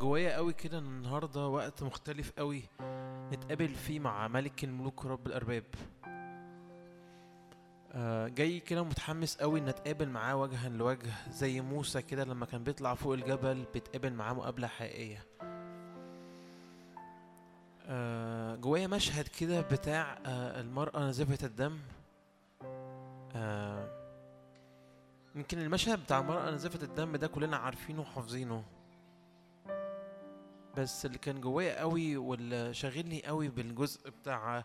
جوايا قوي كده النهارده وقت مختلف قوي. نتقابل فيه مع ملك الملوك ورب الأرباب. آه، جاي كده متحمس قوي إن أتقابل معاه وجها لوجه زي موسى كده لما كان بيطلع فوق الجبل بيتقابل معاه مقابلة حقيقية. آه، جوايا مشهد كده بتاع آه، المرأة نازفة الدم. يمكن المشهد بتاع المرأة نازفة الدم ده كلنا عارفينه وحافظينه. بس اللي كان جوايا قوي واللي شاغلني قوي بالجزء بتاع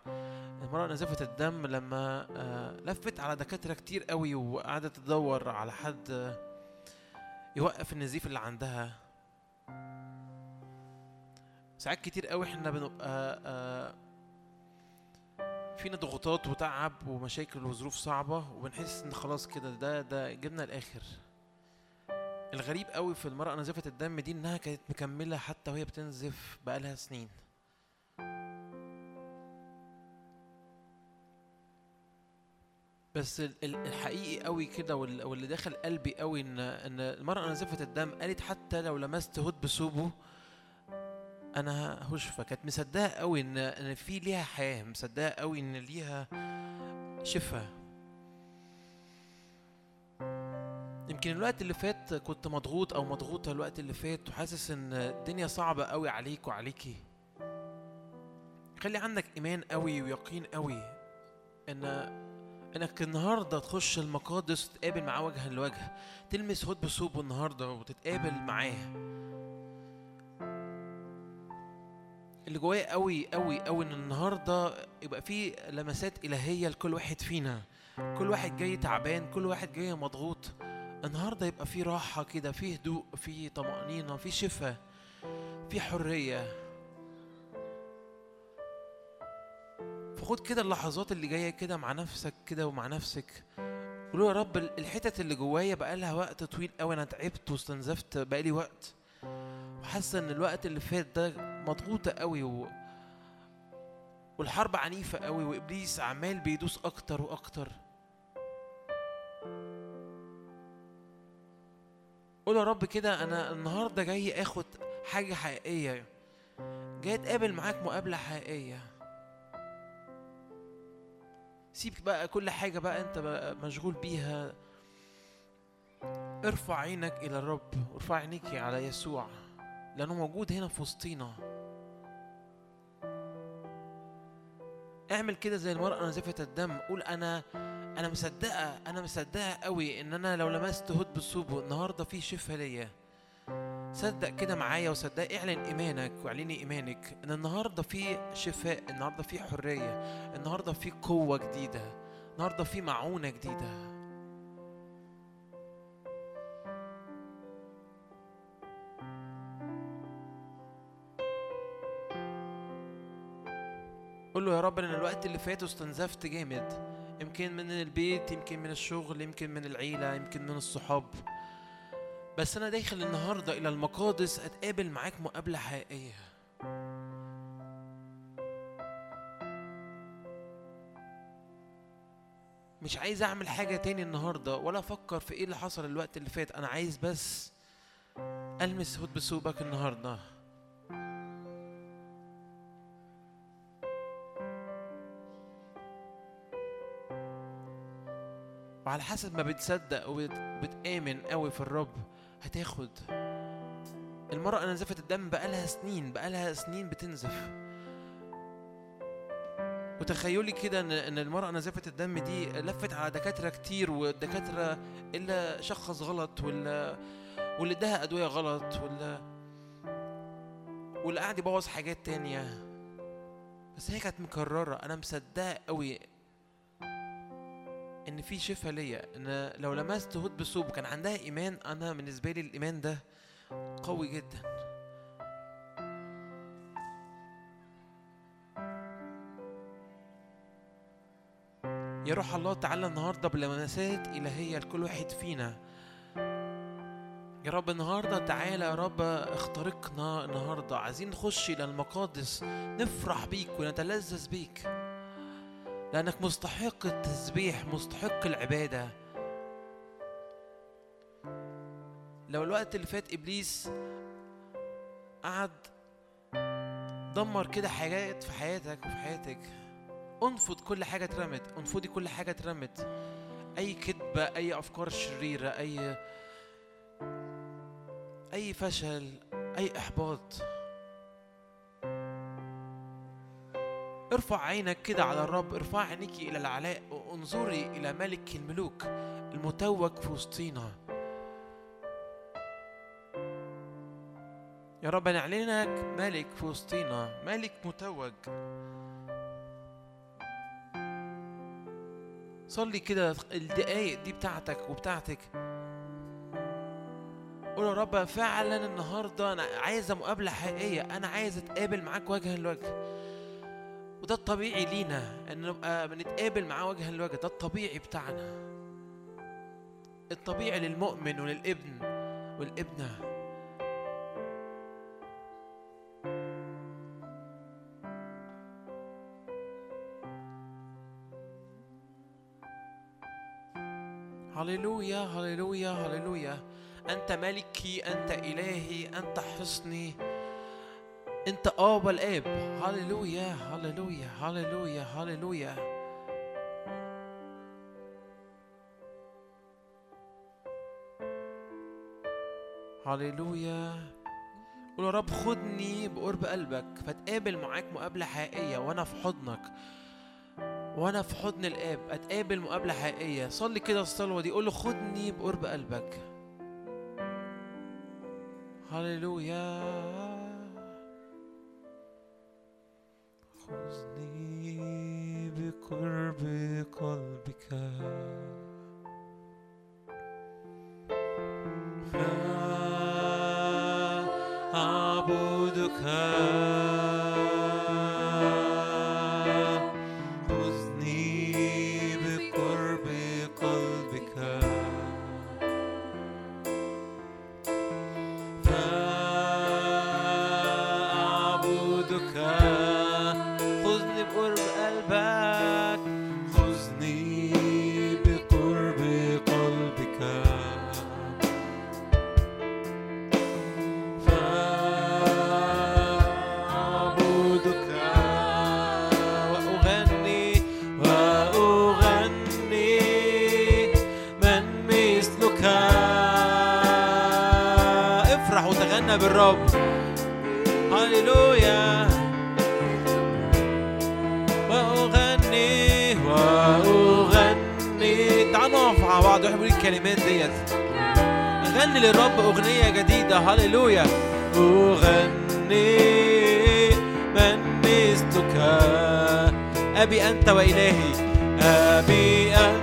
المرأة نزفة الدم لما آه، لفت على دكاترة كتير قوي وقعدت تدور على حد آه، يوقف النزيف اللي عندها. ساعات كتير قوي إحنا بنبقى آه، فينا ضغوطات وتعب ومشاكل وظروف صعبة وبنحس إن خلاص كده ده ده جبنا الآخر. الغريب قوي في المرأة نزفة الدم دي إنها كانت مكملة حتى وهي بتنزف بقالها سنين. بس ال- ال- الحقيقي قوي كده وال- واللي داخل قلبي قوي ان إن المرأة نزفة الدم قالت حتى لو لمست هود بثوبه أنا هشفى. كانت مصدقة قوي ان إن في ليها حياة مصدقة قوي إن ليها شفاء. يمكن الوقت اللي فات كنت مضغوط أو مضغوطة الوقت اللي فات وحاسس إن الدنيا صعبة قوي عليك وعليكي. خلي عندك إيمان قوي ويقين قوي إن إنك النهارده تخش المقادس وتتقابل معاه وجها لوجه. تلمس هود بثوبه النهارده وتتقابل معاه. اللي جوايا قوي قوي قوي إن النهارده يبقى في لمسات إلهية لكل واحد فينا. كل واحد جاي تعبان كل واحد جاي مضغوط. النهارده يبقى في راحة كده في هدوء في طمأنينة في شفاء في حرية. فخد كده اللحظات اللي جاية كده مع نفسك كده ومع نفسك. قولوا يا رب الحتت اللي جوايا بقى لها وقت طويل قوي أنا تعبت واستنزفت بقالي وقت. وحاسة إن الوقت اللي فات ده مضغوطة قوي و... والحرب عنيفة قوي وإبليس عمال بيدوس أكتر وأكتر. قول يا رب كده أنا النهارده جاي آخد حاجة حقيقية. جاي أتقابل معاك مقابلة حقيقية. سيب بقى كل حاجة بقى أنت بقى مشغول بيها. ارفع عينك إلى الرب وارفع عينيك على يسوع لأنه موجود هنا في وسطينا. اعمل كده زي المرأة نزفة الدم. قول أنا أنا مصدقة أنا مصدقة قوي إن أنا لو لمست هود بثوبه النهاردة في شفاء ليا. صدق كده معايا وصدق. اعلن إيمانك واعلني إيمانك إن النهاردة في شفاء النهاردة في حرية النهاردة في قوة جديدة النهاردة في معونة جديدة. قول له يا رب أنا الوقت اللي فات استنزفت جامد. يمكن من البيت يمكن من الشغل يمكن من العيلة يمكن من الصحاب. بس أنا داخل النهاردة إلى المقادس أتقابل معاك مقابلة حقيقية. مش عايز أعمل حاجة تاني النهاردة ولا أفكر في إيه اللي حصل الوقت اللي فات. أنا عايز بس ألمس هود بثوبك النهارده. وعلى حسب ما بتصدق وبتآمن قوي في الرب هتاخد. المرأة نزفت الدم بقالها سنين بقالها سنين بتنزف. وتخيلي كده ان المرأة نزفت الدم دي لفت على دكاترة كتير والدكاترة اللي شخص غلط واللي واللي اداها أدوية غلط واللي واللي قاعد يبوظ حاجات تانية. بس هي كانت مكررة. أنا مصدقة قوي إن في شفاء ليا إن لو لمست هود بثوب كان عندها إيمان أنا بالنسبة لي الإيمان ده قوي جدا. يا روح الله تعالى النهارده بلمسات إلهية لكل واحد فينا. يا رب النهارده تعالى يا رب اخترقنا النهارده. عايزين نخش إلى المقادس نفرح بيك ونتلذذ بيك. لأنك مستحق التسبيح مستحق العبادة. لو الوقت اللي فات إبليس قعد دمر كده حاجات في حياتك وفي حياتك انفض كل حاجة اترمت انفضي كل حاجة اترمت. أي كذبة أي أفكار شريرة أي أي فشل أي إحباط. ارفع عينك كده على الرب ارفع عينيك إلى العلاء انظري إلى ملك الملوك المتوج في وسطينا. يا رب نعلنك ملك في وسطينا ملك متوج. صلي كده الدقايق دي بتاعتك وبتاعتك. قول يا رب فعلا النهارده أنا عايزه مقابلة حقيقية أنا عايز أتقابل معاك وجها لوجه. وده الطبيعي لينا إن نبقى بنتقابل معاه وجها لوجه. ده الطبيعي بتاعنا. الطبيعي للمؤمن وللابن والابنة. هللويا هللويا هللويا. أنت ملكي أنت إلهي أنت حصني. أنت آب الآب هللويا هللويا هللويا هللويا. هللويا. قول يا رب خدني بقرب قلبك فتقابل معاك مقابلة حقيقية وأنا في حضنك. وأنا في حضن الاب اتقابل مقابلة حقيقية. صلي كده الصلوة دي قول له خدني بقرب قلبك. هللويا. خذني بقرب قلبك. أعبدك. أغني للرب أغنية جديدة. هللويا. أغني من مثلك. أبي أنت وإلهي. أبي أنت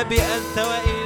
أبي أنت وإلهي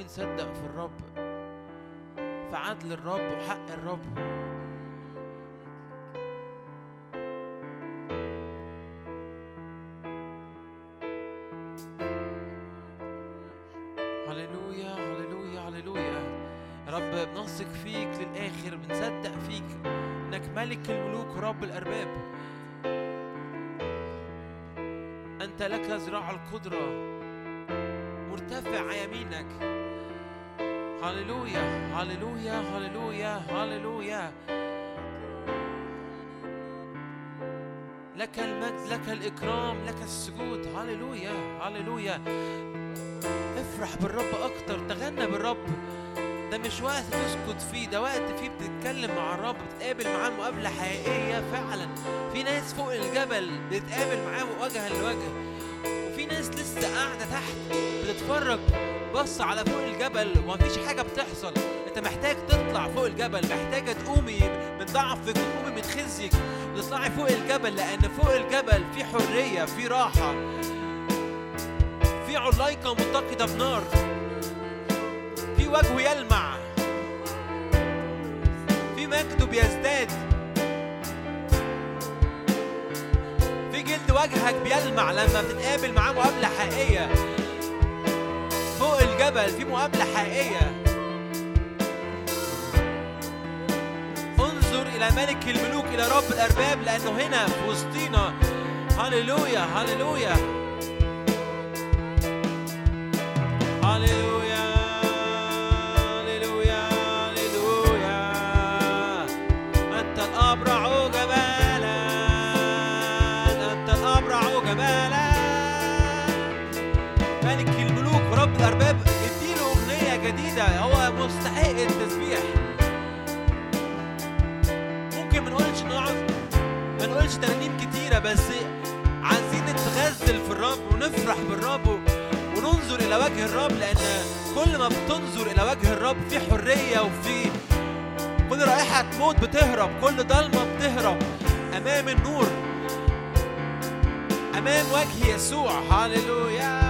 قوي نصدق في الرب. في عدل الرب وحق الرب. هللويا هللويا هللويا. يا رب بنثق فيك للآخر بنصدق فيك إنك ملك الملوك ورب الأرباب. أنت لك ذراع القدرة. هللويا هللويا هللويا هللويا لك المجد لك الإكرام لك السجود. هللويا هللويا افرح بالرب أكتر تغنى بالرب. ده مش وقت تسكت فيه ده وقت فيه بتتكلم مع الرب بتقابل معاه مقابلة حقيقية فعلا. في ناس فوق الجبل بتتقابل معاه وجها لوجه وفي ناس لسه قاعدة تحت بتتفرج. بص على فوق الجبل ومفيش حاجة بتحصل. انت محتاج تطلع فوق الجبل محتاجة تقومي من ضعفك وتقومي من خزيك. وتطلعي فوق الجبل لأن فوق الجبل في حرية في راحة. في علايقة متقدة بنار. في وجهه يلمع. في مجده بيزداد في جلد وجهك بيلمع. لما بتتقابل معاه مقابلة حقيقية فوق الجبل في مقابلة حقيقية. انظر إلى ملك الملوك إلى رب الأرباب لأنه هنا في وسطينا. هللويا هللويا. هو مستحق التسبيح. ممكن ما نقولش نقعد ما نقولش ترانيم كتيرة بس عايزين نتغزل في الرب ونفرح بالرب وننظر إلى وجه الرب لأن كل ما بتنظر إلى وجه الرب في حرية وفي كل رائحة موت بتهرب. كل ضلمة بتهرب. أمام النور أمام وجه يسوع. هللويا!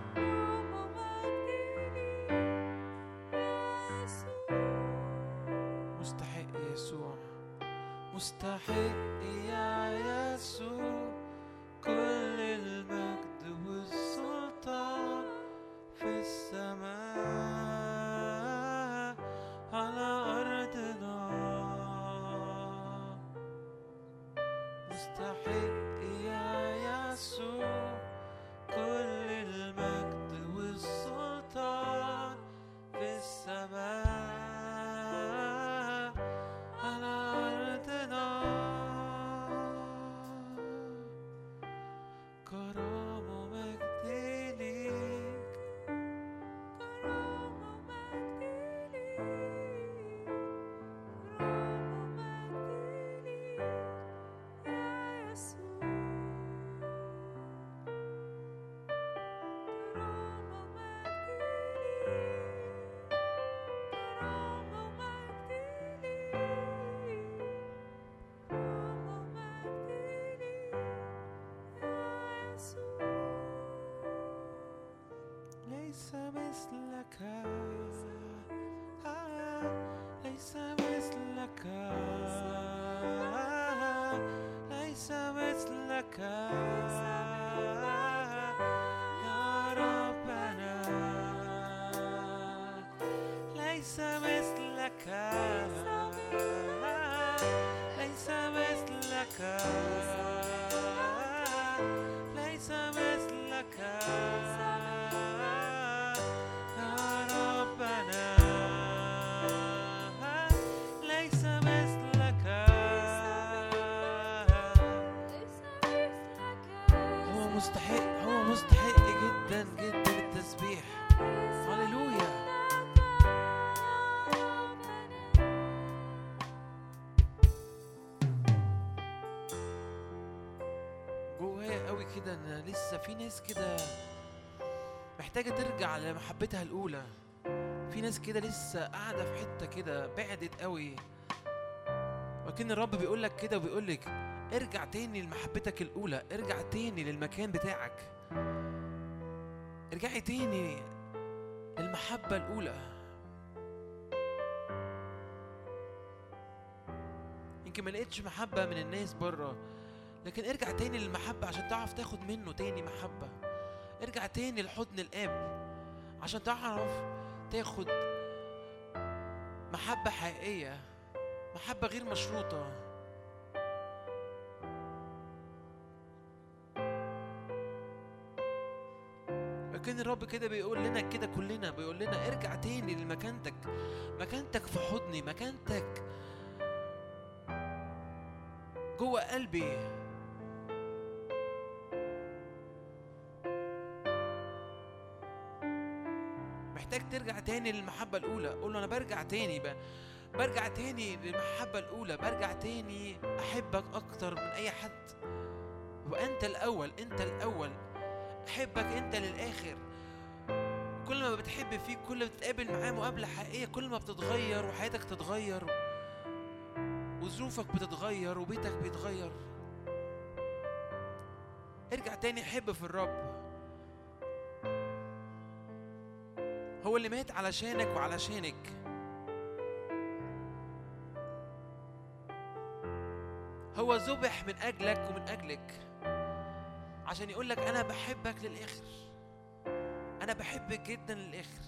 مثلك آه، ليس مثلك آه، ليس مثلك يا ربنا ليس محتاجة ترجع لمحبتها الأولى. في ناس كده لسه قاعدة في حتة كده بعدت قوي. ولكن الرب بيقول لك كده وبيقول لك ارجع تاني لمحبتك الأولى ارجع تاني للمكان بتاعك. ارجعي تاني للمحبة الأولى. يمكن ما لقيتش محبة من الناس بره لكن ارجع تاني للمحبة عشان تعرف تاخد منه تاني محبة. ارجع تاني لحضن الآب عشان تعرف تاخد محبة حقيقية محبة غير مشروطة. لكن الرب كده بيقول لنا كده كلنا بيقول لنا ارجع تاني لمكانتك مكانتك في حضني مكانتك جوه قلبي. تاني للمحبة الأولى. قول له أنا برجع تاني ب... برجع تاني للمحبة الأولى. برجع تاني أحبك أكتر من أي حد. وأنت الأول أنت الأول. أحبك أنت للآخر. كل ما بتحب فيك كل ما بتتقابل معاه مقابلة حقيقية كل ما بتتغير وحياتك تتغير. وظروفك بتتغير وبيتك بيتغير. ارجع تاني حب في الرب. هو اللي مات علشانك وعلشانك. هو ذبح من أجلك ومن أجلك عشان يقول لك أنا بحبك للآخر. أنا بحبك جدا للآخر.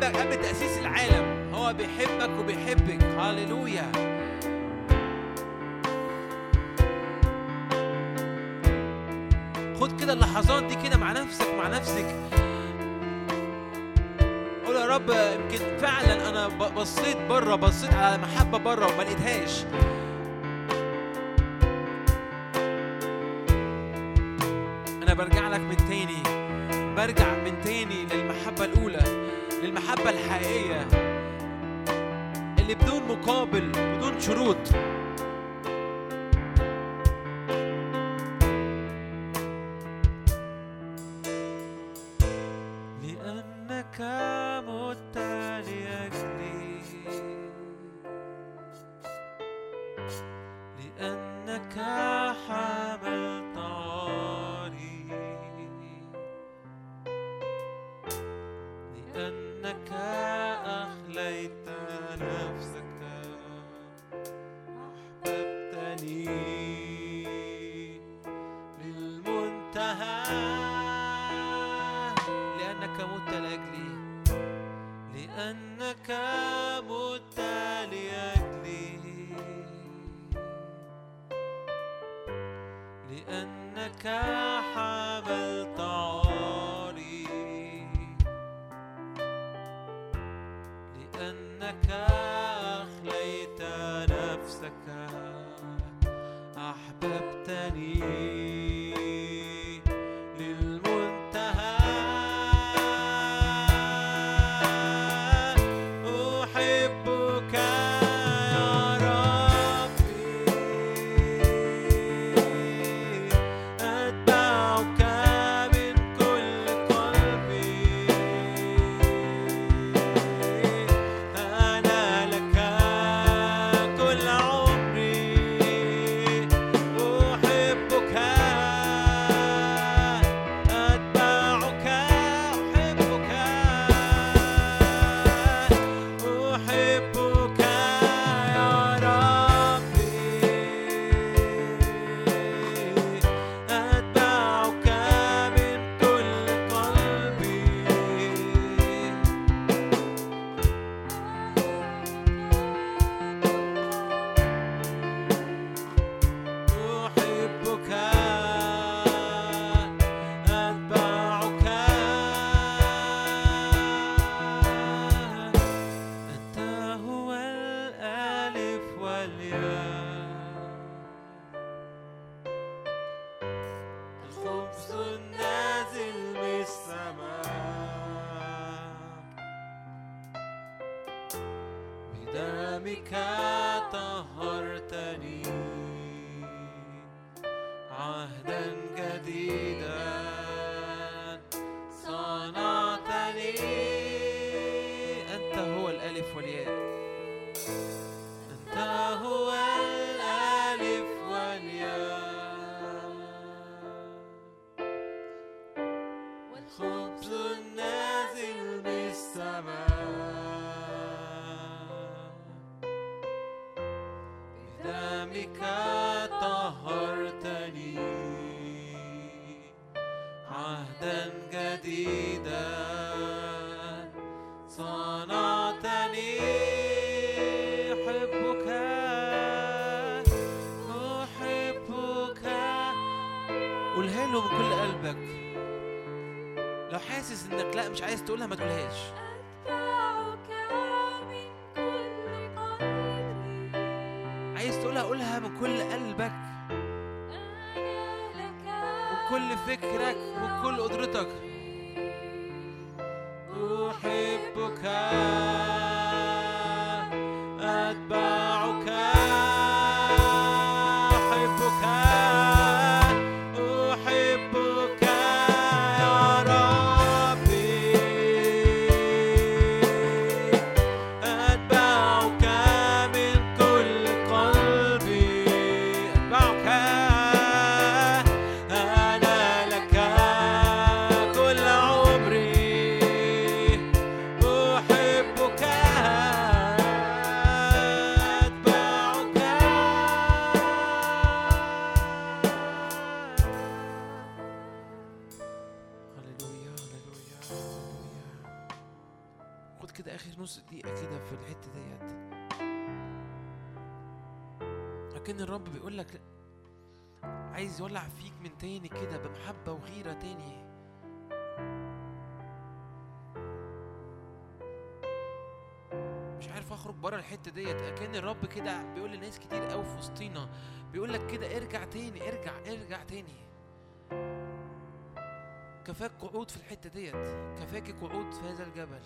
بيحبك قبل تأسيس العالم. هو بيحبك وبيحبك. هاليلويا خد كده اللحظات دي كده مع نفسك مع نفسك. قول يا رب يمكن فعلا أنا بصيت بره بصيت على محبة بره وما لقيتهاش. الحقيقية اللي بدون مقابل بدون شروط. تقولها ما تقولهاش الرب كده بيقول لناس كتير قوي في وسطينا بيقول لك كده ارجع تاني ارجع ارجع تاني. كفاك قعود في الحتة ديت كفاك قعود في هذا الجبل.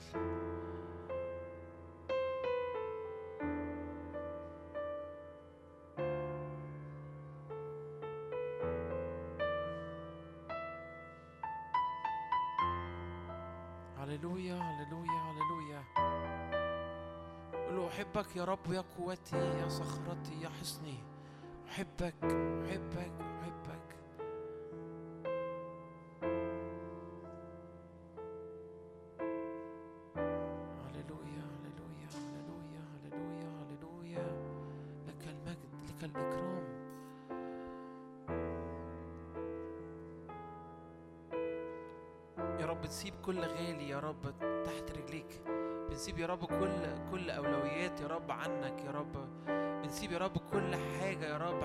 هللويا هللويا هللويا. أحبك يا رب يا قوتي يا صخرتي يا حصني. أحبك أحبك أحبك. هللويا هللويا هللويا هللويا هللويا. لك المجد لك الإكرام. يا رب تسيب كل غالي يا رب تحت رجليك. بنسيب يا رب كل كل أولويات يا رب عنك يا رب. بنسيب يا رب كل حاجة يا رب.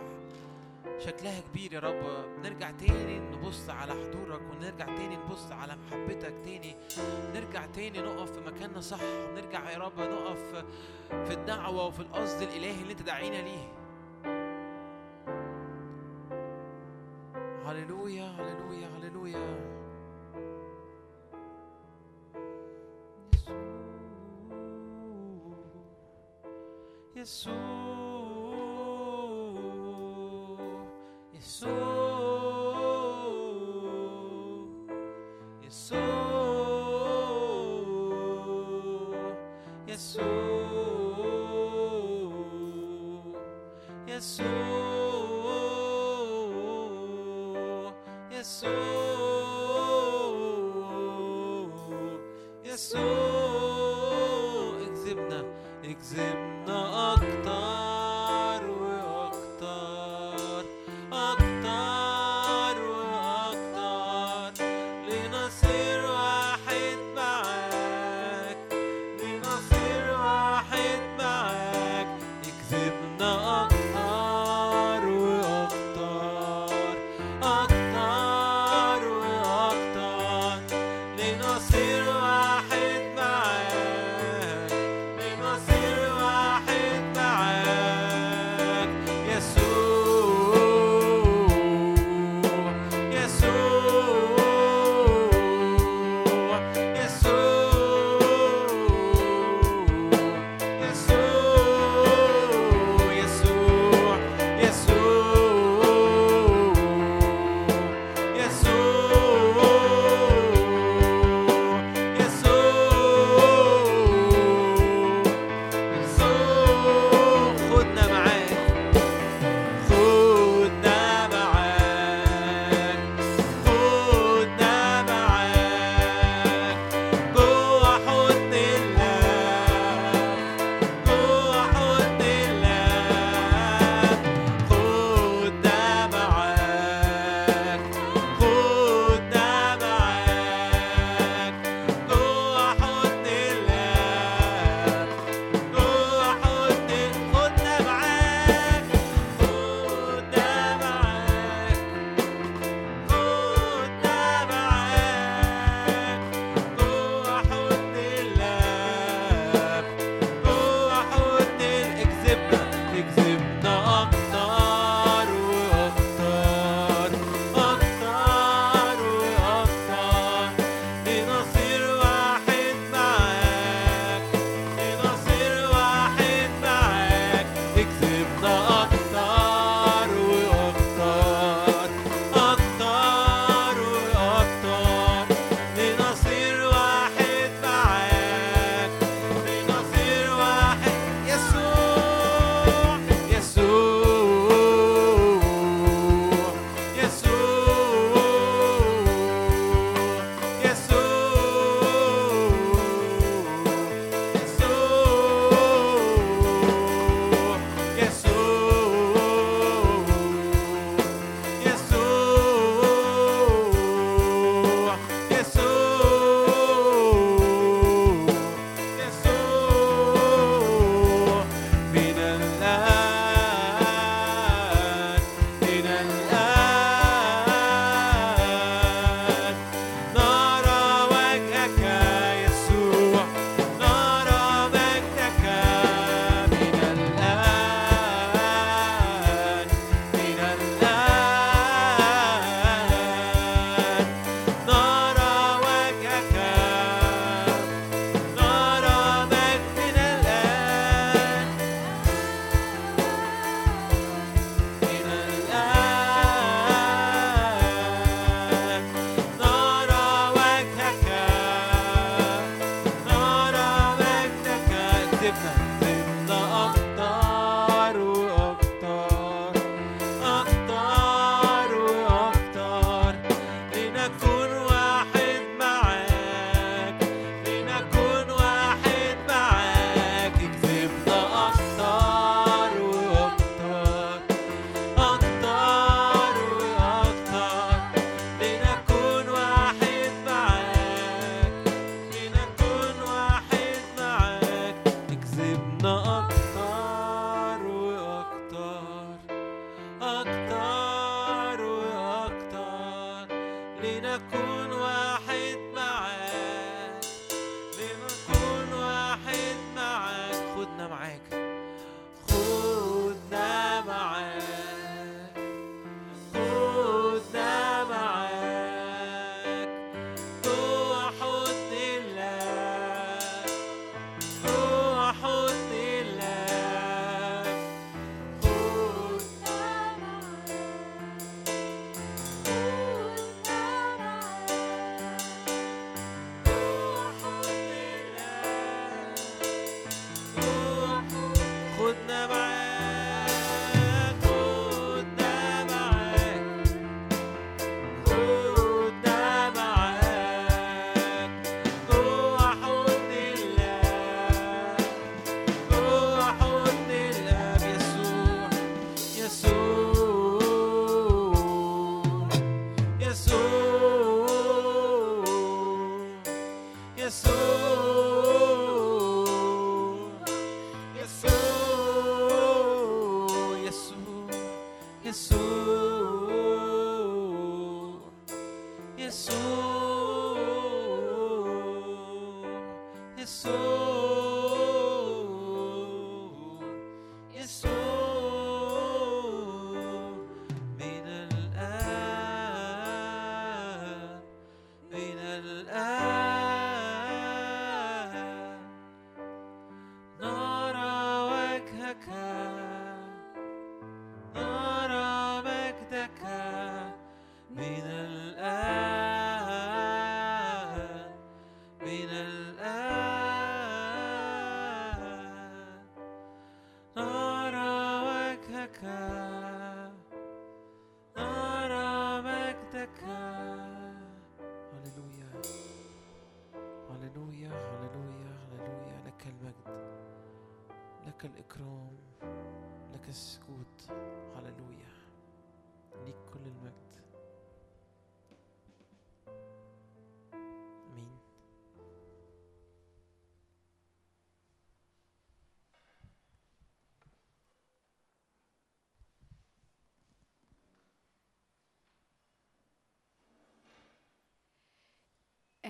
شكلها كبير يا رب. نرجع تاني نبص على حضورك ونرجع تاني نبص على محبتك تاني. نرجع تاني نقف في مكاننا صح. ونرجع يا رب نقف في الدعوة وفي القصد الإلهي اللي أنت داعينا ليه.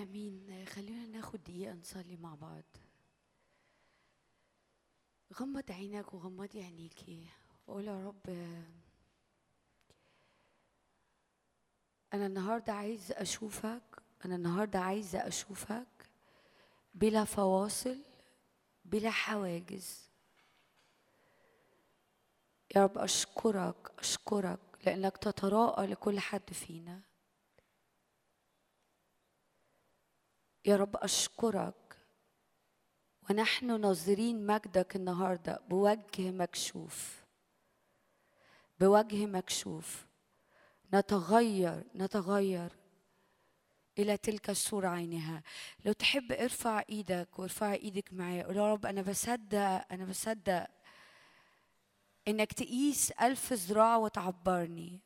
أمين خلينا ناخد دقيقة نصلي مع بعض. غمض عينك وغمضي عينيكي وقول يا رب أنا النهارده عايز أشوفك أنا النهارده عايزه أشوفك بلا فواصل بلا حواجز. يا رب أشكرك أشكرك لأنك تتراءى لكل حد فينا. يا رب أشكرك. ونحن ناظرين مجدك النهاردة بوجه مكشوف. بوجه مكشوف. نتغير نتغير إلى تلك الصورة عينها. لو تحب ارفع إيدك وارفع إيدك معايا. يا رب أنا بصدق أنا بصدق إنك تقيس ألف ذراع وتعبرني.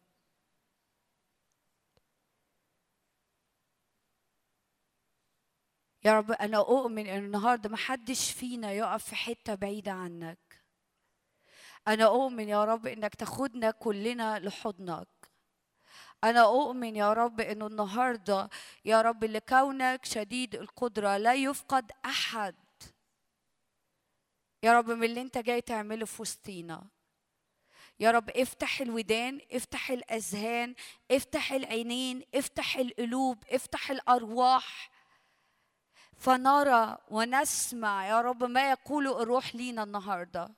يا رب أنا أؤمن إن النهاردة محدش فينا يقف في حتة بعيدة عنك. أنا أؤمن يا رب إنك تاخدنا كلنا لحضنك. أنا أؤمن يا رب إنه النهاردة يا رب لكونك شديد القدرة لا يفقد أحد. يا رب من اللي أنت جاي تعمله في وسطينا. يا رب افتح الودان افتح الأذهان افتح العينين افتح القلوب افتح الأرواح. فنرى ونسمع يا رب ما يقوله الروح لينا النهارده.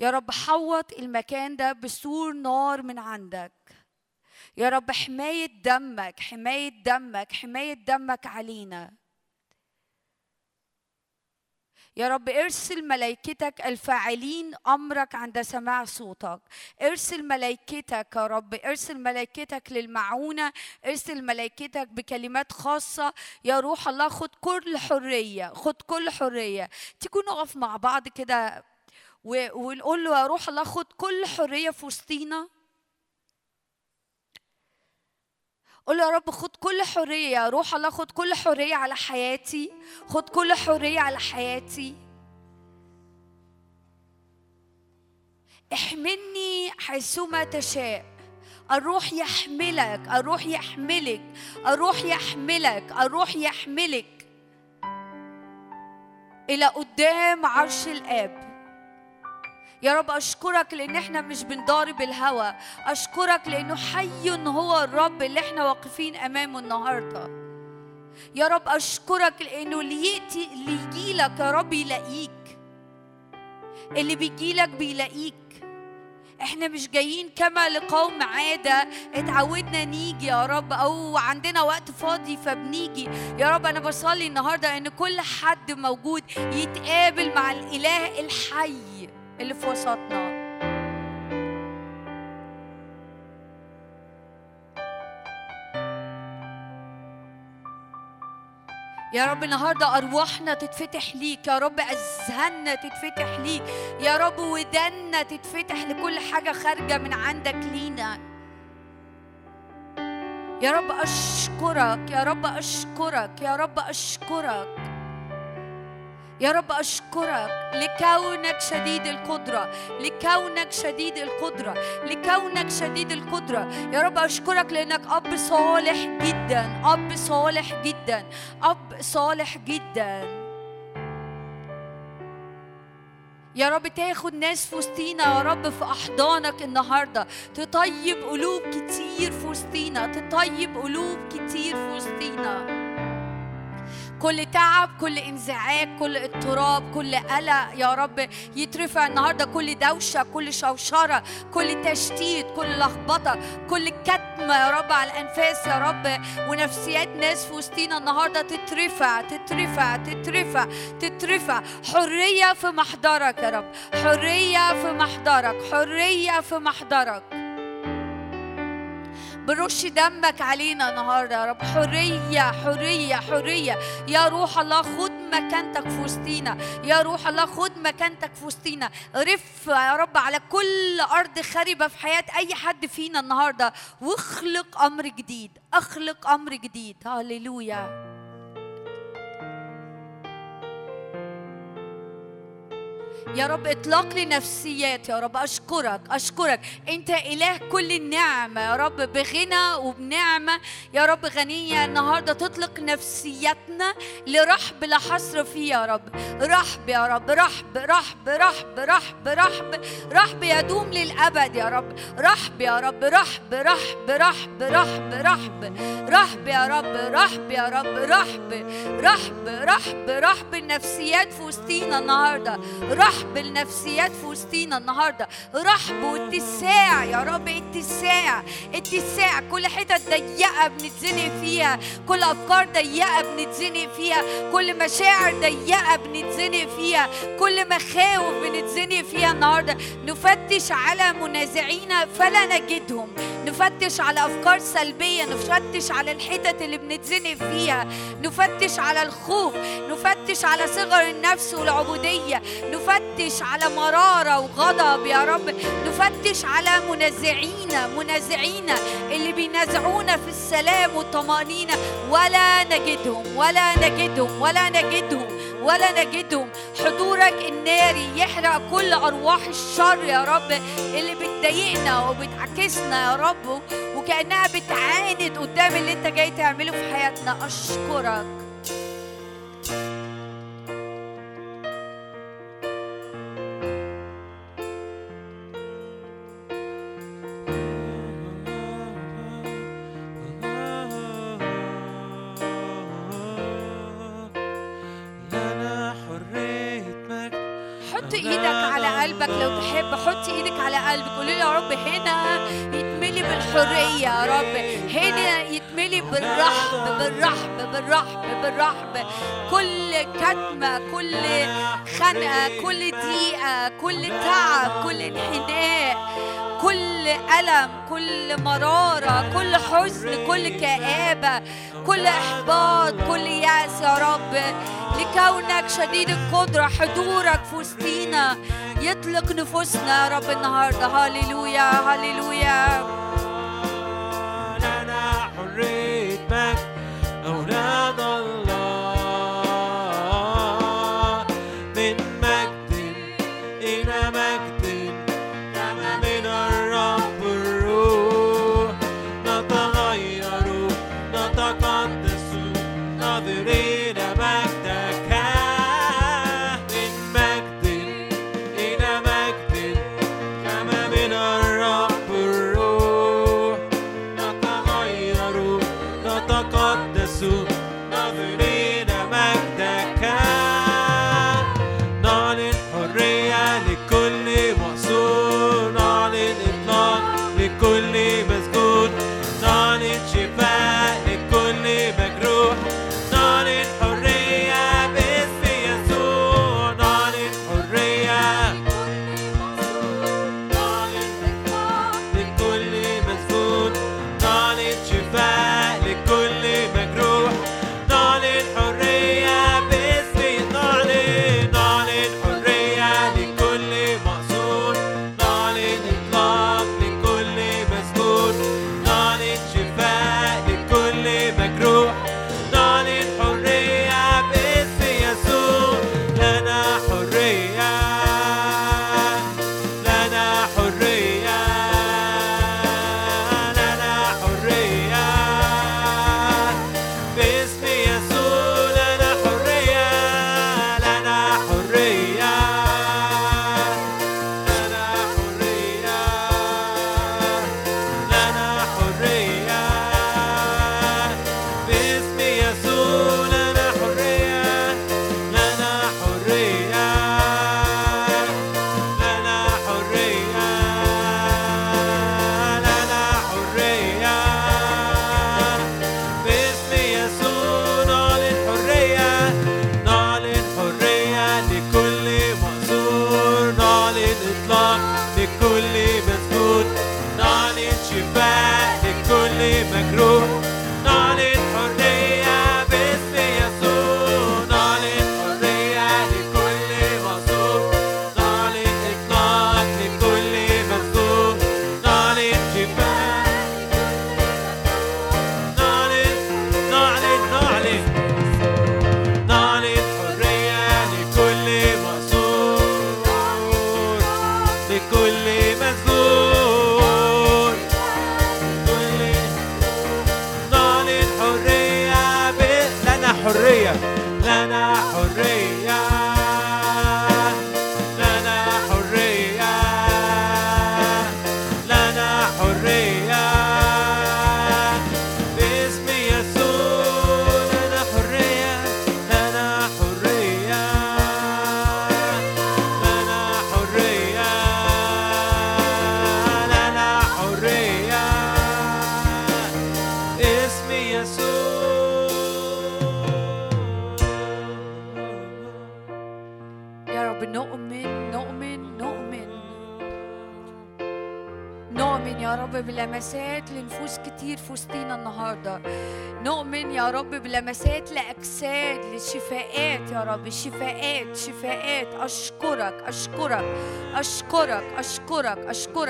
يا رب حوط المكان ده بسور نار من عندك. يا رب حماية دمك حماية دمك حماية دمك علينا. يا رب ارسل ملائكتك الفاعلين أمرك عند سماع صوتك. ارسل ملائكتك يا رب ارسل ملائكتك للمعونة ارسل ملائكتك بكلمات خاصة. يا روح الله خد كل حرية خد كل حرية. تيجوا نقف مع بعض كده ونقول له يا روح الله خد كل حرية في وسطينا. قول يا رب خد كل حرية روح الله خد كل حرية على حياتي خد كل حرية على حياتي. احملني حيثما تشاء. الروح يحملك الروح يحملك الروح يحملك الروح يحملك. إلى قدام عرش الآب. يا رب أشكرك لأن إحنا مش بنضارب الهوى أشكرك لأنه حي هو الرب اللي إحنا واقفين أمامه النهاردة. يا رب أشكرك لأنه اللي يأتي اللي يجيلك يا رب يلاقيك. اللي بيجيلك بيلاقيك. إحنا مش جايين كما لقوم عادة. اتعودنا نيجي يا رب. أو عندنا وقت فاضي فبنيجي. يا رب أنا بصلي النهاردة إن كل حد موجود يتقابل مع الإله الحي. اللي في وسطنا. يا رب النهارده أرواحنا تتفتح ليك. يا رب أذهاننا تتفتح ليك. يا رب ودنا تتفتح لكل حاجة خارجة من عندك لينا. يا رب أشكرك. يا رب أشكرك. يا رب أشكرك. يا رب أشكرك لكونك شديد القدرة لكونك شديد القدرة لكونك شديد القدرة. يا رب أشكرك لأنك أب صالح جدا أب صالح جدا أب صالح جدا. يا رب تاخد ناس في وسطينا يا رب في أحضانك النهارده. تطيب قلوب كتير في وسطينا تطيب قلوب كتير في وسطينا. كل تعب كل انزعاج كل اضطراب كل قلق يا رب يترفع النهارده كل دوشة كل شوشرة كل تشتيت كل لخبطة كل كتمة يا رب على الأنفاس يا رب. ونفسيات ناس في وسطينا النهارده تترفع تترفع تترفع تترفع. حرية في محضرك يا رب حرية في محضرك حرية في محضرك. برش دمك علينا النهارده يا رب. حرية حرية حرية. يا روح الله خد مكانتك في وسطينا. يا روح الله خد مكانتك في وسطينا. رف يا رب على كل أرض خربة في حياة أي حد فينا النهارده. واخلق أمر جديد. أخلق أمر جديد. هللويا. يا رب اطلاق لي نفسيات يا رب أشكرك أشكرك. أنت إله كل النعمه يا رب بغنى وبنعمة. يا رب غنية النهارده تطلق نفسياتنا حياتنا لرحب لا حصر فيه يا رب. رحب يا رب رحب رحب رحب رحب رحب. رحب يدوم للأبد يا رب. رحب يا رب رحب رحب رحب رحب رحب. رحب يا رب رحب يا رب رحب. رحب رحب رحب. النفسيات في وسطينا النهارده. رحب النفسيات في وسطينا النهارده. رحب واتساع يا رب اتساع اتساع. كل حتت ضيقة بنتزنق فيها كل أفكار ضيقة بنتزنق فيها كل مشاعر ضيقة بنتزنق فيها كل مخاوف بنتزنق فيها النهارده. نفتش على منازعينا فلا نجدهم. نفتش على أفكار سلبية نفتش على الحتت اللي بنتزنق فيها. نفتش على الخوف نفتش على صغر النفس والعبودية. نفتش على مرارة وغضب يا رب. نفتش على منازعينا منازعينا اللي بينازعونا في السلام والطمأنينة. ولا نجدهم ولا نجدهم ولا نجدهم ولا نجدهم. حضورك الناري يحرق كل أرواح الشر يا رب. اللي بتضايقنا وبتعكسنا يا رب. وكأنها بتعاند قدام اللي انت جاي تعمله في حياتنا. أشكرك. بالرحب بالرحب بالرحب. كل كتمة كل خنقة كل ضيقة كل تعب كل انحناء كل ألم كل مرارة كل حزن كل كآبة كل إحباط كل يأس يا رب. لكونك شديد القدرة حضورك في وسطينا يطلق نفوسنا يا رب النهاردة. هللويا هللويا.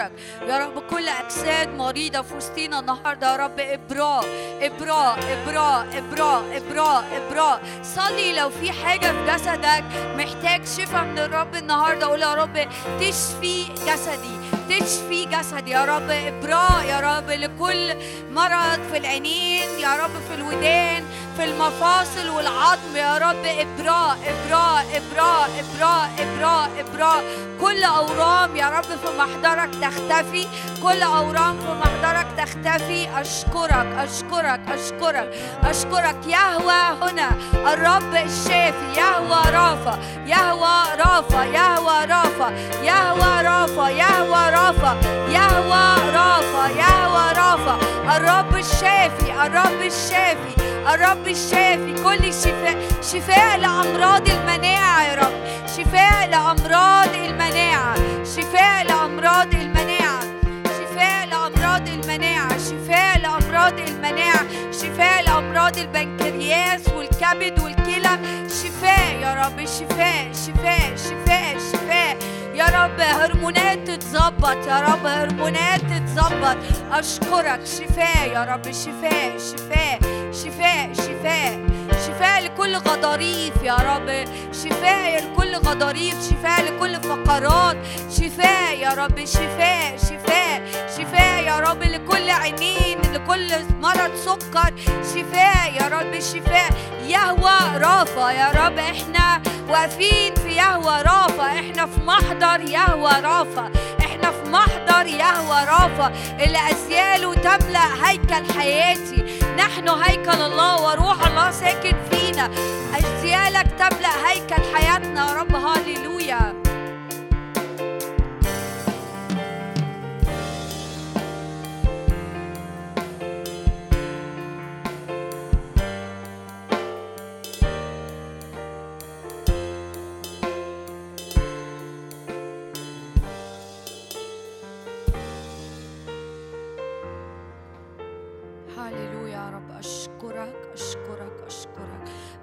أشكرك يا رب كل أجساد مريضة في وسطينا النهاردة. يا رب إبراء إبراء إبراء إبراء إبراء إبراء صلي لو في حاجة في جسدك محتاج شفاء من الرب النهاردة قول يا رب تشفي جسدي. تشفي جسدي يا رب إبراء يا رب لكل مرض في العينين يا رب في الودان في المفاصل والعظم يا رب. إبراء إبراء إبراء إبراء إبراء إبراء. كل أورام يا رب في محضرك تختفي كل أورام في محضرك تختفي. أشكرك أشكرك أشكرك أشكرك. يهوى هنا الرب الشافي. يهوى رافع يهوى رافع يهوى رافع يهوى رافع يهوى رافع. يهوى رافع يهوى رافع. الرب الشافي الرب الشافي الرب الشافي. كل شفاء شفاء لأمراض المناعة يا رب. شفاء لأمراض المناعة شفاء لأمراض المناعة. شفاء لأمراض المناعة شفاء لأمراض المناعة. شفاء لأمراض البنكرياس والكبد والكلى. شفاء يا رب شفاء شفاء شفاء شفاء. يا رب هرمونات تتظبط يا رب هرمونات تتظبط. أشكرك شفاء يا رب شفاء شفاء شفاء شفاء. شفاء لكل غضاريف يا رب. شفاء لكل غضاريف شفاء لكل فقرات. شفاء يا رب شفاء شفاء شفاء يا رب لكل عينين لكل مرض سكر. شفاء يا رب شفاء. يهوى رافع يا رب إحنا واقفين في يهوى رافع. إحنا في محضر يهوى رافع. إحنا في محضر يهوى رافع. اللي ازياله تملا هيكل حياتي. نحن هيكل الله وروح الله ساكن فينا. ازيالك تملا هيكل حياتنا يا رب. هاليلويا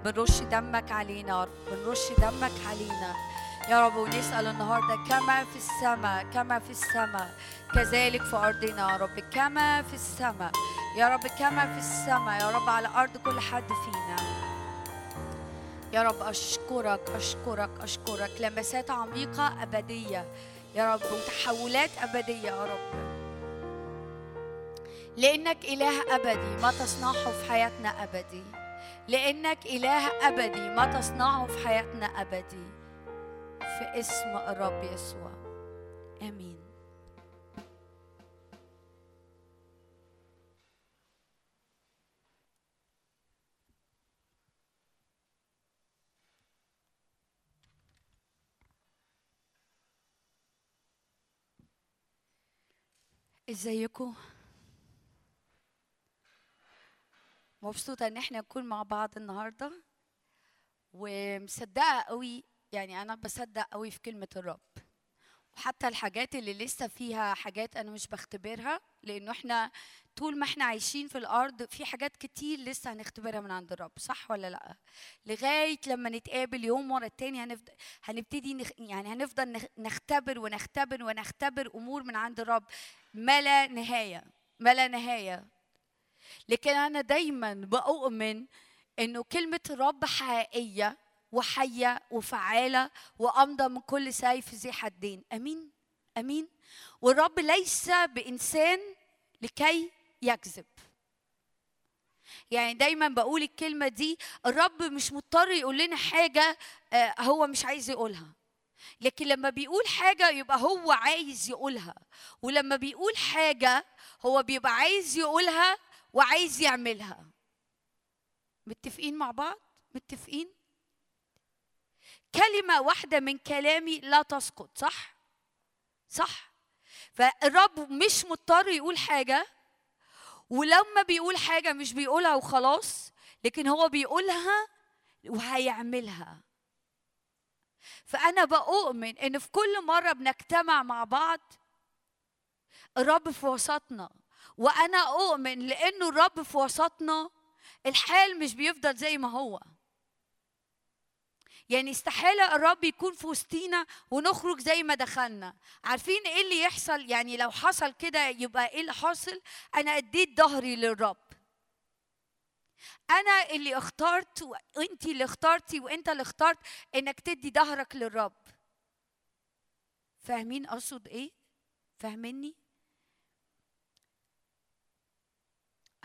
بنرش دمك علينا يا رب بنرش دمك علينا يا رب ونسأل النهاردة كما في السماء كما في السماء كذلك في أرضنا يا رب كما في السماء. يا رب كما في السماء. يا رب على أرض كل حد فينا. يا رب أشكرك أشكرك أشكرك. لمسات عميقة أبدية. يا رب وتحولات أبدية يا رب. لأنك إله أبدي ما تصنعه في حياتنا أبدي. لأنك إله أبدي ما تصنعه في حياتنا أبدي. في اسم الرب يسوع. آمين. إزيكم؟ مبسوطة إن إحنا نكون مع بعض النهاردة. ومصدقة قوي يعني أنا بصدق قوي في كلمة الرب. وحتى الحاجات اللي لسه فيها حاجات أنا مش بختبرها لأنه إحنا طول ما إحنا عايشين في الأرض في حاجات كتير لسه هنختبرها من عند الرب صح ولا لأ؟ لغاية لما نتقابل يوم ورا التاني هنفضل هنبتدي نخ يعني هنفضل نخ- نختبر ونختبر ونختبر أمور من عند الرب. ما لا نهاية ما لا نهاية. لكن أنا دايما بؤمن إنه كلمة الرب حقيقية وحية وفعالة وامضى من كل سيف ذي حدين. أمين؟ أمين؟ والرب ليس بإنسان لكي يكذب. يعني دايما بقول الكلمة دي الرب مش مضطر يقول لنا حاجة آه، هو مش عايز يقولها. لكن لما بيقول حاجة يبقى هو عايز يقولها. ولما بيقول حاجة هو بيبقى عايز يقولها وعايز يعملها. متفقين مع بعض؟ متفقين؟ كلمة واحدة من كلامي لا تسقط صح؟ صح. فالرب مش مضطر يقول حاجة ولما بيقول حاجة مش بيقولها وخلاص لكن هو بيقولها وهيعملها. فأنا بؤمن إن في كل مرة بنجتمع مع بعض الرب في وسطنا. وأنا أؤمن لأنه الرب في وسطنا الحال مش بيفضل زي ما هو. يعني استحالة الرب يكون في وسطينا ونخرج زي ما دخلنا. عارفين إيه اللي يحصل؟ يعني لو حصل كده يبقى إيه اللي حاصل؟ أنا أديت ظهري للرب. أنا اللي اخترت وانت اللي اخترتي وأنت اللي اخترت إنك تدي ظهرك للرب. فاهمين أقصد إيه؟ فاهميني؟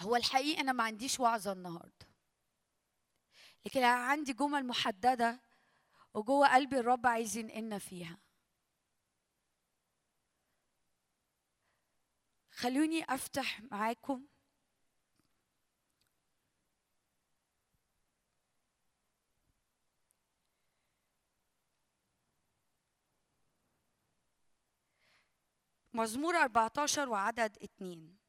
هو الحقيقة أنا ما عنديش وعظة النهارده. لكن عندي جمل محددة وجوه قلبي الرب عايز ينقلنا فيها. خلوني أفتح معاكم. مزمور 14 وعدد اتنين.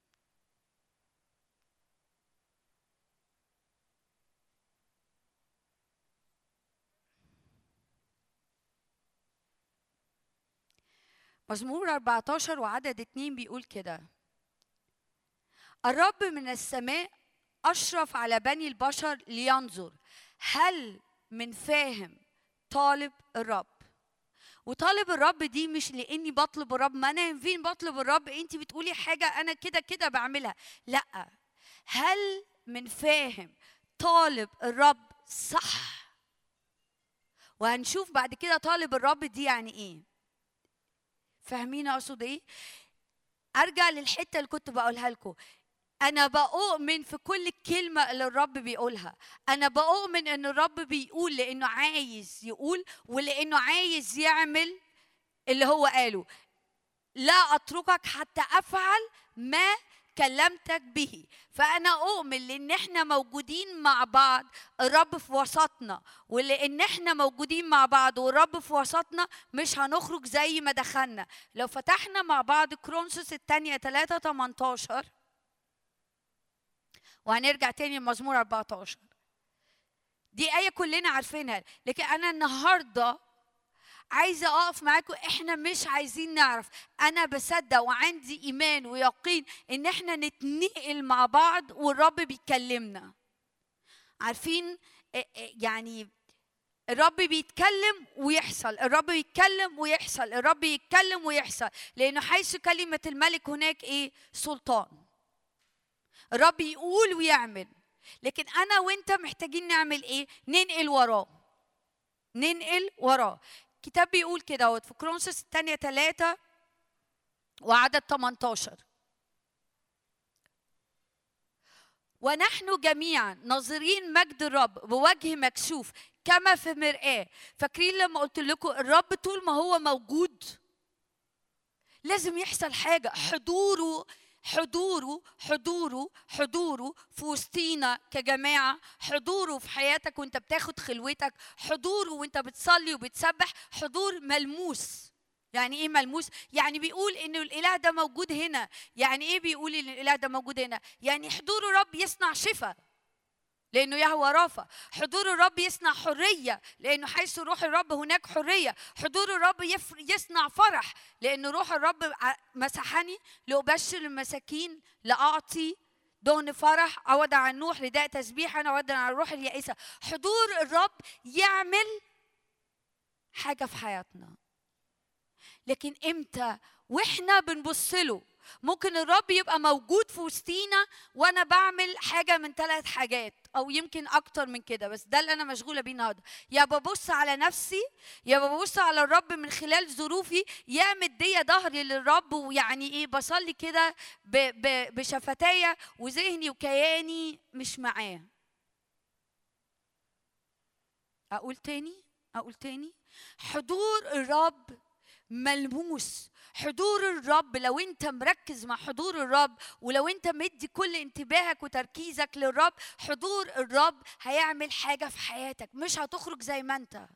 مزمور 14 وعدد اتنين بيقول كده. الرب من السماء أشرف على بني البشر لينظر. هل من فاهم طالب الرب؟ وطالب الرب دي مش لأني بطلب الرب ما أنا فين بطلب الرب؟ انت بتقولي حاجة أنا كده كده بعملها. لأ. هل من فاهم طالب الرب صح؟ وهنشوف بعد كده طالب الرب دي يعني إيه. فاهمين أقصد إيه؟ أرجع للحتة اللي كنت بقولها لكم. أنا بؤمن في كل كلمة اللي الرب بيقولها. أنا بؤمن إن الرب بيقول لأنه عايز يقول ولأنه عايز يعمل اللي هو قاله. لا أتركك حتى أفعل ما كلمتك به. فأنا أؤمن لأن إحنا موجودين مع بعض الرب في وسطنا. ولأن إحنا موجودين مع بعض والرب في وسطنا مش هنخرج زي ما دخلنا. لو فتحنا مع بعض كرونسوس الثانية 3 18 وهنرجع تاني لمزمور 14 دي آية كلنا عارفينها. لكن أنا النهاردة عايزة أقف معاكم إحنا مش عايزين نعرف. أنا بصدق وعندي إيمان ويقين إن إحنا نتنقل مع بعض والرب بيكلمنا. عارفين؟ إيه إيه يعني الرب بيتكلم ويحصل الرب بيتكلم ويحصل الرب يتكلم ويحصل. لأنه حيث كلمة الملك هناك إيه؟ سلطان. الرب يقول ويعمل. لكن أنا وأنت محتاجين نعمل إيه؟ ننقل وراه. ننقل وراه. الكتاب بيقول كده في كرونسوس الثانية ثلاثة وعدد 18 ونحن جميعا ناظرين مجد الرب بوجه مكشوف كما في مرآة. فاكرين لما قلت لكم الرب طول ما هو موجود لازم يحصل حاجة حضوره حضوره حضوره حضوره في وسطينا كجماعة حضوره في حياتك وانت بتاخد خلوتك حضوره وانت بتصلي وبتسبح حضور ملموس. يعني إيه ملموس؟ يعني بيقول إن الإله ده موجود هنا. يعني إيه بيقول إن الإله ده موجود هنا؟ يعني حضور الرب يصنع شفاء. لأنه يهوى رافع. حضور الرب يصنع حرية لأنه حيث روح الرب هناك حرية. حضور الرب يصنع فرح لأنه روح الرب مسحني لأبشر المساكين لأعطي دهن فرح. عوض عن نوح رداء تسبيحا عوضا عن الروح اليائسة. حضور الرب يعمل حاجة في حياتنا. لكن إمتى؟ وإحنا بنبص له. ممكن الرب يبقى موجود في وسطينا وأنا بعمل حاجة من ثلاث حاجات أو يمكن أكتر من كده بس ده اللي أنا مشغولة بيه النهارده. يا ببص على نفسي يا ببص على الرب من خلال ظروفي يا مدية ظهري للرب ويعني إيه بصلي كده بشفتايا وذهني وكياني مش معاه. أقول تاني؟ أقول تاني؟ حضور الرب ملموس. حضور الرب لو انت مركز مع حضور الرب ولو انت مدي كل انتباهك وتركيزك للرب حضور الرب هيعمل حاجة في حياتك مش هتخرج زي ما انت.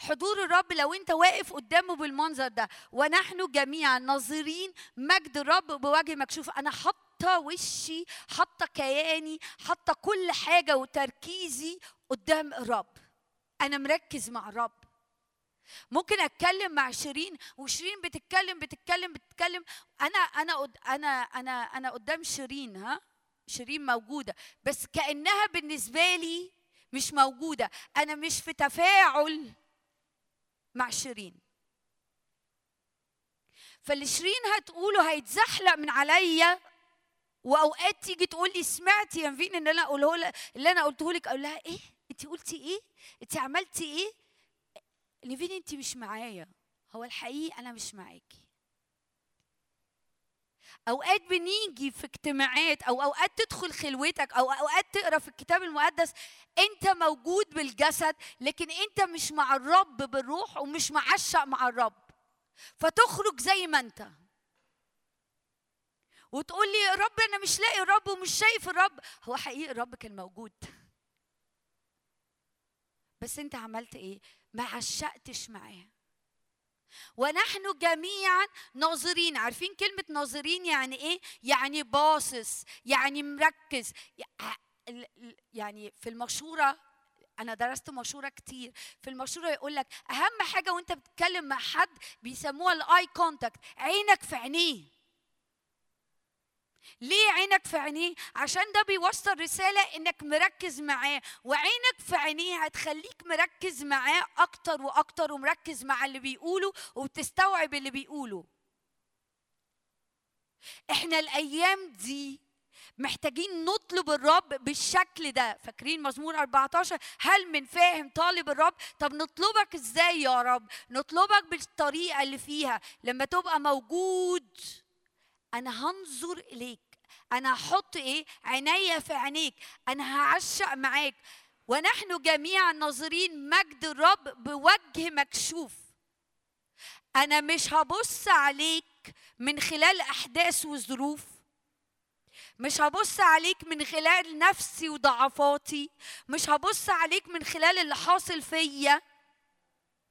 حضور الرب لو انت واقف قدامه بالمنظر ده ونحن جميعا ناظرين مجد الرب بوجه مكشوف. أنا حاطة وشي حاطة كياني حاطة كل حاجة وتركيزي قدام الرب. أنا مركز مع الرب. ممكن أتكلم مع شيرين وشيرين بتتكلم بتتكلم بتتكلم. أنا أنا أنا أنا أنا قدام شيرين ها؟ شيرين موجودة بس كأنها بالنسبة لي مش موجودة. أنا مش في تفاعل مع شيرين. فاللي شيرين هتقوله هيتزحلق من عليا وأوقات تيجي تقول لي سمعتي يا نفين إن أنا أقوله اللي أنا قلته لك. أقول لها إيه؟ انت قلتي إيه؟ انت عملتي إيه؟ نيفين انت مش معايا. هو الحقيقي أنا مش معاكي. أوقات بنيجي في اجتماعات أو أوقات تدخل خلوتك أو أوقات تقرأ في الكتاب المقدس أنت موجود بالجسد لكن أنت مش مع الرب بالروح ومش معشق مع الرب. فتخرج زي ما أنت. وتقول لي رب أنا مش لاقي الرب ومش شايف الرب. هو حقيقي الرب كان موجود. بس أنت عملت إيه؟ ما عشقتش معاه. ونحن جميعا ناظرين. عارفين كلمة ناظرين يعني إيه؟ يعني باصص يعني مركز. يعني في المشورة أنا درست مشورة كتير. في المشورة يقول لك أهم حاجة وأنت بتتكلم مع حد بيسموها ال eye contact عينك في عينيه. ليه عينك في عينيه؟ عشان ده بيوصل رسالة إنك مركز معاه، وعينك في عينيه هتخليك مركز معاه أكتر وأكتر ومركز مع اللي بيقوله وبتستوعب اللي بيقوله. إحنا الأيام دي محتاجين نطلب الرب بالشكل ده. فاكرين مزمور 14 هل من فاهم طالب الرب؟ طب نطلبك إزاي يا رب؟ نطلبك بالطريقة اللي فيها. لما تبقى موجود أنا هنظر إليك. أنا هحط إيه؟ عينيا في عينيك. أنا هعشق معاك. ونحن جميعا ناظرين مجد الرب بوجه مكشوف. أنا مش هبص عليك من خلال أحداث وظروف. مش هبص عليك من خلال نفسي وضعفاتي. مش هبص عليك من خلال اللي حاصل فيا.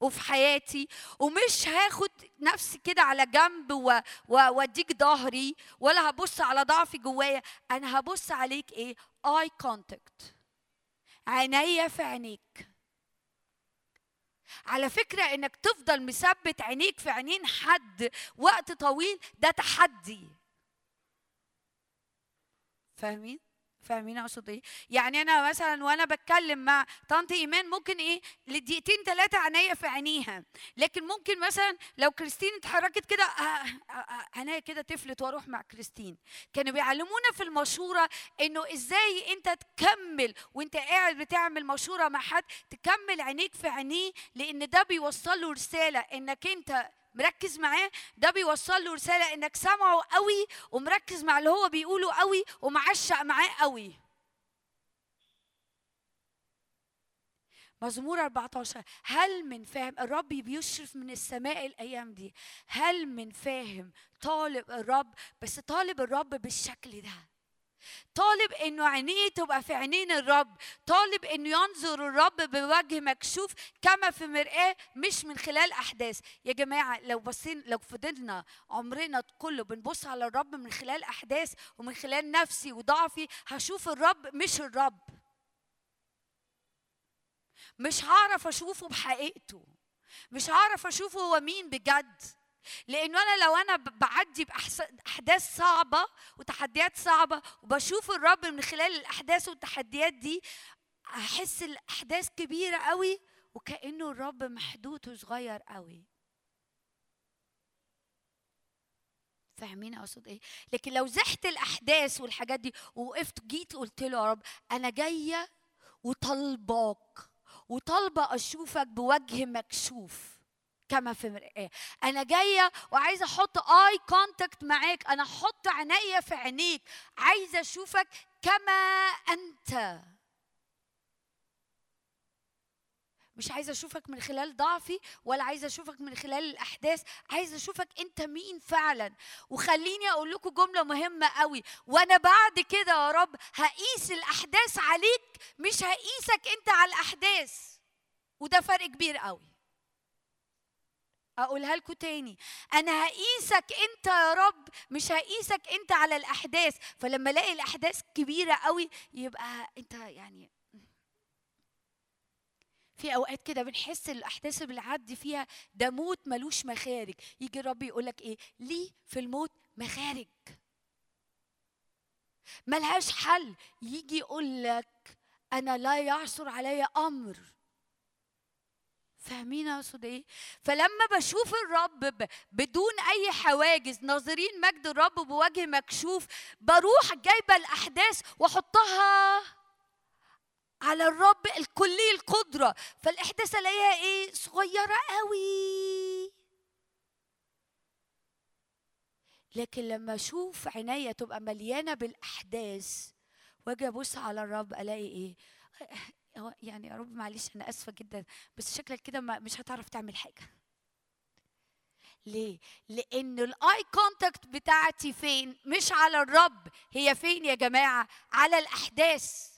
وفي حياتي ومش هاخد نفسي كده على جنب واديك ظهري ولا هبص على ضعفي جوايا. أنا هبص عليك إيه؟ اي كونتاكت عينيا في عينيك. على فكرة إنك تفضل مثبت عينيك في عينين حد وقت طويل ده تحدي. فاهمين؟ فاهمين أقصد إيه؟ يعني أنا مثلا وأنا بتكلم مع طنط إيمان ممكن إيه؟ لدقيقتين ثلاثة عينيا في عينيها. لكن ممكن مثلا لو كريستين اتحركت كده آه، آه، آه، عينيا كده تفلت وأروح مع كريستين. كانوا بيعلمونا في المشورة إنه إزاي أنت تكمل وأنت قاعد بتعمل مشورة مع حد تكمل عينيك في عينيه لأن ده بيوصل له رسالة إنك أنت مركز معاه ده بيوصل له رسالة إنك سامعه قوي ومركز مع اللي هو بيقوله قوي ومعشق معاه قوي. مزمور 14 هل من فاهم؟ الرب بيشرف من السماء الأيام دي. هل من فاهم طالب الرب؟ بس طالب الرب بالشكل ده. طالب إنه عينيه تبقى في عينين الرب طالب إنه ينظر الرب بوجه مكشوف كما في مرآة مش من خلال أحداث. يا جماعة لو بصين لو فضلنا عمرنا كله بنبص على الرب من خلال أحداث ومن خلال نفسي وضعفي هشوف الرب مش الرب. مش هعرف أشوفه بحقيقته. مش هعرف أشوفه هو مين بجد. لأنه أنا لو أنا بعدي باحداث صعبة وتحديات صعبة وبشوف الرب من خلال الأحداث والتحديات دي هحس الأحداث كبيرة قوي وكأنه الرب محدود وصغير قوي فاهمين أقصد إيه؟ لكن لو زحت الأحداث والحاجات دي ووقفت جيت قلت له يا رب أنا جاية وطالباك وطالبة أشوفك بوجه مكشوف. كما في مرآة أنا جاية وعايزة أحط آي كونتاكت معاك. أنا أحط عينيا في عينيك. عايزة أشوفك كما أنت. مش عايزة أشوفك من خلال ضعفي ولا عايزة أشوفك من خلال الأحداث. عايزة أشوفك أنت مين فعلا. وخليني أقول لكم جملة مهمة قوي. وأنا بعد كده يا رب هقيس الأحداث عليك مش هقيسك أنت على الأحداث. وده فرق كبير قوي. أقولها لكم تاني. أنا هقيسك أنت يا رب مش هقيسك أنت على الأحداث. فلما ألاقي الأحداث كبيرة قوي يبقى أنت يعني في أوقات كده بنحس الأحداث اللي بنعدي فيها ده موت ملوش مخارج. يجي الرب يقول لك إيه؟ ليه في الموت مخارج؟ ملهاش حل. يجي يقول لك أنا لا يعثر علي أمر. فاهمين أقصد إيه؟ فلما بشوف الرب بدون أي حواجز ناظرين مجد الرب بوجه مكشوف بروح جايبة الأحداث وأحطها على الرب الكلي القدرة. فالأحداث ألاقيها إيه؟ صغيرة قوي. لكن لما أشوف عينيا تبقى مليانة بالأحداث وأجي أبص على الرب ألاقي إيه؟ هو يعني يا رب معلش أنا آسفة جدا بس شكلك كده مش هتعرف تعمل حاجة. ليه؟ لأن ال eye contact بتاعتي فين؟ مش على الرب هي فين يا جماعة؟ على الأحداث.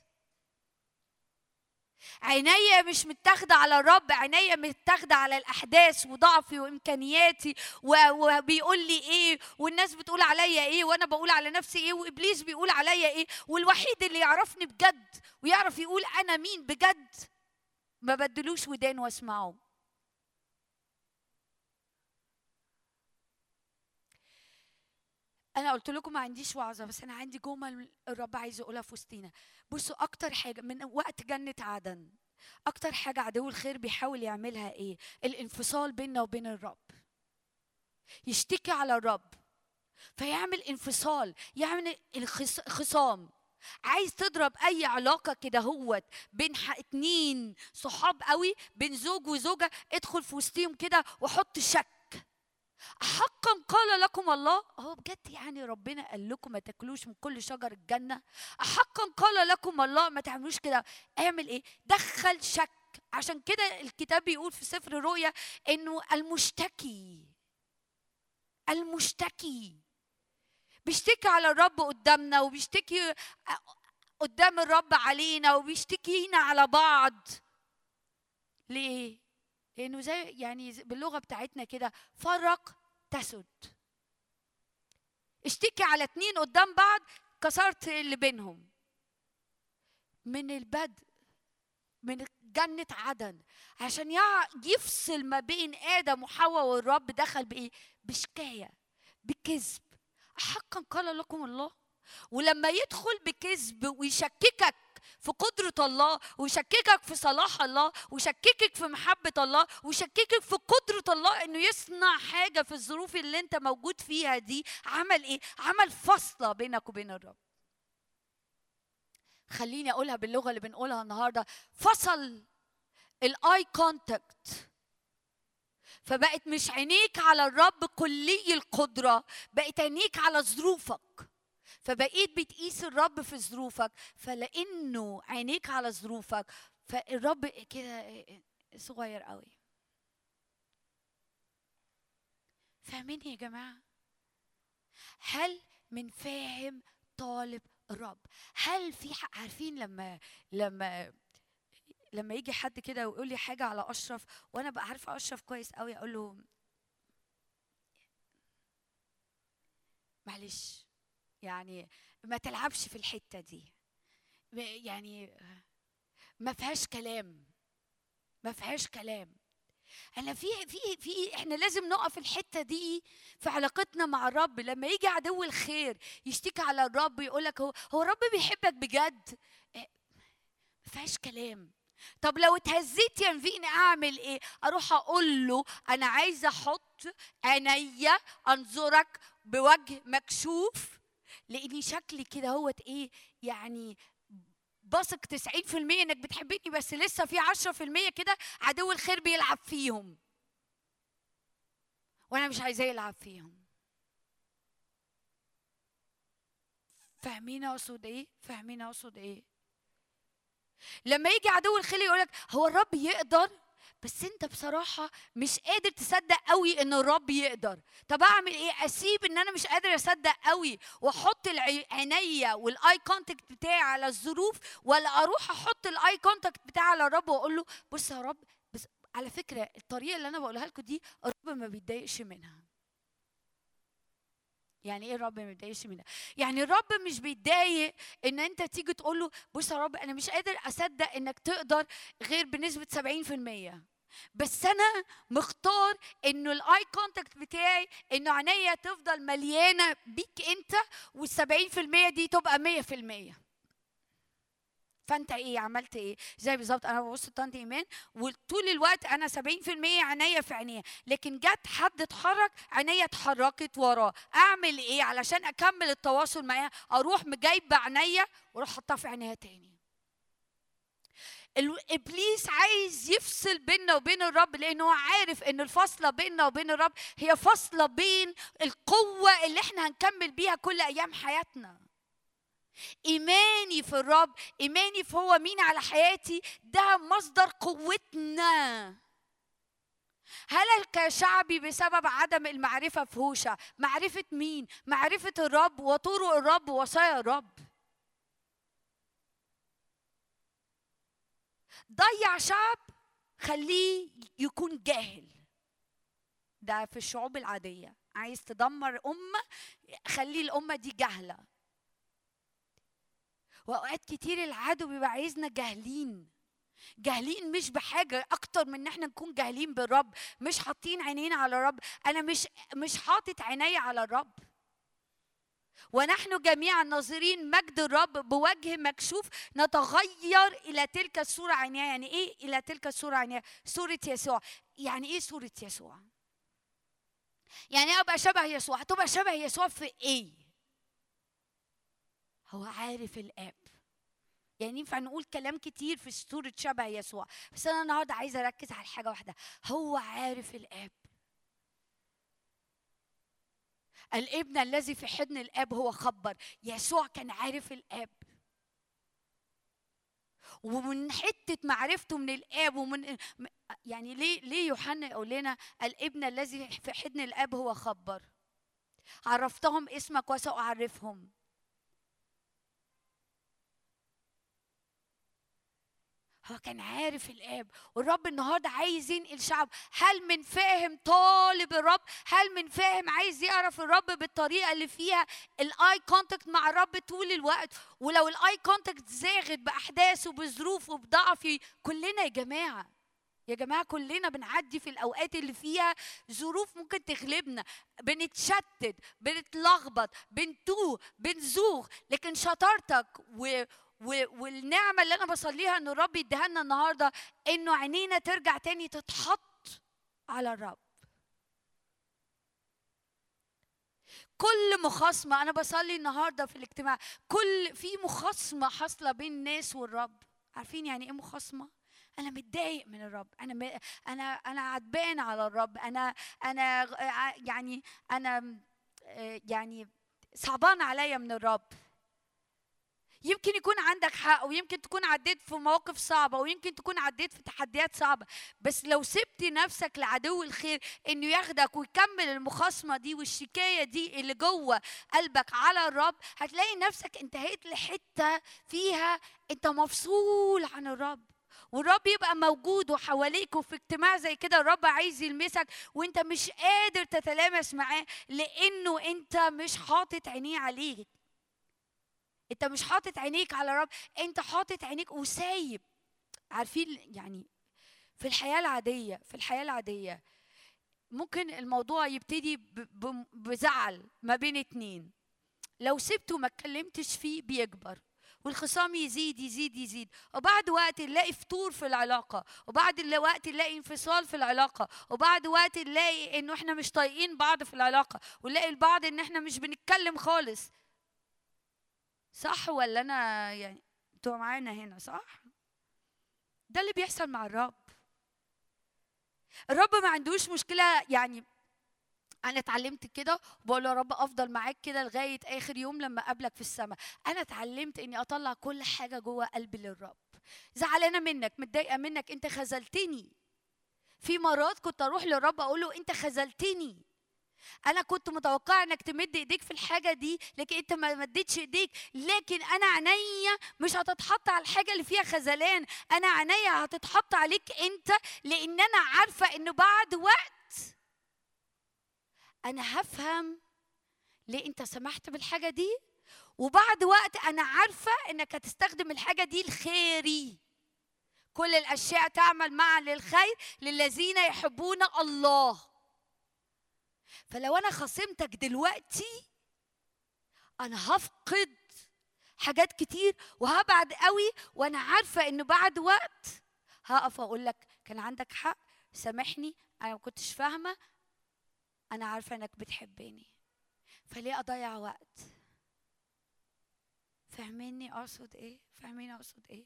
عينيا مش متاخدة على الرب عينيا متاخدة على الأحداث وضعفي وإمكانياتي وبيقول لي إيه والناس بتقول عليا إيه وأنا بقول على نفسي إيه وإبليس بيقول عليا إيه والوحيد اللي يعرفني بجد ويعرف يقول أنا مين بجد. ما بدلوش ودان واسمعه. أنا قلت لكم ما عنديش وعظة بس أنا عندي جمل الرب عايز يقولها في وسطينا. بصوا أكتر حاجة من وقت جنة عدن أكتر حاجة عدو الخير بيحاول يعملها إيه؟ الانفصال بيننا وبين الرب. يشتكي على الرب. فيعمل انفصال يعمل خصام. عايز تضرب أي علاقة كده هوت بين اتنين صحاب قوي بين زوج وزوجة ادخل في وسطهم كده وحط شك. حقا قال لكم الله. هو بجد يعني ربنا قال لكم ما تاكلوش من كل شجر الجنة؟ حقا قال لكم الله ما تعملوش كده. اعمل إيه؟ دخل شك. عشان كده الكتاب بيقول في سفر الرؤيا انه المشتكي المشتكي بيشتكي على الرب قدامنا وبيشتكي قدام الرب علينا وبيشتكينا على بعض. ليه؟ لأنه زي يعني باللغة بتاعتنا كده فرق تسد. اشتكي على اتنين قدام بعض كسرت اللي بينهم. من البدء من جنة عدن. عشان يفصل ما بين آدم وحواء والرب دخل بإيه؟ بشكاية بكذب. حقا قال لكم الله؟ ولما يدخل بكذب ويشككك في قدرة الله ويشككك في صلاح الله ويشككك في محبة الله ويشككك في قدرة الله إنه يصنع حاجة في الظروف اللي أنت موجود فيها دي. عمل إيه؟ عمل فصلة بينك وبين الرب. خليني أقولها باللغة اللي بنقولها النهاردة. فصل ال eye contact فبقت مش عينيك على الرب كلي القدرة بقت عينيك على ظروفك. فبقيت بتقيس الرب في ظروفك فلأنه عينيك على ظروفك فالرب كده صغير قوي. فاهمين يا جماعة؟ هل من فاهم طالب الرب هل في ح- عارفين لما لما لما يجي حد كده ويقول لي حاجة على أشرف وأنا بقى عارفة أشرف كويس قوي أقول له معلش. يعني ما تلعبش في الحتة دي. يعني ما فيهاش كلام. ما فيهاش كلام. أنا في في في إحنا لازم نقف الحتة دي في علاقتنا مع الرب. لما يجي عدو الخير يشتكي على الرب يقول لك هو هو الرب بيحبك بجد؟ إيه، ما فيهاش كلام. طب لو اتهزيت ينفيني اعمل إيه؟ أروح أقول له أنا عايزه أحط عينيا انظرك بوجه مكشوف لاني شكلي كده هوت إيه يعني بثق 90% إنك بتحبني بس لسه في 10% كده عدو الخير بيلعب فيهم. وأنا مش عايزاه يلعب فيهم. فاهمين أقصد إيه؟ فاهمين أقصد إيه؟ لما يجي عدو الخير يقولك هو الرب يقدر بس انت بصراحة مش قادر تصدق قوي إن الرب يقدر. طب أعمل إيه؟ أسيب إن أنا مش قادر أصدق قوي وأحط عينيا وال eye contact بتاعي على الظروف ولا أروح أحط ال eye contact بتاعي على الرب وأقول له بص يا رب بس على فكرة الطريقة اللي أنا بقولها لكم دي الرب ما بيتضايقش منها. يعني إيه الرب ما بيتضايقش منك يعني الرب مش بيتضايق إن أنت تيجي تقول له بص يا رب أنا مش قادر أصدق إنك تقدر غير بنسبة 70% بس أنا مختار إنه ال eye contact بتاعي إنه عينيا تفضل مليانة بيك أنت وال70% دي تبقى 100% فأنت إيه عملت إيه؟ زي بالظبط؟ أنا ببص لطنط ايمان وطول الوقت أنا 70% عينيا في عينيها لكن جت حد اتحرك عينيا اتحركت وراه. أعمل إيه؟ علشان أكمل التواصل معاها أروح مجايبه عينيا وأروح حاطها في عينيها تاني. إبليس عايز يفصل بيننا وبين الرب لأنه عارف إن الفاصلة بيننا وبين الرب هي فاصلة بين القوة اللي إحنا هنكمل بيها كل أيام حياتنا. إيماني في الرب إيماني في هو مين على حياتي ده مصدر قوتنا. هلك شعبي بسبب عدم المعرفة في هوشع معرفة مين؟ معرفة الرب وطرق الرب ووصايا الرب. ضيع شعب خليه يكون جاهل. ده في الشعوب العادية. عايز تدمر أمة خلي الأمة دي جاهله وأوقات كتير العدو بيبقى عايزنا جاهلين. جاهلين مش بحاجة أكتر من إن إحنا نكون جاهلين بالرب مش حاطين عينينا على الرب أنا مش مش حاطط عيني على الرب ونحن جميعا ناظرين مجد الرب بوجه مكشوف نتغير إلى تلك الصورة عينيها يعني إيه إلى تلك الصورة عينيها صورة يسوع. يعني إيه صورة يسوع؟ يعني أبقى شبه يسوع؟ هتبقى شبه يسوع في إيه؟ هو عارف الآب. يعني ينفع نقول كلام كتير في صورة شبه يسوع بس أنا النهاردة عايزة أركز على حاجة واحدة. هو عارف الآب. الابن الذي في حضن الآب هو خبر. يسوع كان عارف الآب. ومن حتة معرفته من الآب ومن يعني ليه ليه يوحنا يقول لنا الابن الذي في حضن الآب هو خبر؟ عرفتهم اسمك وسأعرفهم. هو كان عارف الآب والرب النهارده عايز ينقل شعب. هل من فاهم طالب الرب؟ هل من فاهم عايز يعرف الرب بالطريقة اللي فيها ال eye contact مع الرب طول الوقت؟ ولو ال eye contact زاغت باحداثه بظروفه بضعفي كلنا يا جماعة يا جماعة كلنا بنعدي في الأوقات اللي فيها ظروف ممكن تغلبنا. بنتشتت بنتلخبط بنتوه بنزوغ. لكن شطارتك و والنعمة اللي أنا بصليها إن الرب يديها لنا النهارده إنه عينينا ترجع تاني تتحط على الرب. كل مخاصمة أنا بصلي النهارده في الاجتماع كل في مخاصمة حاصلة بين الناس والرب. عارفين يعني إيه مخاصمة؟ أنا متضايق من الرب. أنا م... أنا أنا عتبان على الرب. أنا غ- يعني أنا آه، يعني صعبان عليا من الرب. يمكن يكون عندك حق ويمكن تكون عديت في مواقف صعبة ويمكن تكون عديت في تحديات صعبة بس لو سبت نفسك لعدو الخير إنه ياخدك ويكمل المخاصمة دي والشكاية دي اللي جوه قلبك على الرب هتلاقي نفسك انتهيت لحتة فيها أنت مفصول عن الرب. والرب يبقى موجود وحواليك وفي اجتماع زي كده الرب عايز يلمسك وأنت مش قادر تتلامس معاه لأنه أنت مش حاطط عينيه عليك. انت مش حاطط عينيك على الرب انت حاطط عينيك وسايب. عارفين يعني في الحياة العادية في الحياة العادية ممكن الموضوع يبتدي بزعل ما بين اتنين. لو سبته ما اتكلمتش فيه بيكبر والخصام يزيد يزيد يزيد. وبعد وقت نلاقي فتور في العلاقة وبعد وقت نلاقي انفصال في العلاقة وبعد وقت نلاقي إنه إحنا مش طايقين بعض في العلاقة ونلاقي البعض إن إحنا مش بنتكلم خالص. صح ولا أنا يعني أنتوا معانا هنا صح؟ ده اللي بيحصل مع الرب. الرب ما عندوش مشكلة يعني أنا اتعلمت كده وبقول يا رب أفضل معاك كده لغاية آخر يوم لما أقابلك في السماء. أنا اتعلمت إني أطلع كل حاجة جوه قلبي للرب. زعلانة منك متضايقة منك أنت خذلتني. في مرات كنت أروح للرب أقول له أنت خذلتني. أنا كنت متوقعة إنك تمد إيديك في الحاجة دي لكن أنت ما مدتش إيديك. لكن أنا عينيا مش هتتحط على الحاجة اللي فيها خذلان. أنا عينيا هتتحط عليك أنت لأن أنا عارفة انه بعد وقت أنا هفهم ليه أنت سمحت بالحاجة دي. وبعد وقت أنا عارفة إنك هتستخدم الحاجة دي الخيري كل الأشياء تعمل معا للخير للذين يحبون الله. فلو أنا خصمتك دلوقتي أنا هفقد حاجات كتير وهبعد قوي وأنا عارفة إن بعد وقت هقف أقول لك كان عندك حق سامحني أنا ما كنتش فاهمة أنا عارفة إنك بتحبني فليه أضيع وقت؟ فاهميني أقصد إيه؟ فاهمين أقصد إيه؟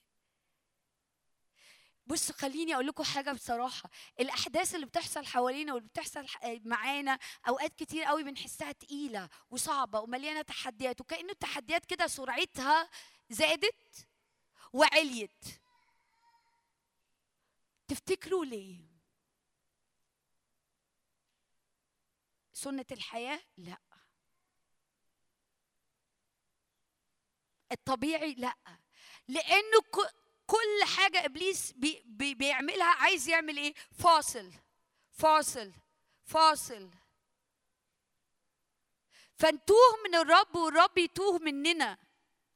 بصوا خليني أقول لكم حاجة بصراحة الأحداث اللي بتحصل حوالينا واللي بتحصل ح- معانا أوقات كتير قوي بنحسها تقيلة وصعبة ومليانة تحديات وكانه التحديات كده سرعتها زادت وعليت. تفتكروا ليه؟ سنة الحياة؟ لأ. الطبيعي؟ لأ. لأنه كل حاجة إبليس بي بي بيعملها عايز يعمل إيه؟ فاصل فاصل فاصل. فنتوه من الرب والرب يتوه مننا.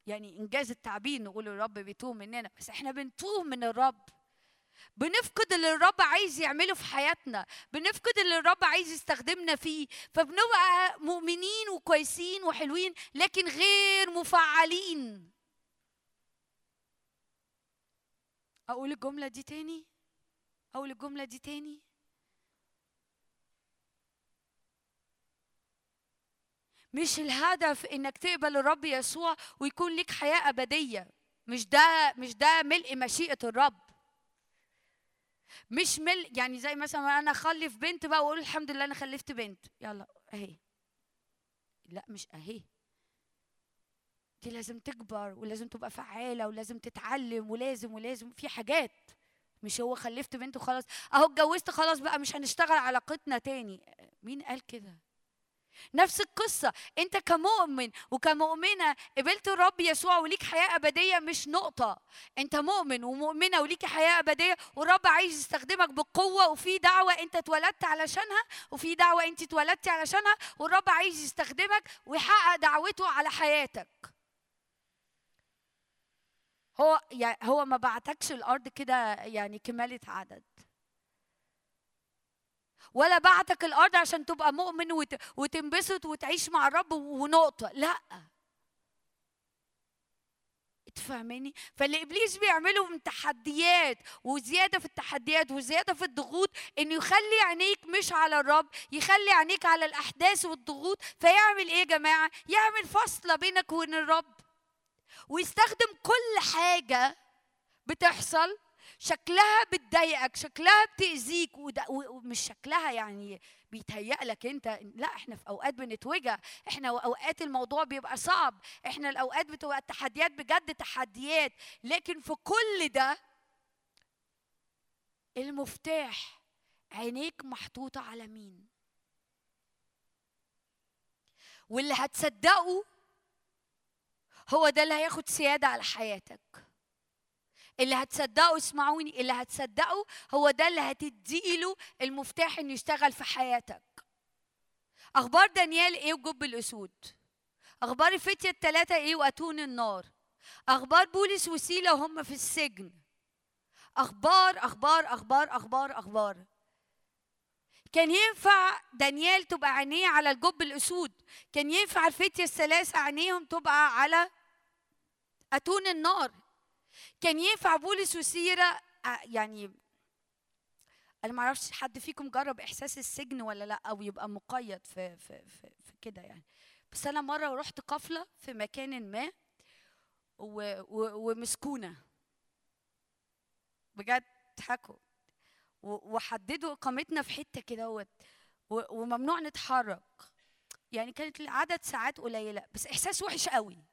يعني إنجاز التعبير نقول الرب بيتوه مننا بس إحنا بنتوه من الرب. بنفقد اللي الرب عايز يعمله في حياتنا بنفقد اللي الرب عايز يستخدمنا فيه. فبنبقى مؤمنين وكويسين وحلوين لكن غير مفعلين. أقول الجملة دي تاني؟ أقول الجملة دي تاني؟ مش الهدف إنك تقبل الرب يسوع ويكون لك حياة أبدية. مش ده مش ده ملء مشيئة الرب. مش ملء يعني زي مثلا أنا أخلف بنت بقى وأقول الحمد لله أنا خلفت بنت. يلا أهي. لا مش أهي. دي لازم تكبر ولازم تبقى فعالة ولازم تتعلم ولازم ولازم. في حاجات مش هو خلفت بنت وخلاص أهو اتجوزت خلاص بقى مش هنشتغل علاقتنا تاني. مين قال كده؟ نفس القصة. أنت كمؤمن وكمؤمنة قبلت الرب يسوع وليك حياة أبدية مش نقطة. أنت مؤمن ومؤمنة وليك حياة أبدية والرب عايز يستخدمك بقوة وفي دعوة أنت اتولدت علشانها وفي دعوة أنت اتولدتي علشانها. والرب عايز يستخدمك ويحقق دعوته على حياتك. هو يعني هو ما بعتكش الأرض كده يعني كمالة عدد. ولا بعتك الأرض عشان تبقى مؤمن وت... وتنبسط وتعيش مع الرب ونقطة. لا. تفهميني فاللي ابليس بيعمله من تحديات وزيادة في التحديات وزيادة في الضغوط انه يخلي عينيك مش على الرب يخلي عينيك على الأحداث والضغوط. فيعمل إيه يا جماعة؟ يعمل فاصلة بينك وبين الرب. ويستخدم كل حاجة بتحصل شكلها بتضايقك شكلها بتأذيك ومش شكلها يعني بيتهيأ لك انت لا إحنا في أوقات بنتوجع إحنا أوقات الموضوع بيبقى صعب إحنا الأوقات بتبقى التحديات بجد تحديات لكن في كل ده المفتاح عينيك محطوطة على مين؟ واللي هتصدقه هو ده اللي هياخد سيادة على حياتك. اللي هتصدقوا اسمعوني اللي هتصدقوا هو ده اللي هتديله المفتاح إنه يشتغل في حياتك. أخبار دانيال إيه وجب الأسود؟ أخبار الفتية الثلاثة إيه وأتون النار؟ أخبار بولس وسيلة وهم في السجن؟ أخبار أخبار أخبار أخبار أخبار. كان ينفع دانيال تبقى عينيه على الجب الأسود؟ كان ينفع الفتية الثلاثة عينيهم تبقى على أتون النار؟ كان ينفع بولس وسيرة يعني أنا ما أعرفش حد فيكم جرب إحساس السجن ولا لأ أو يبقى مقيد في في في, في كده يعني. بس أنا مرة رحت قفله في مكان ما ومسكونة. بجد ضحكوا وحددوا إقامتنا في حتة كده وممنوع نتحرك. يعني كانت العدد ساعات قليلة بس إحساس وحش قوي.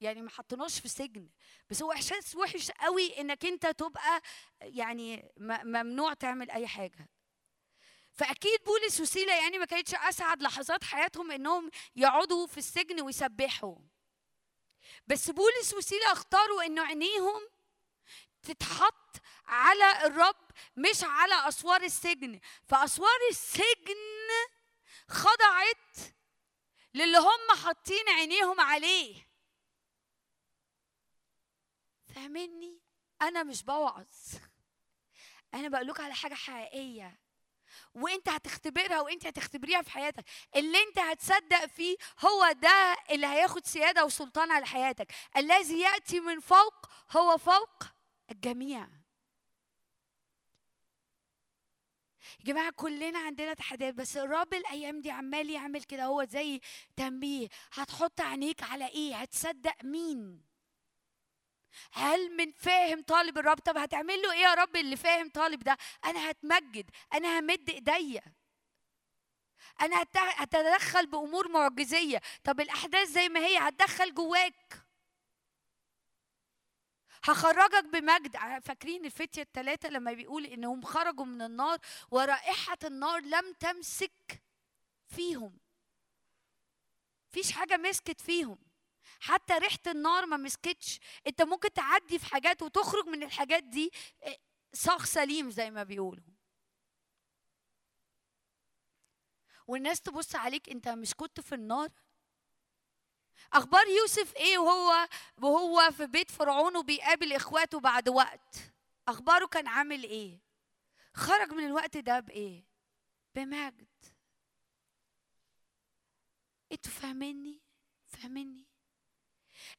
يعني ما حطيناش في سجن بس هو إحساس وحش قوي إنك أنت تبقى يعني ممنوع تعمل أي حاجة. فأكيد بولس وسيلة يعني ما كانتش أسعد لحظات حياتهم إنهم يقعدوا في السجن ويسبحوا. بس بولس وسيلة اختاروا إنه عينيهم تتحط على الرب مش على أسوار السجن. فأسوار السجن خضعت للي هم حاطين عينيهم عليه. فاهمني؟ أنا مش بوعظ. أنا بقول لكم على حاجة حقيقية. وأنت هتختبرها وأنت هتختبريها في حياتك. اللي أنت هتصدق فيه هو ده اللي هياخد سيادة وسلطان على حياتك. الذي يأتي من فوق هو فوق الجميع. يا جماعة كلنا عندنا تحديات بس الرب الأيام دي عمال يعمل كده هو زي تنبيه. هتحط عينيك على إيه؟ هتصدق مين؟ هل من فاهم طالب الرب؟ طب هتعمل له إيه يا رب اللي فاهم طالب ده؟ أنا هتمجد أنا همد إيديا. أنا هت- هتدخل بأمور معجزية. طب الأحداث زي ما هي هتدخل جواك. هخرجك بمجد. فاكرين الفتية الثلاثة لما بيقول إنهم خرجوا من النار ورائحة النار لم تمسك فيهم. فيش حاجة مسكت فيهم. حتى ريحة النار ما مسكتش. أنت ممكن تعدي في حاجات وتخرج من الحاجات دي آه، صاغ سليم زي ما بيقولوا. والناس تبص عليك أنت مش كنت في النار؟ أخبار يوسف إيه وهو وهو في بيت فرعون وبيقابل إخواته بعد وقت؟ أخباره كان عامل إيه؟ خرج من الوقت ده بإيه؟ بمجد. أنتوا فاهميني؟ فاهميني؟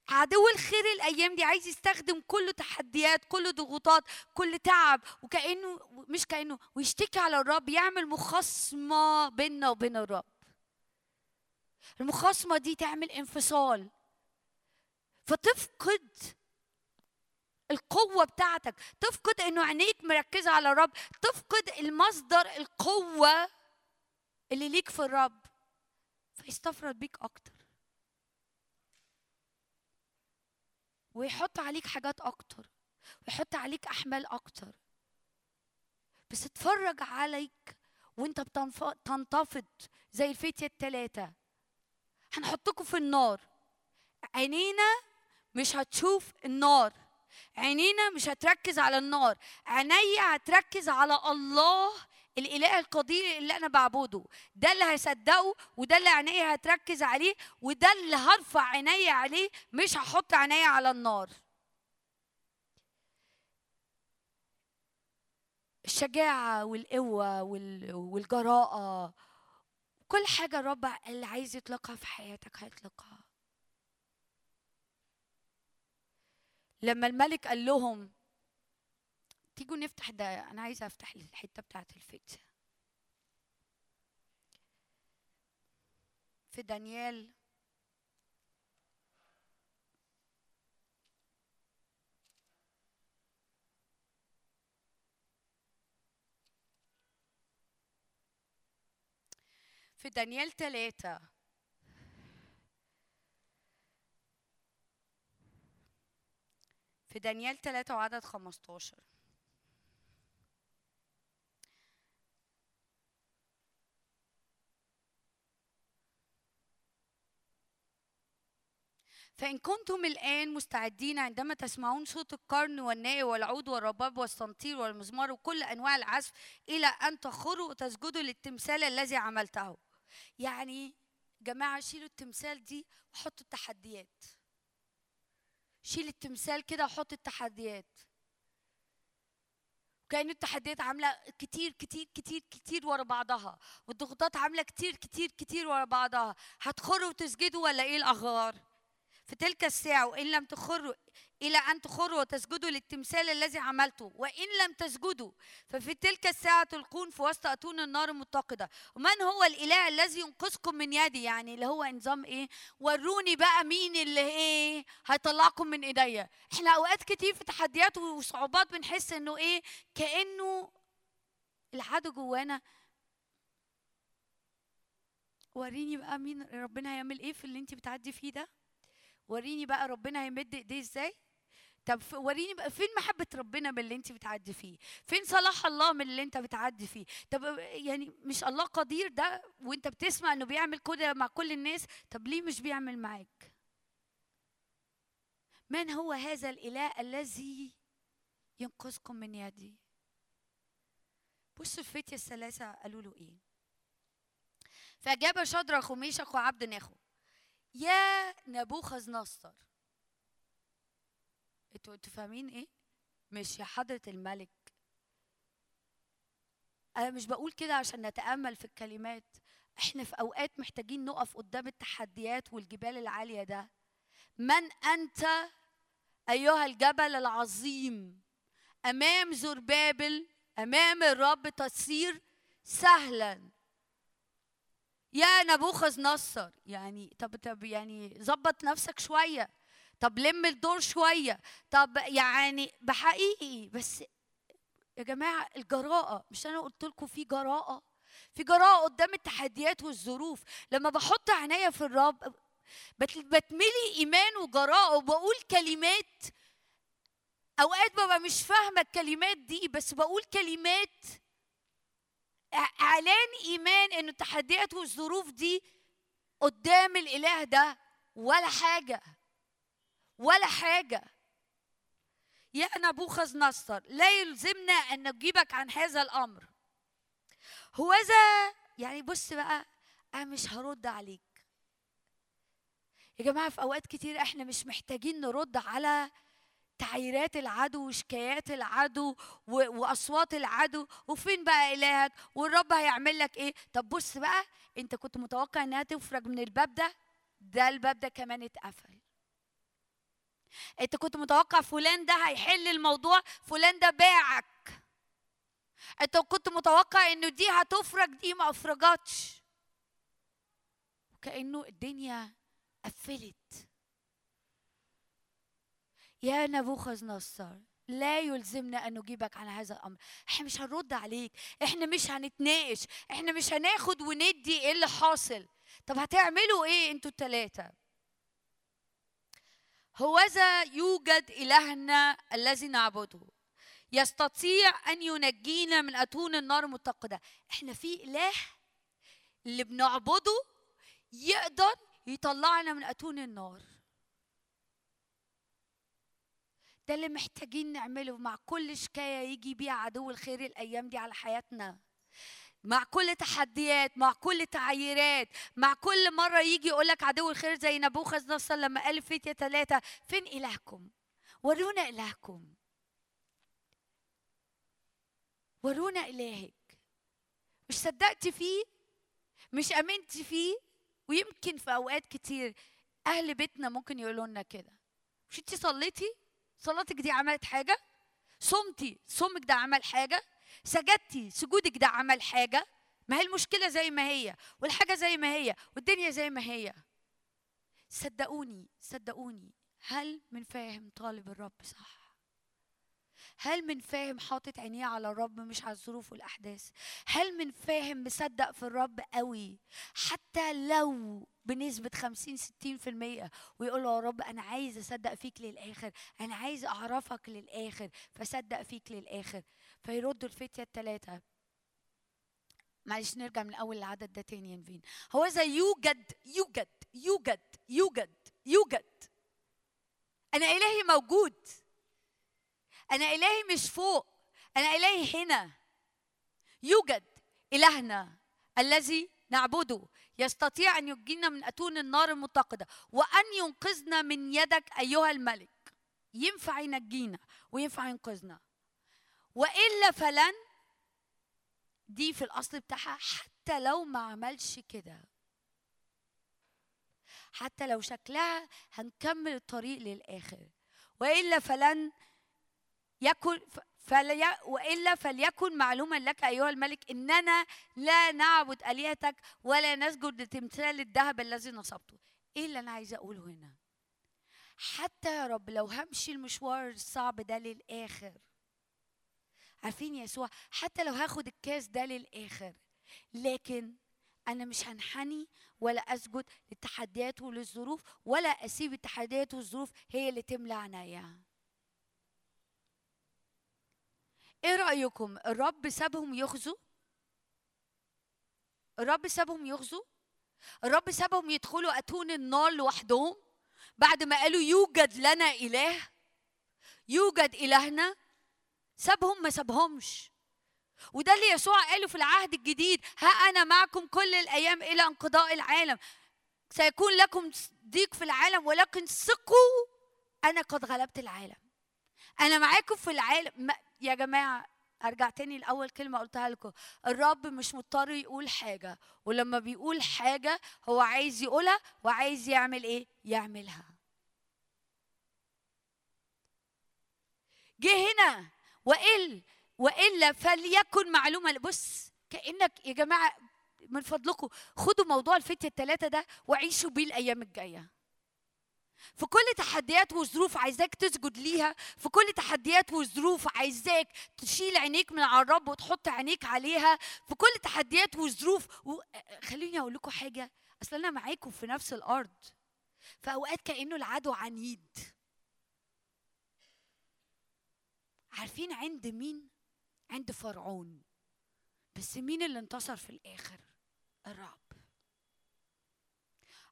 عدو الخير الأيام دي عايز يستخدم كل تحديات كل ضغوطات كل تعب وكانه مش كأنه ويشتكي على الرب يعمل مخاصمة بيننا وبين الرب. المخاصمة دي تعمل انفصال. فتفقد القوة بتاعتك تفقد إنه عينيك مركزة على الرب تفقد المصدر القوة اللي ليك في الرب. فيستفرد بيك أكتر. ويحط عليك حاجات أكتر ويحط عليك أحمال أكتر. بس اتفرج عليك وانت بتنتفض زي الفتية التلاتة هنحطكم في النار. عينينا مش هتشوف النار. عينينا مش هتركز على النار. عينيا هتركز على الله الإله القدير اللي أنا بعبده. ده اللي هيصدقه وده اللي عينيا هتركز عليه وده اللي هرفع عينيا عليه. مش هحط عينيا على النار. الشجاعة والقوة وال- والجراءة كل حاجة الرب اللي عايز يطلقها في حياتك هيطلقها. لما الملك قال لهم تيجوا نفتح ده أنا عايزه أفتح الحتة بتاعت الفتية في دانيال في دانيال ثلاثة في دانيال ثلاثة وعدد 15 فإن كنتم الآن مستعدين عندما تسمعون صوت القرن والناي والعود والرباب والصنطير والمزمار وكل أنواع العزف إلى أن تخروا وتسجدوا للتمثال الذي عملته. يعني جماعة شيلوا التمثال دي وحطوا التحديات. شيل التمثال كده وحط التحديات. كأن التحديات عاملة كتير كتير كتير كتير ورا بعضها. والضغوطات عاملة كتير كتير كتير ورا بعضها. هتخروا وتسجدوا ولا إيه الأخبار؟ في تلك الساعة وإن لم تخروا إلى أن تخروا وتسجدوا للتمثال الذي عملته وإن لم تسجدوا ففي تلك الساعة تلقون في وسط أتون النار المتقدة ومن هو الإله الذي ينقذكم من يدي؟ يعني اللي هو نظام إيه؟ وروني بقى مين اللي إيه؟ هيطلعكم من إيديا. إحنا أوقات كتير في تحديات وصعوبات بنحس إنه إيه؟ كأنه العدو جوانا. وريني بقى مين ربنا هيعمل إيه في اللي أنت بتعدي فيه ده؟ وريني بقى ربنا هيمد إيديه إزاي؟ طب وريني بقى فين محبة ربنا من اللي انت بتعدي فيه؟ فين صلاح الله من اللي انت بتعدي فيه؟ طب يعني مش الله قدير ده وانت بتسمع انه بيعمل كده مع كل الناس؟ طب ليه مش بيعمل معاك؟ من هو هذا الإله الذي ينقذكم من يدي؟ بصوا الفتية الثلاثة قالوا له إيه؟ فأجاب شدرخ وميشخ وعبد ناخو يا نبوخذ نصر أنتوا أنتوا فاهمين إيه؟ مش يا حضرة الملك. أنا مش بقول كده عشان نتأمل في الكلمات. إحنا في اوقات محتاجين نقف قدام التحديات والجبال العالية ده. من انت ايها الجبل العظيم؟ امام زربابل امام الرب تصير سهلا. يا نبوخذ نصر. يعني طب طب يعني ظبط نفسك شوية. طب لم الدور شوية. طب يعني بحقيقي بس يا جماعة الجراءة مش أنا قلت لكم في جراءة؟ في جراءة قدام التحديات والظروف. لما بحط عينيا في الرب بت- بتملي إيمان وجراءة وبقول كلمات. أوقات ببقى مش فاهمة الكلمات دي بس بقول كلمات. إعلان إيمان إن التحديات والظروف دي قدام الإله ده ولا حاجة. ولا حاجة. يا نبوخذ نصر لا يلزمنا أن نجيبك عن هذا الأمر. هوذا يعني بص بقى أنا مش هرد عليك. يا جماعة في أوقات كتير إحنا مش محتاجين نرد على تعييرات العدو وشكايات العدو وأصوات العدو وفين بقى إلهك والرب هيعمل لك إيه؟ طب بص بقى أنت كنت متوقع إنها تفرج من الباب ده؟ ده الباب ده كمان اتقفل. انت كنت متوقع فلان ده هيحل الموضوع فلان ده باعك. انت كنت متوقع انه دي هتفرج دي ما افرجتش. كانه الدنيا قفلت. يا نبوخذ نصر لا يلزمنا أن نجيبك على هذا الأمر. إحنا مش هنرد عليك إحنا مش هنتناقش إحنا مش هناخد وندي إيه اللي حاصل. طب هتعملوا إيه أنتوا التلاتة؟ هوذا يوجد إلهنا الذي نعبده. يستطيع أن ينجينا من أتون النار المتقده إحنا في إله اللي بنعبده يقدر يطلعنا من أتون النار. ده اللي محتاجين نعمله مع كل شكاية يجي بيها عدو الخير الأيام دي على حياتنا. مع كل تحديات مع كل تعييرات مع كل مرة يجي يقول لك عدو الخير زي نبوخذ نصر لما قال في ثلاثة فين إلهكم؟ ورونا إلهكم. ورونا إلهك. مش صدقتي فيه؟ مش امنتي فيه؟ ويمكن في أوقات كتير أهل بيتنا ممكن يقولوا لنا كده. مش انت صليتي؟ صلاتك دي عملت حاجة؟ صمتي صومك ده عمل حاجة؟ سجدتي سجودك ده عمل حاجة؟ ما هي المشكلة زي ما هي والحاجة زي ما هي والدنيا زي ما هي. صدقوني صدقوني هل من فاهم طالب الرب صح؟ هل من فاهم حاطط عينيه على الرب مش على الظروف والأحداث؟ هل من فاهم مصدق في الرب قوي؟ حتى لو بنسبة 50 60% ويقول له يا رب أنا عايز أصدق فيك للآخر أنا عايز أعرفك للآخر فصدق فيك للآخر. فيردوا الفتية الثلاثة معلش نرجع من أول العدد ده تاني يا هو إذا يوجد يوجد يوجد يوجد يوجد أنا إلهي موجود. أنا إلهي مش فوق. أنا إلهي هنا. يوجد إلهنا الذي نعبده. يستطيع أن ينجينا من أتون النار المتقدة. وأن ينقذنا من يدك أيها الملك. ينفع ينجينا وينفع ينقذنا. وإلا فلن. دي في الأصل بتاعها حتى لو ما عملش كده. حتى لو شكلها هنكمل الطريق للآخر. وإلا فلن يكن فلي وإلا فليكن معلوما لك أيها الملك إننا لا نعبد آلهتك ولا نسجد لتمثال الذهب الذي نصبته. إيه اللي أنا عايزه أقوله هنا؟ حتى يا رب لو همشي المشوار الصعب ده للآخر عارفين يسوع حتى لو هاخد الكاس ده للآخر لكن أنا مش هنحني ولا أسجد للتحديات وللظروف ولا أسيب التحديات والظروف هي اللي تملى عينيا. إيه رأيكم؟ الرب سابهم يغزوا الرب سابهم يغزوا الرب سابهم يدخلوا أتون النار لوحدهم بعد ما قالوا يوجد لنا إله؟ يوجد إلهنا؟ سابهم ما سابهمش. وده اللي يسوع قاله في العهد الجديد ها أنا معكم كل الأيام إلى انقضاء العالم. سيكون لكم ضيق في العالم ولكن ثقوا أنا قد غلبت العالم. أنا معاكم في العالم. يا جماعة أرجع تاني لأول كلمة قلتها لكم. الرب مش مضطر يقول حاجة ولما بيقول حاجة هو عايز يقولها وعايز يعمل إيه؟ يعملها. جه هنا وإل وإلا فليكن معلومة بص كأنك يا جماعة من فضلكم خدوا موضوع الفتية الثلاثة ده وعيشوا بيه الأيام الجاية. في كل تحديات وظروف عايزاك تسجد ليها في كل تحديات وظروف عايزاك تشيل عينيك من على الرب وتحط عينيك عليها في كل تحديات وظروف و... خليني أقول لكم حاجة أصل أنا معاكم في نفس الأرض في أوقات كأنه العدو عنيد. عارفين عند مين؟ عند فرعون. بس مين اللي انتصر في الآخر؟ الرب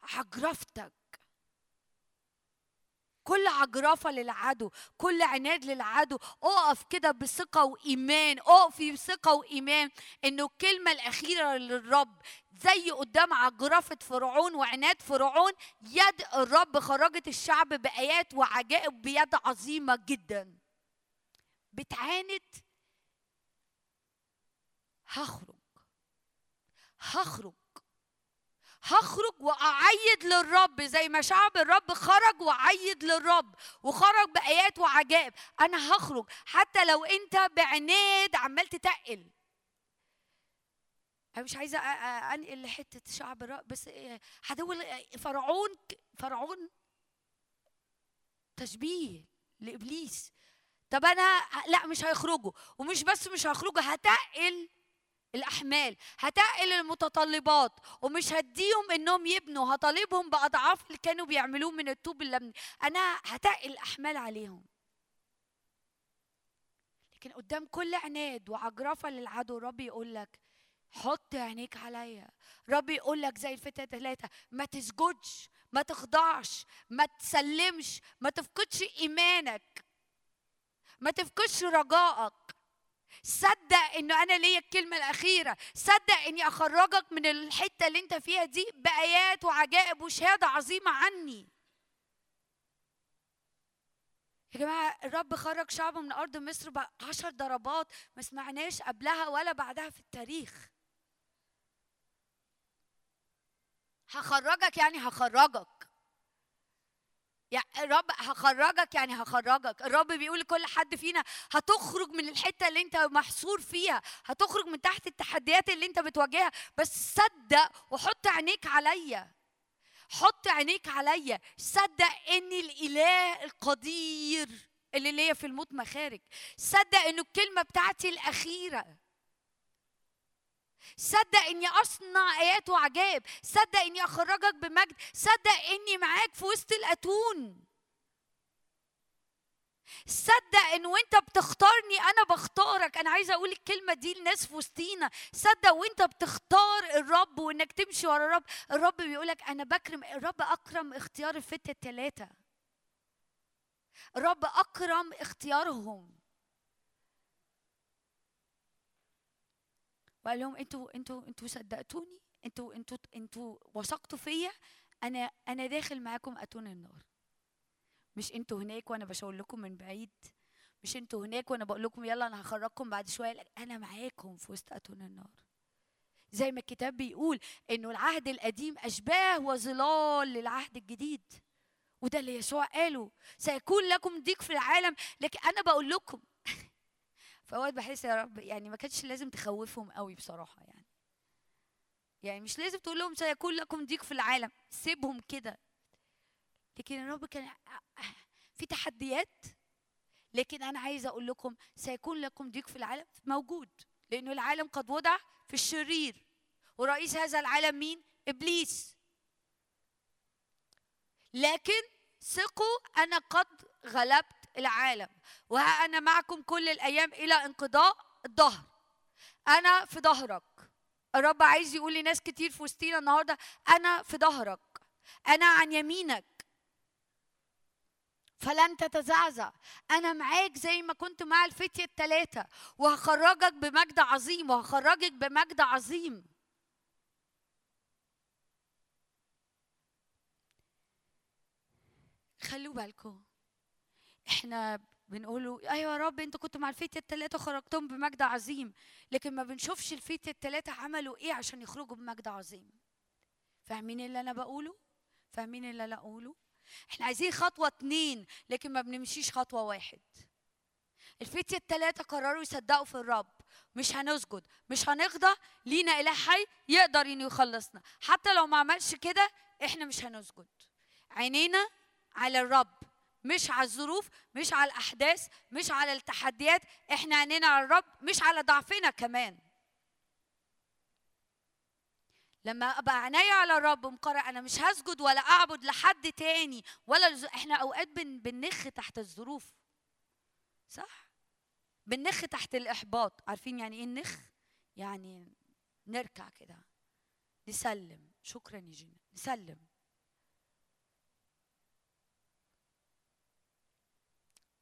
عجرفتك. كل عجرفة للعدو كل عناد للعدو. اقف كده بثقة وإيمان اقفي بثقة وإيمان إنه الكلمة الأخيرة للرب. زي قدام عجرفة فرعون وعناد فرعون يد الرب خرجت الشعب بآيات وعجائب بيد عظيمة جدا. بتعاند. هخرج. هخرج. هخرج وأعيد للرب زي ما شعب الرب خرج وعيد للرب وخرج بآيات وعجائب. أنا هخرج. حتى لو أنت بعناد عمال تتقل. أنا مش عايزة أنقل لحتة شعب الرب بس إيه، هدول فرعون فرعون تشبيه لإبليس. طب أنا لا مش هيخرجوا. ومش بس مش هيخرجوا هتقل الأحمال هتقل المتطلبات. ومش هديهم إنهم يبنوا هطالبهم بأضعاف اللي كانوا بيعملوه من الطوب اللبني. أنا هتقل الاحمال عليهم. لكن قدام كل عناد وعجرفه للعدو الرب يقول لك حط عينيك عليا. رب يقول لك زي الفتى ثلاثة ما تسجدش ما تخضعش ما تسلمش ما تفقدش إيمانك. ما تفقدش رجائك صدق إنه أنا ليا الكلمة الأخيرة. صدق إني أخرجك من الحتة اللي أنت فيها دي بآيات وعجائب وشهادة عظيمة عني. يا جماعة الرب خرج شعبه من أرض مصر بعشر ضربات ما سمعناش قبلها ولا بعدها في التاريخ. هخرجك يعني هخرجك. يا الرب هخرجك يعني هخرجك. الرب بيقول لكل حد فينا هتخرج من الحتة اللي انت محصور فيها هتخرج من تحت التحديات اللي انت بتواجهها. بس صدق وحط عينيك عليا. حط عينيك عليا. صدق ان الإله القدير اللي ليا في الموت مخارج. صدق إنه الكلمة بتاعتي الأخيرة. صدق إني أصنع آيات وعجائب. صدق إني أخرجك بمجد. صدق إني معاك في وسط الأتون. صدق إن وأنت بتختارني أنا بختارك. أنا عايزة أقول الكلمة دي لناس في وسطينا. صدق وأنت بتختار الرب وإنك تمشي ورا الرب. الرب بيقولك أنا بكرم. الرب أكرم اختيار الفتة الثلاثه الرب أكرم اختيارهم. وقال لهم أنتوا أنتوا أنتوا صدقتوني أنتوا أنتوا أنتوا وثقتوا فيا أنا أنا داخل معاكم أتون النار. مش أنتوا هناك وأنا بشاور لكم من بعيد مش أنتوا هناك وأنا بقول لكم يلا أنا هخرجكم بعد شوية أنا معاكم في وسط أتون النار. زي ما الكتاب بيقول إنه العهد القديم أشباه وظلال للعهد الجديد. وده اللي يسوع قاله سيكون لكم ضيق في العالم لكن أنا بقول لكم فأوقات بحس يا رب يعني ما كانش لازم تخوفهم قوي بصراحة يعني. يعني مش لازم تقول لهم سيكون لكم ضيق في العالم. سيبهم كده. لكن الرب كان في تحديات. لكن أنا عايزة أقول لكم سيكون لكم ضيق في العالم. موجود. لأنه العالم قد وضع في الشرير. ورئيس هذا العالم مين؟ إبليس. لكن ثقوا أنا قد غلبت العالم. وها أنا معكم كل الأيام إلى انقضاء الظهر. أنا في ظهرك. الرب عايز يقول لناس كتير في وسطينا النهارده أنا في ظهرك. أنا عن يمينك. فلن تتزعزع. أنا معاك زي ما كنت مع الفتية الثلاثة وهخرجك بمجد عظيم. وهخرجك بمجد عظيم. خلوا بالكم. إحنا بنقولوا أيوه يا رب انت كنت مع الفتية التلاتة خرجتهم بمجد عظيم لكن ما بنشوفش الفتية التلاتة عملوا إيه عشان يخرجوا بمجد عظيم؟ فاهمين اللي أنا بقوله؟ فاهمين اللي أنا أقوله؟ إحنا عايزين خطوة اتنين لكن ما بنمشيش خطوة واحد. الفتية التلاتة قرروا يصدقوا في الرب مش هنسجد مش هنخضع لينا إله حي يقدر إنه يخلصنا. حتى لو ما عملش كده إحنا مش هنسجد. عينينا على الرب. مش على الظروف مش على الأحداث مش على التحديات إحنا عينينا على الرب مش على ضعفنا كمان. لما أبقى عينيا على الرب مقرر أنا مش هسجد ولا أعبد لحد تاني ولا. إحنا أوقات بن... بنخ تحت الظروف. صح؟ بنخ تحت الإحباط. عارفين يعني إيه النخ يعني نركع كده. نسلم. شكرا يا جينا. نسلم.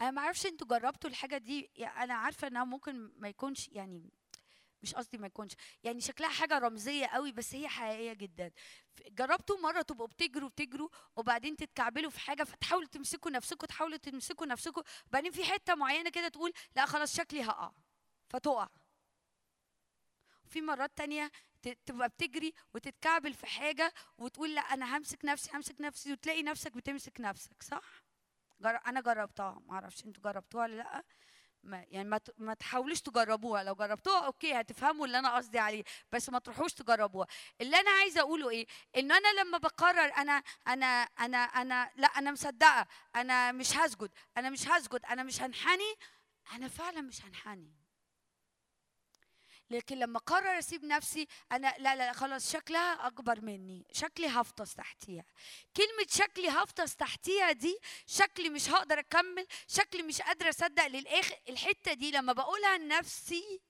أنا ما أعرفش أنتوا جربتوا الحاجة دي أنا عارفة إنها ممكن ما يكونش يعني مش قصدي ما يكونش يعني شكلها حاجة رمزية قوي بس هي حقيقية جدا جربتوا مرة تبقوا بتجروا بتجروا وبعدين تتكعبلوا في حاجة فتحاولوا تمسكوا نفسكم تحاولوا تمسكوا نفسكم وبعدين في حتة معينة كده تقول لا خلاص شكلي هقع فتقع في مرات تانية تبقى بتجري وتتكعبل في حاجة وتقول لا أنا همسك نفسي همسك نفسي وتلاقي نفسك بتمسك نفسك صح؟ جر... أنا جربتها معرفش أنتوا جربتوها ولا لأ. ما يعني ما. ما تحاولوش تجربوها لو جربتوها أوكي هتفهموا اللي أنا قصدي عليه بس ما تروحوش تجربوها. اللي أنا عايزة أقوله إيه؟ إن أنا لما بقرر أنا أنا أنا أنا لأ أنا مصدقة أنا مش هسجد أنا مش هسجد أنا مش هنحني أنا فعلا مش هنحني. لكن لما قرر أسيب نفسي أنا لا لا خلاص شكلها أكبر مني شكلي هفطس تحتيها. كلمة شكلي هفطس تحتيها دي شكلي مش هقدر أكمل شكلي مش قادرة أصدق للآخر. الحتة دي لما بقولها لنفسي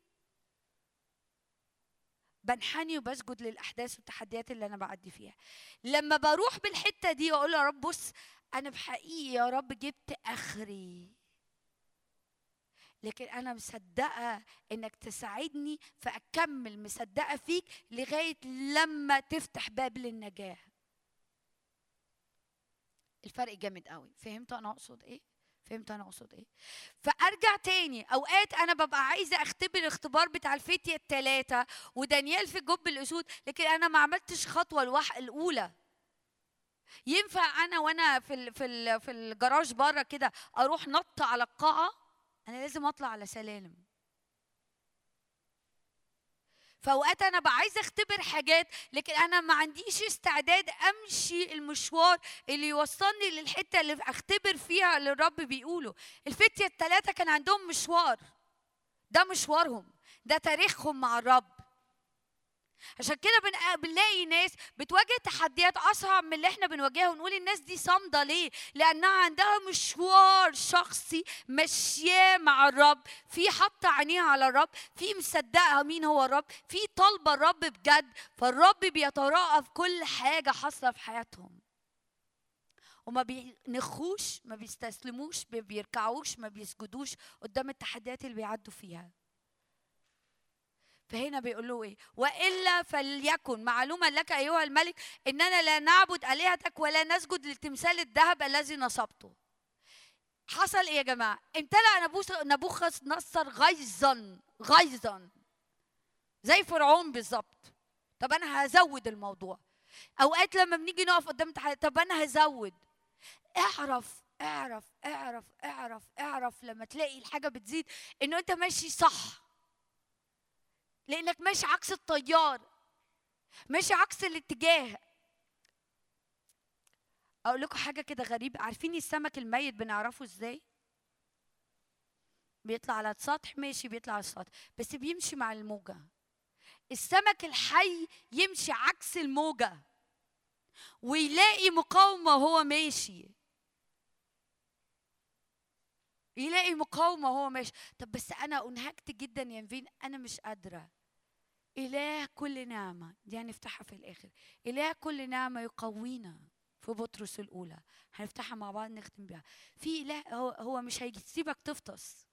بنحني وبسجد للأحداث والتحديات اللي أنا بعدي فيها. لما بروح بالحتة دي وأقول يا رب بص أنا بحقيقي يا رب جبت آخري. لكن أنا مصدقة إنك تساعدني فأكمل مصدقة فيك لغاية لما تفتح باب للنجاة. الفرق جامد قوي. فهمتوا أنا أقصد إيه؟ فهمت أنا أقصد إيه؟ فأرجع تاني. أوقات أنا ببقى عايزة أختبر الاختبار بتاع الفتية الثلاثه ودانيال في جب الأسود لكن أنا ما عملتش خطوة الوح الأولى. ينفع أنا وأنا في ال في ال في الجراج بره كده أروح نط على القاعة؟ أنا لازم أطلع على سلالم. فأوقات أنا بقى عايزة أختبر حاجات لكن أنا ما عنديش استعداد أمشي المشوار اللي يوصلني للحتة اللي أختبر فيها اللي الرب بيقوله. الفتية الثلاثه كان عندهم مشوار. ده مشوارهم. ده تاريخهم مع الرب. عشان كده بن- بنلاقي ناس بتواجه تحديات أصعب من اللي إحنا بنواجهها ونقول الناس دي صامده ليه؟ لأنها عندها مشوار شخصي ماشياه مع الرب، في حاطة عينيها على الرب، في مصدقه مين هو الرب، في طالبة الرب بجد، فالرب بيتراءى في كل حاجة حاصلة في حياتهم. وما بينخوش ما بيستسلموش ما بيركعوش ما بيسجدوش قدام التحديات اللي بيعدوا فيها فهنا بيقول له إيه؟ وإلا فليكن. معلوما لك أيها الملك إننا لا نعبد آلهتك ولا نسجد للتمثال الذهب الذي نصبته. حصل إيه يا جماعة؟ امتلأ نبوخ- نبوخذ نصر غيظا غيظا. زي فرعون بالظبط. طب أنا هزود الموضوع. أوقات لما بنيجي نقف قدام طب أنا هزود. اعرف اعرف اعرف اعرف اعرف لما تلاقي الحاجة بتزيد إنه أنت ماشي صح. لأنك ماشي عكس التيار ماشي عكس الاتجاه. أقول لكم حاجة كده غريبة عارفين السمك الميت بنعرفه إزاي؟ بيطلع على السطح ماشي بيطلع على السطح بس بيمشي مع الموجة. السمك الحي يمشي عكس الموجة ويلاقي مقاومة وهو ماشي. يلاقي مقاومة وهو ماشي. طب بس أنا أنهكت جدا يا نفين أنا مش قادرة. إله كل نعمة دي هنفتحها في الآخر. إله كل نعمة يقوينا في بطرس الأولى هنفتحها مع بعض نختم بيها. في إله هو, هو مش هيسيبك تفطس.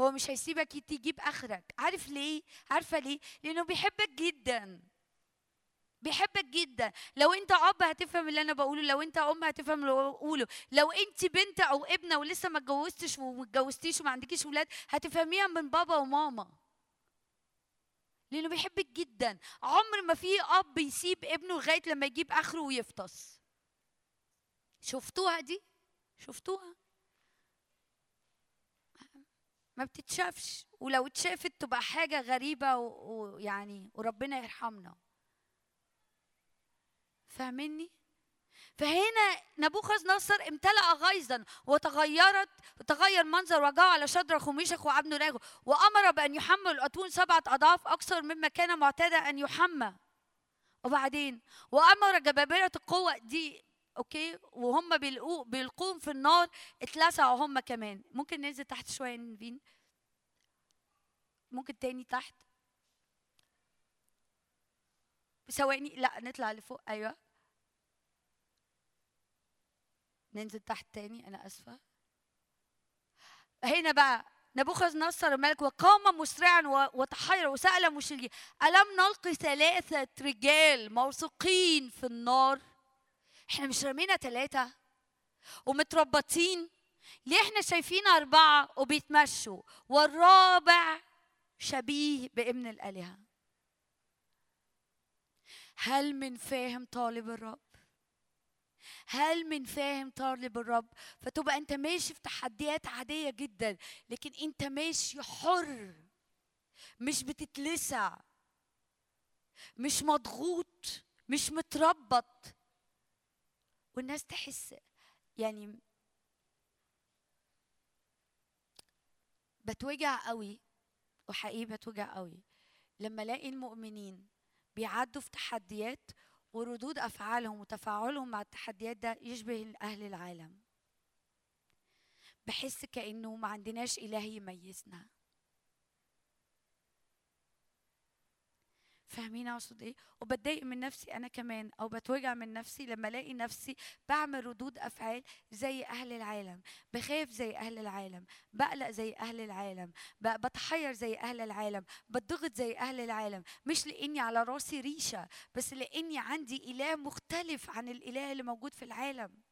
هو مش هيسيبك تجيب آخرك. عارف ليه؟ عارفة ليه؟ لأنه بيحبك جدا. بيحبك جدا. لو أنت أب هتفهم اللي أنا بقوله لو أنت أم هتفهم اللي بقوله. لو أنت بنت أو ابنة ولسه ما اتجوزتش وما اتجوزتيش وما عندكيش ولاد هتفهميها من بابا وماما. لأنه بيحبك جدا. عمر ما في أب يسيب ابنه لغاية لما يجيب آخره ويفطس. شفتوها دي؟ شفتوها؟ ما بتتشافش. ولو اتشافت تبقى حاجة غريبة ويعني وربنا يرحمنا. فاهمني؟ فهنا نبوخذ نصر امتلأ غيظا وتغيرت تغير منظر وجهه على شدرخ وميشخ وعبد ناغو وأمر بأن يحمل الأتون سبعة أضعاف أكثر مما كان معتادا أن يحمى. وبعدين وأمر جبابرة القوة دي أوكي؟ وهم بيلقوا بيلقوهم في النار اتلسعوا هم كمان. ممكن ننزل تحت شوية نفين ممكن تاني تحت؟ ثواني لا نطلع لفوق. أيوه. ننزل تحت تاني أنا آسفة. هنا بقى نبوخذ نصر الملك وقام مسرعا وتحير وسأل مشركين ألم نلقي ثلاثة رجال موثوقين في النار؟ إحنا مش رمينا ثلاثة ومتربطين. ليه إحنا شايفين أربعة وبيتمشوا؟ والرابع شبيه بابن الآلهة. هل من فاهم طالب الرب؟ هل من فاهم طالب الرب؟ فتبقى أنت ماشي في تحديات عادية جدا لكن أنت ماشي حر مش بتتلسع مش مضغوط مش متربط. والناس تحس يعني بتوجع قوي وحقيقي بتوجع قوي لما ألاقي المؤمنين بيعدوا في تحديات وردود أفعالهم وتفاعلهم مع التحديات ده يشبه أهل العالم. بحس كأنه ما عندناش إله يميزنا. فاهمين أقصد إيه؟ وبتضايق من نفسي أنا كمان أو بتوجع من نفسي لما ألاقي نفسي بعمل ردود أفعال زي أهل العالم بخاف زي أهل العالم بقلق زي أهل العالم بتحير زي أهل العالم بتضغط زي أهل العالم مش لإني على راسي ريشة بس لإني عندي إله مختلف عن الإله اللي موجود في العالم.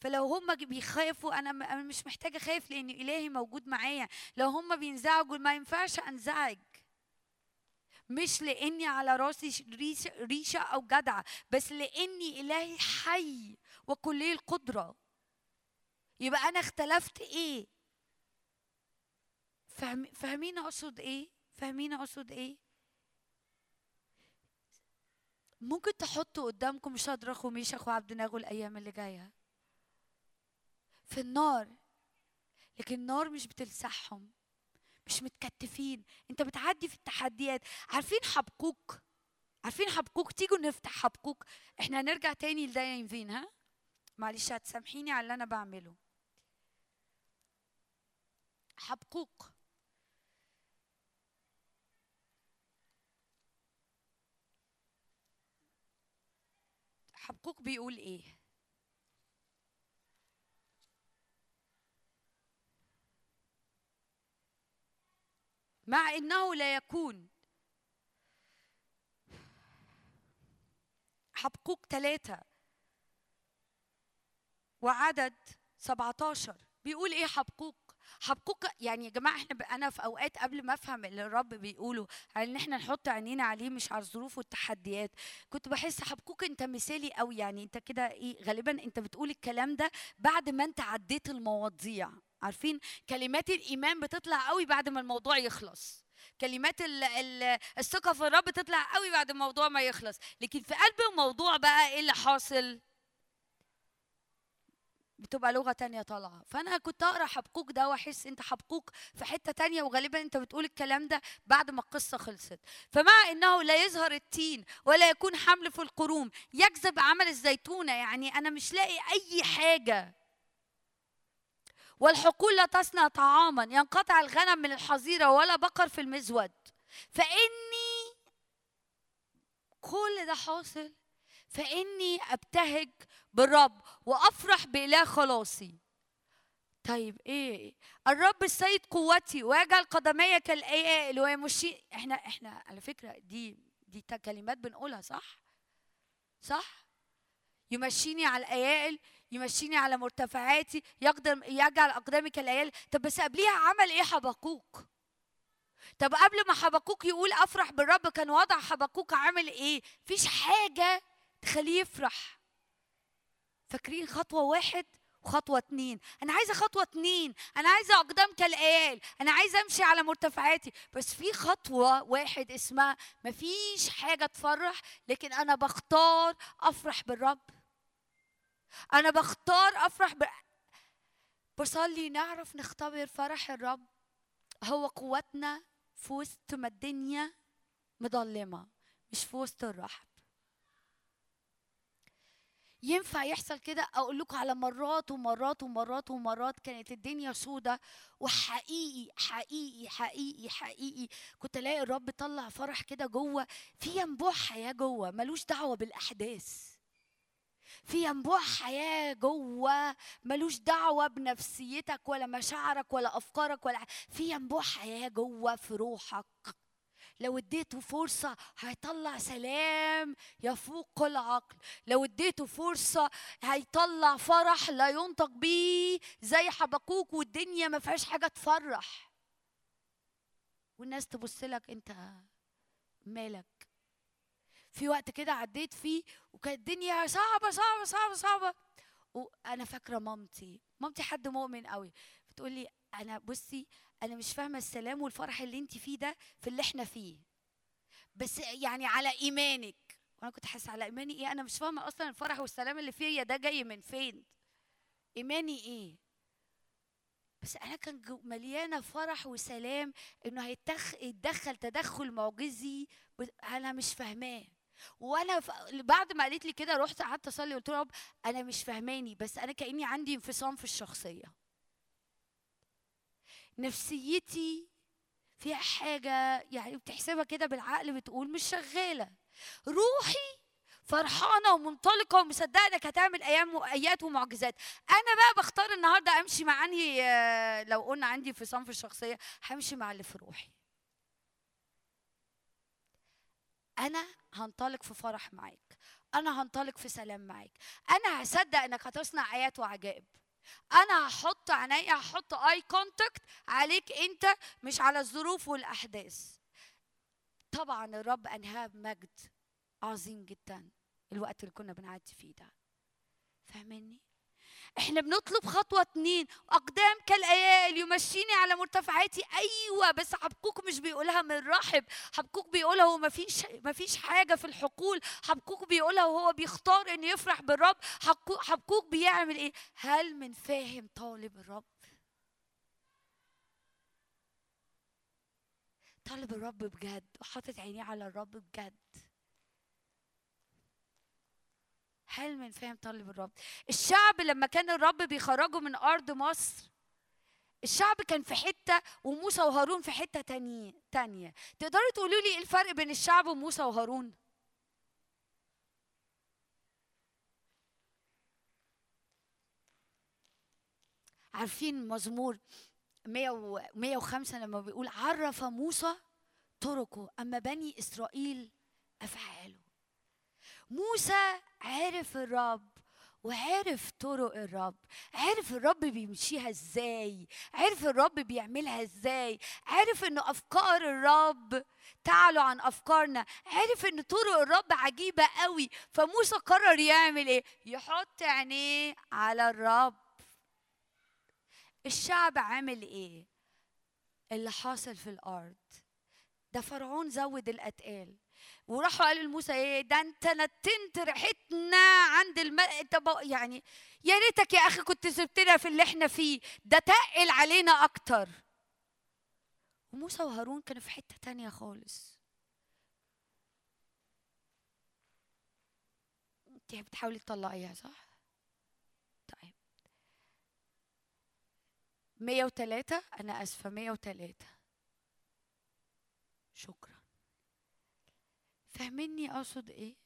فلو هم بيخافوا أنا مش محتاجة أخاف لإن إلهي موجود معايا لو هم بينزعجوا ما ينفعش أنزعج. مش لاني على راسي ريشة أو جدعه بس لاني الهي حي وكلي القدرة. يبقى أنا اختلفت إيه؟ فاهم فاهمين اقصد إيه؟ فاهمين اقصد إيه؟ ممكن تحطوا قدامكم شدرخ وميشخ وعبد ناغو الأيام اللي جاية؟ في النار. لكن النار مش بتلسعهم. مش متكتفين. انت بتعدي في التحديات. عارفين حبقوك عارفين حبقوك تيجوا نفتح حبقوك إحنا هنرجع تاني لده ينفين ها؟ معلش هتسامحيني على اللي أنا بعمله. حبقوق حبقوق بيقول إيه؟ مع إنه لا يكون. حبقوق ثلاثة وعدد 17 بيقول إيه حبقوق؟ حبقوق يعني يا جماعة إحنا أنا في أوقات قبل ما أفهم اللي الرب بيقوله إن إحنا نحط عينينا عليه مش على الظروف والتحديات كنت بحس حبقوق أنت مثالي قوي. يعني أنت كده إيه غالبا أنت بتقول الكلام ده بعد ما أنت عديت المواضيع. عارفين؟ كلمات الإيمان بتطلع قوي بعد ما الموضوع يخلص. كلمات ال- ال- الثقة في الرب تطلع قوي بعد الموضوع ما يخلص. لكن في قلب الموضوع بقى إيه اللي حاصل؟ بتبقى لغة تانية طالعة. فأنا كنت أقرأ حبقوق ده وأحس أنت حبقوق في حتة تانية وغالبا أنت بتقول الكلام ده بعد ما القصة خلصت. فمع أنه لا يظهر التين ولا يكون حمل في القروم يجذب عمل الزيتونة. يعني أنا مش لاقي أي حاجة. والحقول لا تصنع طعاما ينقطع الغنم من الحظيرة ولا بقر في المزود. فإني كل ده حاصل. فإني أبتهج بالرب وأفرح بإله خلاصي. طيب إيه؟ الرب السيد قوتي ويجعل قدمي كالايائل ويمشي إحنا إحنا على فكرة دي دي كلمات بنقولها صح؟ صح؟ يمشيني على الايائل يمشيني على مرتفعاتي يقدم يجعل أقدامي كالايال طب بس قبليها عمل إيه حبقوك طب قبل ما حبقوك يقول أفرح بالرب كان وضع حبقوك عامل إيه؟ فيش حاجة تخليه يفرح. فاكرين خطوة واحد وخطوة اتنين؟ أنا عايزة خطوة اتنين أنا عايزة أقدام كالآيال أنا عايزة أمشي على مرتفعاتي. بس في خطوة واحد اسمها مفيش حاجة تفرح لكن أنا بختار أفرح بالرب. أنا بختار أفرح ب... بصلي نعرف نختبر فرح الرب. هو قوتنا في وسط ما الدنيا مظلمة مش في وسط الرحب. ينفع يحصل كده؟ أقول لكم على مرات ومرات ومرات ومرات كانت الدنيا سودة وحقيقي حقيقي حقيقي حقيقي كنت ألاقي الرب طلع فرح كده جوه. في ينبوع حياه جوه ملوش دعوة بالأحداث. في ينبوع حياة جوة ملوش دعوة بنفسيتك ولا مشاعرك ولا أفكارك ولا في ينبوع حياة جوة في روحك. لو اديته فرصة هيطلع سلام يفوق كل عقل لو اديته فرصة هيطلع فرح لا ينطق بيه زي حبقوك والدنيا ما فيهاش حاجة تفرح. والناس تبص لك انت مالك؟ في وقت كده عديت فيه وكانت الدنيا صعبة صعبة صعبة صعبة. وأنا فاكرة مامتي مامتي حد مؤمن قوي بتقول لي أنا بصي أنا مش فاهمة السلام والفرح اللي انت فيه ده في اللي إحنا فيه. بس يعني على إيمانك. وأنا كنت حاسة على إيماني إيه؟ أنا مش فاهمة أصلا الفرح والسلام اللي فيا ده جاي من فين؟ إيماني إيه؟ بس أنا كان مليانة فرح وسلام إنه هيتخ... يتدخل تدخل معجزي أنا مش فاهماه. وأنا ف... بعد ما قالت لي كده رحت قعدت أصلي قلت له رب أنا مش فاهماني بس أنا كأني عندي انفصام في الشخصية. نفسيتي فيها حاجة يعني بتحسبها كده بالعقل بتقول مش شغالة. روحي فرحانة ومنطلقة ومصدقة إنك هتعمل أيام أيات ومعجزات. أنا بقى بختار النهاردة أمشي مع أنهي آه، لو قلنا عندي انفصام في الشخصية همشي مع اللي في روحي. أنا هنطلق في فرح معاك. أنا هنطلق في سلام معاك. أنا هصدق إنك هتصنع آيات وعجائب. أنا هحط عينيا هحط اي كونتاكت عليك أنت مش على الظروف والأحداث. طبعا الرب أنهاه بمجد عظيم جدا الوقت اللي كنا بنعدي فيه ده. فاهمني؟ إحنا بنطلب خطوة اتنين أقدام كالايال يمشيني على مرتفعاتي. أيوه بس حبكوك مش بيقولها من رحب. حبكوك بيقولها وما فيش ما فيش حاجة في الحقول. حبكوك بيقولها وهو بيختار إن يفرح بالرب. حبكوك بيعمل إيه؟ هل من فاهم طالب الرب؟ طالب الرب بجد وحاطط عينيه على الرب بجد. هل من فاهم طالب الرب. الشعب لما كان الرب بيخرجه من أرض مصر الشعب كان في حتة وموسى وهارون في حتة تانية تانية. تقدروا تقولوا لي إيه الفرق بين الشعب وموسى وهارون؟ عارفين مزمور 100 و 105 لما بيقول عرف موسى طرقه أما بني إسرائيل أفعاله. موسى عرف الرب وعرف طرق الرب. عرف الرب بيمشيها إزاي عرف الرب بيعملها إزاي عرف ان افكار الرب تعلو عن افكارنا عرف ان طرق الرب عجيبة قوي. فموسى قرر يعمل إيه؟ يحط عينيه على الرب. الشعب عامل إيه؟ اللي حاصل في الأرض. ده فرعون زود الأتقال. وراحوا قالوا لموسى إيه ده أنت نتنت ريحتنا عند الم... انت. يعني يا ريتك يا أخي كنت سبتنا في اللي إحنا فيه ده تقل علينا أكتر. وموسى وهارون كانوا في حتة تانية خالص. أنت بتحاولي تطلعيها صح؟ طيب. 103 أنا آسفة 103 شكرا. فاهميني أقصد إيه؟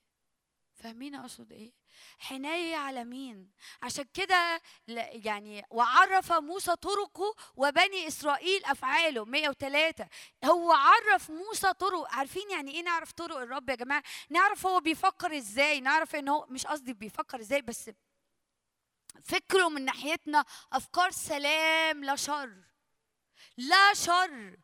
فاهمين أقصد إيه؟ حناية على مين؟ عشان كده يعني وعرف موسى طرقه وبني إسرائيل أفعاله. 103 هو عرف موسى طرق عارفين يعني إيه نعرف طرق الرب يا جماعة؟ نعرف هو بيفكر إزاي. نعرف إن هو مش قصدي بيفكر إزاي بس فكره من ناحيتنا أفكار سلام لا شر. لا شر.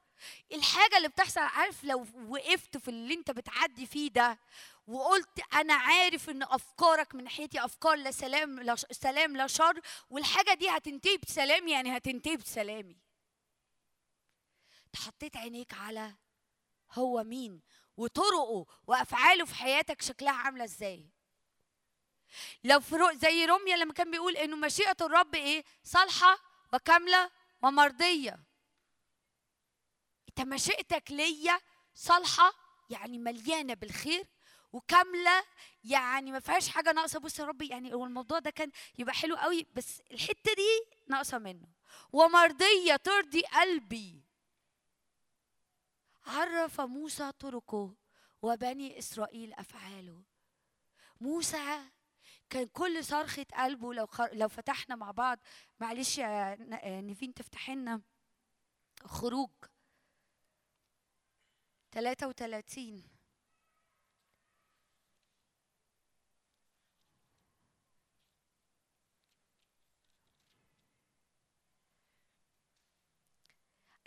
الحاجة اللي بتحصل عارف لو وقفت في اللي انت بتعدي فيه ده وقلت أنا عارف إن أفكارك من ناحيتي أفكار لا سلام لا سلام لا شر والحاجة دي هتنتهي بسلام يعني هتنتهي بسلامي. حطيت عينيك على هو مين وطرقه وأفعاله في حياتك شكلها عاملة إزاي. لو في رو- زي روميا لما كان بيقول إنه مشيئة الرب إيه؟ صالحة وكامله ومرضيه مشيئتك ليا صالحة يعني مليانة بالخير وكاملة يعني ما فيهاش حاجة ناقصة. بص يا ربي يعني هو الموضوع ده كان يبقى حلو قوي بس الحتة دي ناقصة منه. ومرضية ترضي قلبي. عرف موسى طرقه وبني إسرائيل أفعاله. موسى كان كل صرخة قلبه لو خر... لو فتحنا مع بعض معلش يا نيفين تفتح لنا خروج. 33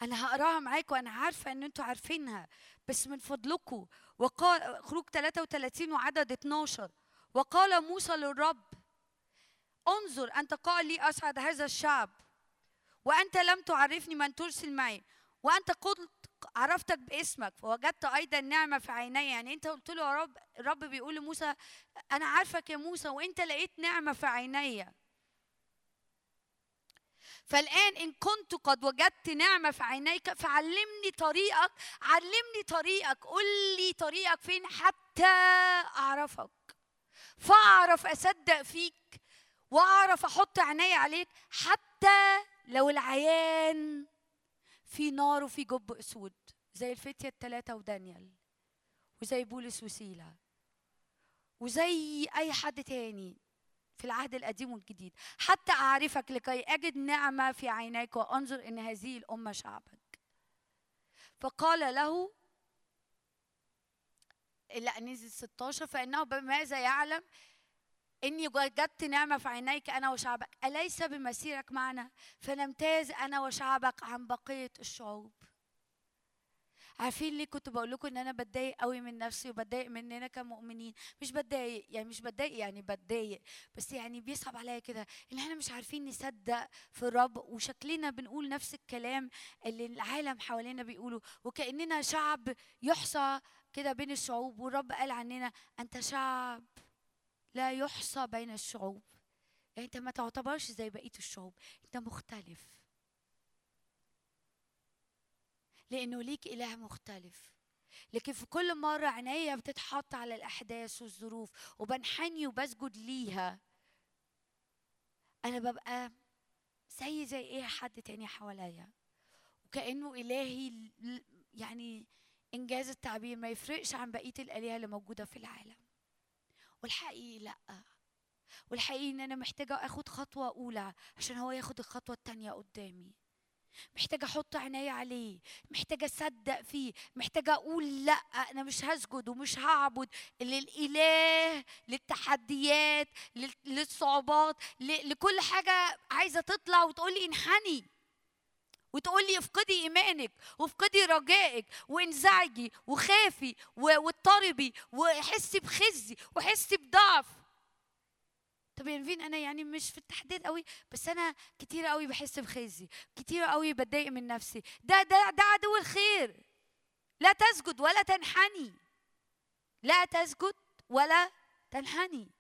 أنا هقراها معاكم أنا عارفة إن أنتوا عارفينها بس من فضلكم وقال خروج 33 وعدد 12 وقال موسى للرب انظر أنت قال لي اصعد هذا الشعب وأنت لم تعرفني من ترسل معي وأنت قلت عرفتك باسمك فوجدت أيضا نعمة في عيني. يعني أنت قلت له يا رب الرب بيقول لموسى أنا عارفك يا موسى وأنت لقيت نعمة في عيني. فالآن إن كنت قد وجدت نعمة في عينيك فعلمني طريقك علمني طريقك. قل لي طريقك فين حتى أعرفك. فأعرف أصدق فيك وأعرف أحط عيني عليك حتى لو العيان في نار وفي جب أسود زي الفتية التلاتة ودانيال وزي بولس وسيلة وزي أي حد تاني في العهد القديم والجديد. حتى أعرفك لكي أجد نعمة في عينيك وأنظر إن هذه الأمة شعبك. فقال له لا نزل 16 فإنه بماذا يعلم؟ إني وجدت نعمة في عينيك أنا وشعبك. أليس بمسيرك معنا؟ فنمتاز أنا وشعبك عن بقية الشعوب. عارفين ليه كنت بقول لكم إن أنا بتضايق قوي من نفسي وبتضايق مننا كمؤمنين؟ مش بتضايق يعني مش بتضايق يعني بتضايق. بس يعني بيصعب عليا كده إن إحنا مش عارفين نصدق في الرب وشكلنا بنقول نفس الكلام اللي العالم حوالينا بيقوله. وكأننا شعب يحصى كده بين الشعوب والرب قال عننا أنت شعب. لا يحصى بين الشعوب. يعني أنت ما تعتبرش زي بقية الشعوب. أنت مختلف. لأنه ليك إله مختلف. لكن في كل مرة عينيا بتتحط على الأحداث والظروف وبنحني وبسجد ليها أنا ببقى زي زي إيه حد تاني حواليا. وكأنه إلهي ل- يعني إنجاز التعبير ما يفرقش عن بقية الآلهة اللي موجودة في العالم. والحقيقي لأ. والحقيقي إن أنا محتاجة آخد خطوة أولى عشان هو ياخد الخطوة التانية قدامي. محتاجة أحط عيني عليه محتاجة أصدق فيه محتاجة أقول لأ أنا مش هسجد ومش هعبد للإله للتحديات لل- للصعوبات لكل حاجة عايزة تطلع وتقول لي انحني. وتقول لي افقدي إيمانك وافقدي رجائك وانزعجي وخافي واضطربي وحسي بخزي وحسي بضعف. طب يا نفين أنا يعني مش في التحديد قوي بس أنا كتير قوي بحس بخزي كتير قوي بتضايق من نفسي. ده ده ده عدو الخير. لا تسجد ولا تنحني. لا تسجد ولا تنحني.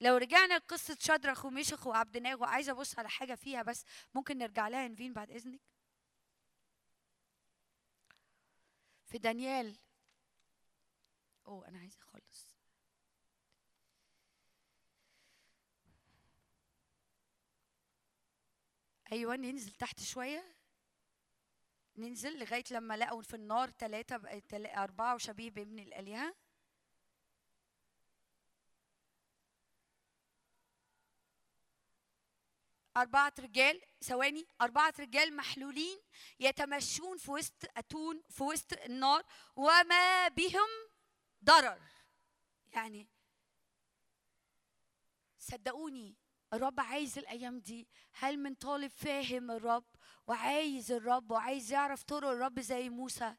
لو رجعنا لقصة شدرخ وميشخ وعبد ناغو عايزة أبص على حاجة فيها بس ممكن نرجع لها نفين بعد إذنك؟ في دانيال. أوه أنا عايزة أخلص. أيوة ننزل تحت شوية. ننزل لغاية لما لقوا في النار ثلاثة أربعة وشبيه بابن الآلهة. أربعة رجال ثواني أربعة رجال محلولين يتمشون في وسط أتون في وسط النار وما بهم ضرر. يعني صدقوني الرب عايز الأيام دي. هل من طالب فاهم الرب وعايز الرب وعايز يعرف طرق الرب زي موسى؟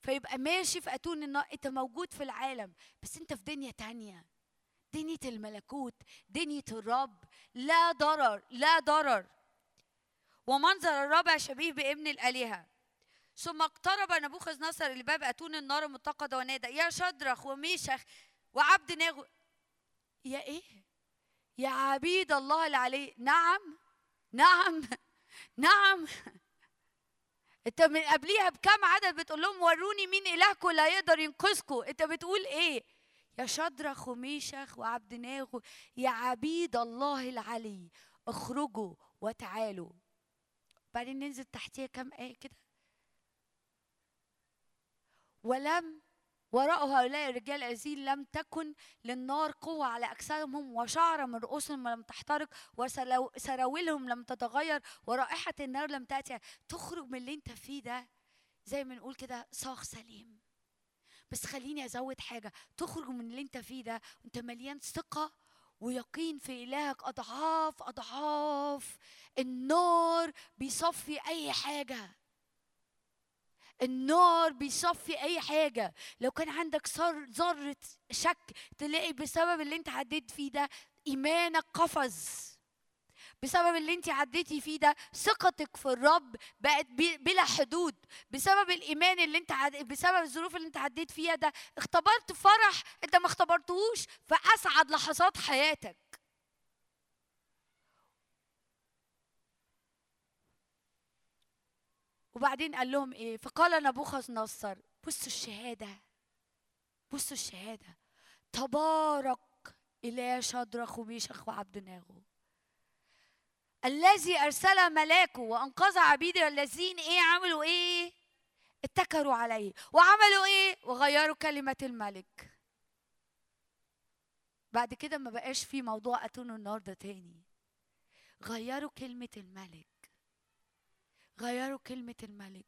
فيبقى ماشي في أتون النار أنت موجود في العالم بس أنت في دنيا تانية. دنيا الملكوت دنيا الرب لا ضرر لا ضرر. ومنظر الرابع شبيه بابن الآلهة. ثم اقترب نبوخذ نصر لباب أتون النار المتقدة ونادى يا شدرخ وميشخ وعبد ناغو يا إيه؟ يا عبيد الله العلي نعم نعم نعم. أنت من قبليها بكم عدد بتقول لهم وروني مين إلهكم لا يقدر ينقذكم. أنت بتقول إيه؟ يا شدرخ وميشخ وعبد ناغو يا عبيد الله العلي اخرجوا وتعالوا. بعدين ننزل تحتيها كم آية كده؟ ولم وراء هؤلاء الرجال الذين لم تكن للنار قوة على أجسادهم وشعر من رؤوسهم لم تحترق وسراويلهم لم تتغير ورائحة النار لم تأتي. تخرج من اللي انت فيه ده زي ما نقول كده صاغ سليم. بس خليني أزود حاجة. تخرج من اللي أنت فيه ده وأنت مليان ثقة ويقين في إلهك أضعاف أضعاف. النار بيصفي أي حاجة. النار بيصفي أي حاجة. لو كان عندك ذرة شك تلاقي بسبب اللي أنت عديت فيه ده إيمانك قفز. بسبب اللي انت عديتي فيه ده ثقتك في الرب بقت بلا حدود. بسبب الإيمان اللي انت عد... بسبب الظروف اللي انت عديت فيها ده اختبرت فرح انت ما اختبرتهوش في أسعد لحظات حياتك. وبعدين قال لهم إيه؟ فقال نبوخذ نصر بصوا الشهادة بصوا الشهادة. تبارك إله شدرخ وميشخ وعبد ناغو الذي أرسل ملاكه وأنقذ عبيده الذين إيه عملوا إيه؟ اتكروا عليه. وعملوا إيه؟ وغيروا كلمة الملك. بعد كده ما بقاش في موضوع أتون النار ده تاني. غيروا كلمة الملك. غيروا كلمة الملك.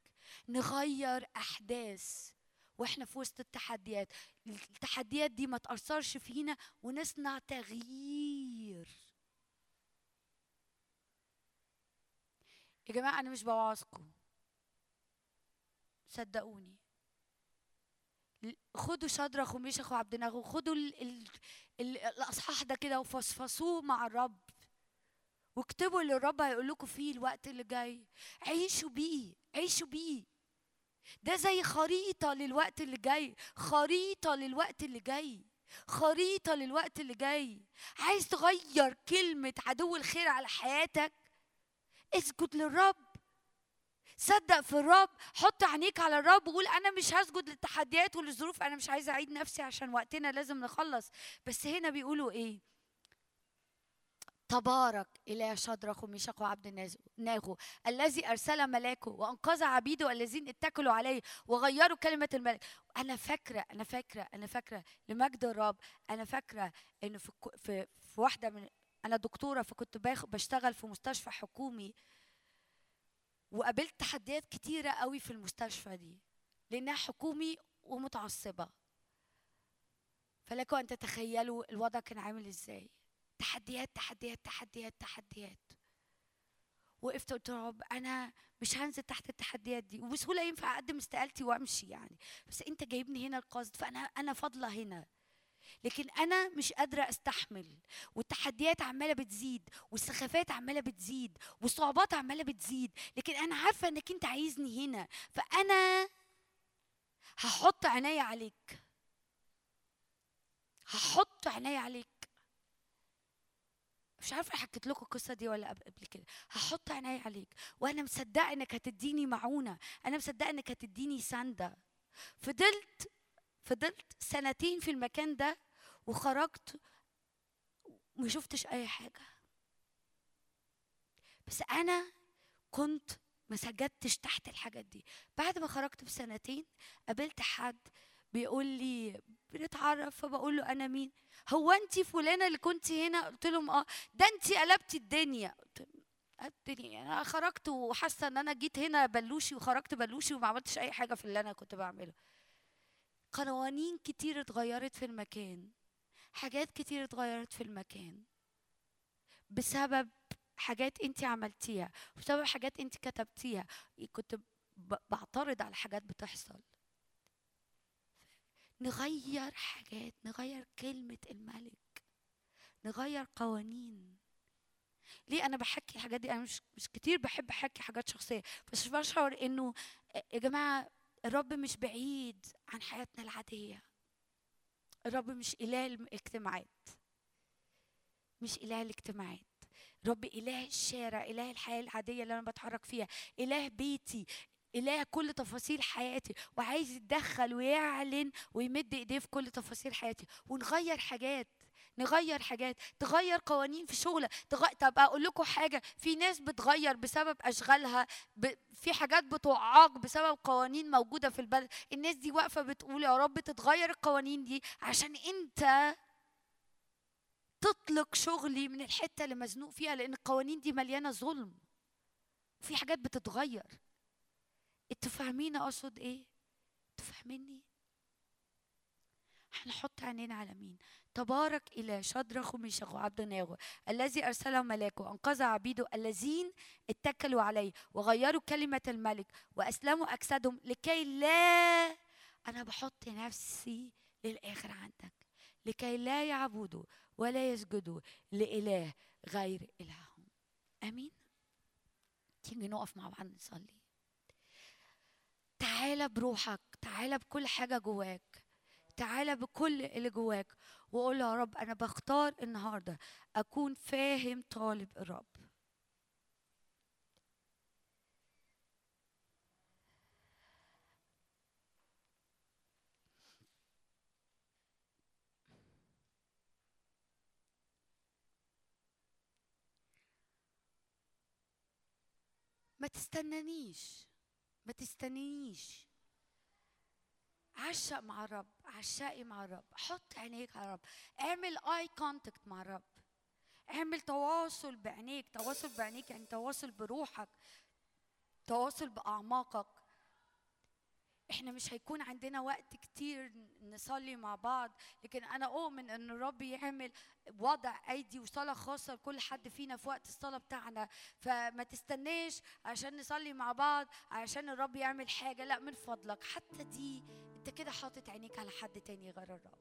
نغير أحداث وإحنا في وسط التحديات. التحديات دي ما تأثرش فينا ونصنع تغيير. يا جماعة أنا مش بوعظكم صدقوني. خدوا شدرخ وميشخ وعبد ناغو خدوا ال ال ال الأصحاح ده كده وفصفصوه مع الرب. واكتبوا اللي الرب هيقول لكم فيه الوقت اللي جاي. عيشوا بيه عيشوا بيه. ده زي خريطة للوقت اللي جاي. خريطة للوقت اللي جاي. خريطة للوقت اللي جاي. عايز تغير كلمة عدو الخير على حياتك؟ اسجد للرب. صدق في الرب. حط عينيك على الرب وقول أنا مش هسجد للتحديات وللظروف. أنا مش عايزة أعيد نفسي عشان وقتنا لازم نخلص. بس هنا بيقولوا إيه؟ تبارك إله شدرخ وميشخ وعبد ناغو الذي أرسل ملاكه وأنقذ عبيده الذين اتكلوا عليه وغيروا كلمة الملك. أنا فاكرة أنا فاكرة أنا فاكرة لمجد الرب. أنا فاكرة إنه في في في واحدة من أنا دكتورة فكنت بشتغل في مستشفى حكومي وقابلت تحديات كتيرة قوي في المستشفى دي لأنها حكومي ومتعصبة. فلكم أن تتخيلوا الوضع كان عامل إزاي. تحديات تحديات تحديات تحديات. وقفت قلت رب أنا مش هنزل تحت التحديات دي وبسهولة ينفع أقدم استقالتي وأمشي يعني. بس أنت جايبني هنا القصد فأنا أنا فاضلة هنا. لكن أنا مش قادرة أستحمل والتحديات عمالة بتزيد والسخافات عمالة بتزيد والصعوبات عمالة بتزيد لكن أنا عارفة إنك أنت عايزني هنا فأنا هحط عيني عليك. هحط عيني عليك. مش عارفة حكيت لكم القصة دي ولا قبل كده. هحط عيني عليك وأنا مصدقة إنك هتديني معونة أنا مصدقة إنك هتديني سندة. فضلت فضلت سنتين في المكان ده وخرجت ما شفتش أي حاجة. بس أنا كنت ما سجدتش تحت الحاجات دي. بعد ما خرجت بسنتين قابلت حد بيقول لي بنتعرف فبقول له أنا مين؟ هو أنت فلانة اللي كنت هنا؟ قلت لهم آه. ده أنت قلبتي الدنيا. قلت الدنيا أنا خرجت وحاسة إن أنا جيت هنا بلوشي وخرجت بلوشي وما عملتش أي حاجة في اللي أنا كنت بعمله. قوانين كتير اتغيرت في المكان حاجات كتير اتغيرت في المكان بسبب حاجات انت عملتيها بسبب حاجات انت كتبتيها. كنت بعترض على حاجات بتحصل. نغير حاجات نغير كلمة الملك نغير قوانين. ليه أنا بحكي الحاجات دي؟ أنا مش مش كتير بحب أحكي حاجات شخصية بس بشعر إنه يا جماعة الرب مش بعيد عن حياتنا العادية. الرب مش إله الاجتماعات. مش إله الاجتماعات. رب إله الشارع إله الحياة العادية اللي أنا بتحرك فيها. إله بيتي إله كل تفاصيل حياتي. وعايز يتدخل ويعلن ويمد إيديه في كل تفاصيل حياتي. ونغير حاجات. نغير حاجات تغير قوانين في شغلك تغ... طب أقول لكم حاجة في ناس بتغير بسبب أشغالها ب... في حاجات بتعاق بسبب قوانين موجودة في البلد. الناس دي واقفة بتقول يا رب تتغير القوانين دي عشان أنت تطلق شغلي من الحتة اللي مزنوق فيها لأن القوانين دي مليانة ظلم. في حاجات بتتغير. أنتوا فاهمين أقصد إيه؟ أنتوا فاهميني هنحط عينينا على مين؟ تبارك إلى شدرخ وميشخ وعبد ناغو الذي أرسله ملاكه وأنقذ عبيده الذين اتكلوا عليه وغيروا كلمة الملك وأسلموا أجسادهم لكي لا أنا بحط نفسي للآخر عندك لكي لا يعبدوا ولا يسجدوا لإله غير إلههم. آمين. تيجي نقف مع بعض نصلي؟ تعالى بروحك تعالى بكل حاجة جواك تعالى بكل اللي جواك. وقول يا رب أنا بختار النهارده أكون فاهم طالب الرب. ما تستنانيش ما تستنينيش عشق مع الرب عشقي مع الرب حط عينيك على الرب اعمل اي كونتاكت مع الرب اعمل تواصل بعينيك تواصل بعينيك يعني تواصل بروحك تواصل بأعماقك. إحنا مش هيكون عندنا وقت كتير نصلي مع بعض لكن أنا أؤمن إن الرب يعمل وضع أيدي وصلاة خاصة لكل حد فينا في وقت الصلاة بتاعنا. فما تستناش عشان نصلي مع بعض عشان الرب يعمل حاجة لا من فضلك. حتى دي انت كده حاطط عينيك على حد تاني غير الرب.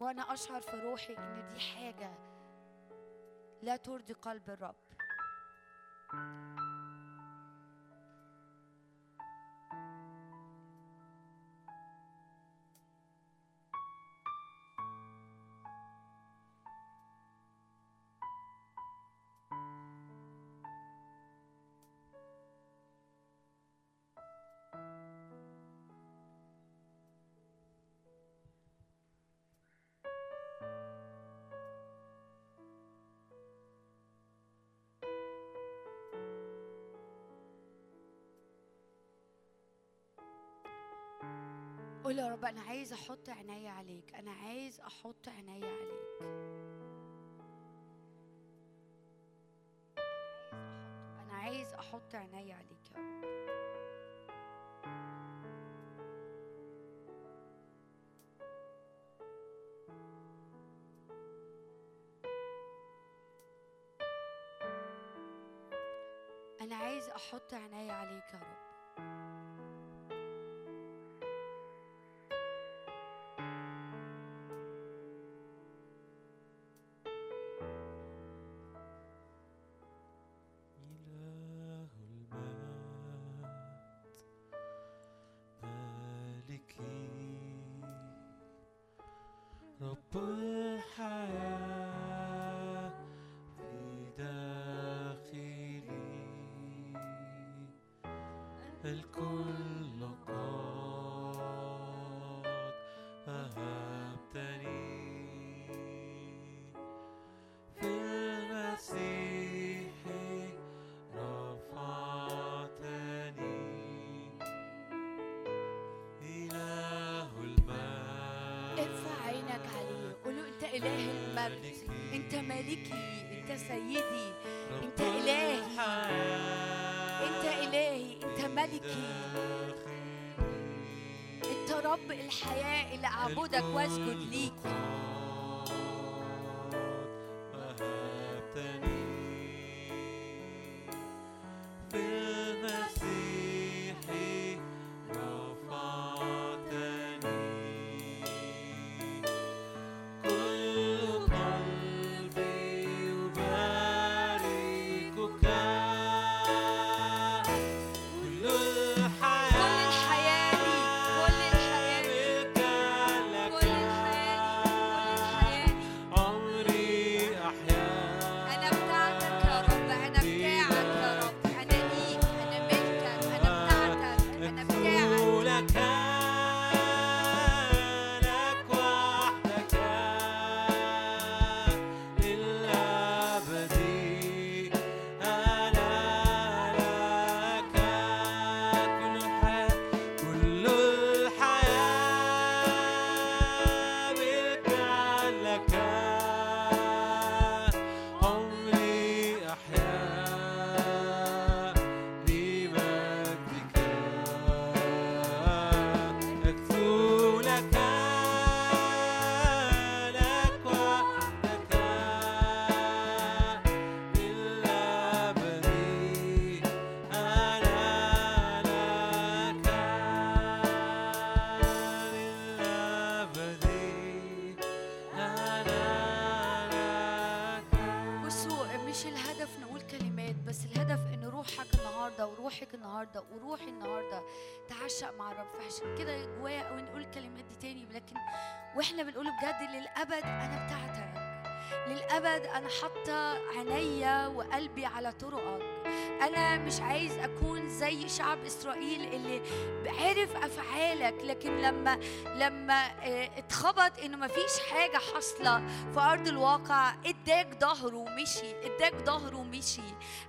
وأنا اشعر في روحي ان دي حاجة لا ترضي قلب الرب. قول يا رب أنا عايز أحط عيني عليك أنا عايز أحط عيني عليك. أنا عايز أحط عيني عليك يا رب. أنا عايز أحط عيني عليك يا رب. انت مالكي انت سيدي انت إلهي. انت إلهي انت ملكي. انت رب الحياة اللي أعبدك وأسجد ليك. وإحنا بنقول بجد للأبد أنا بتاعتك للأبد أنا حاطة عينيا وقلبي على طرقك. أنا مش عايز أكون زي شعب إسرائيل اللي عرف أفعالك لكن لما لما آه، اتخبط إنه مفيش حاجة حاصلة في أرض الواقع اداك ظهره ومشي اداك ظهره ومشي.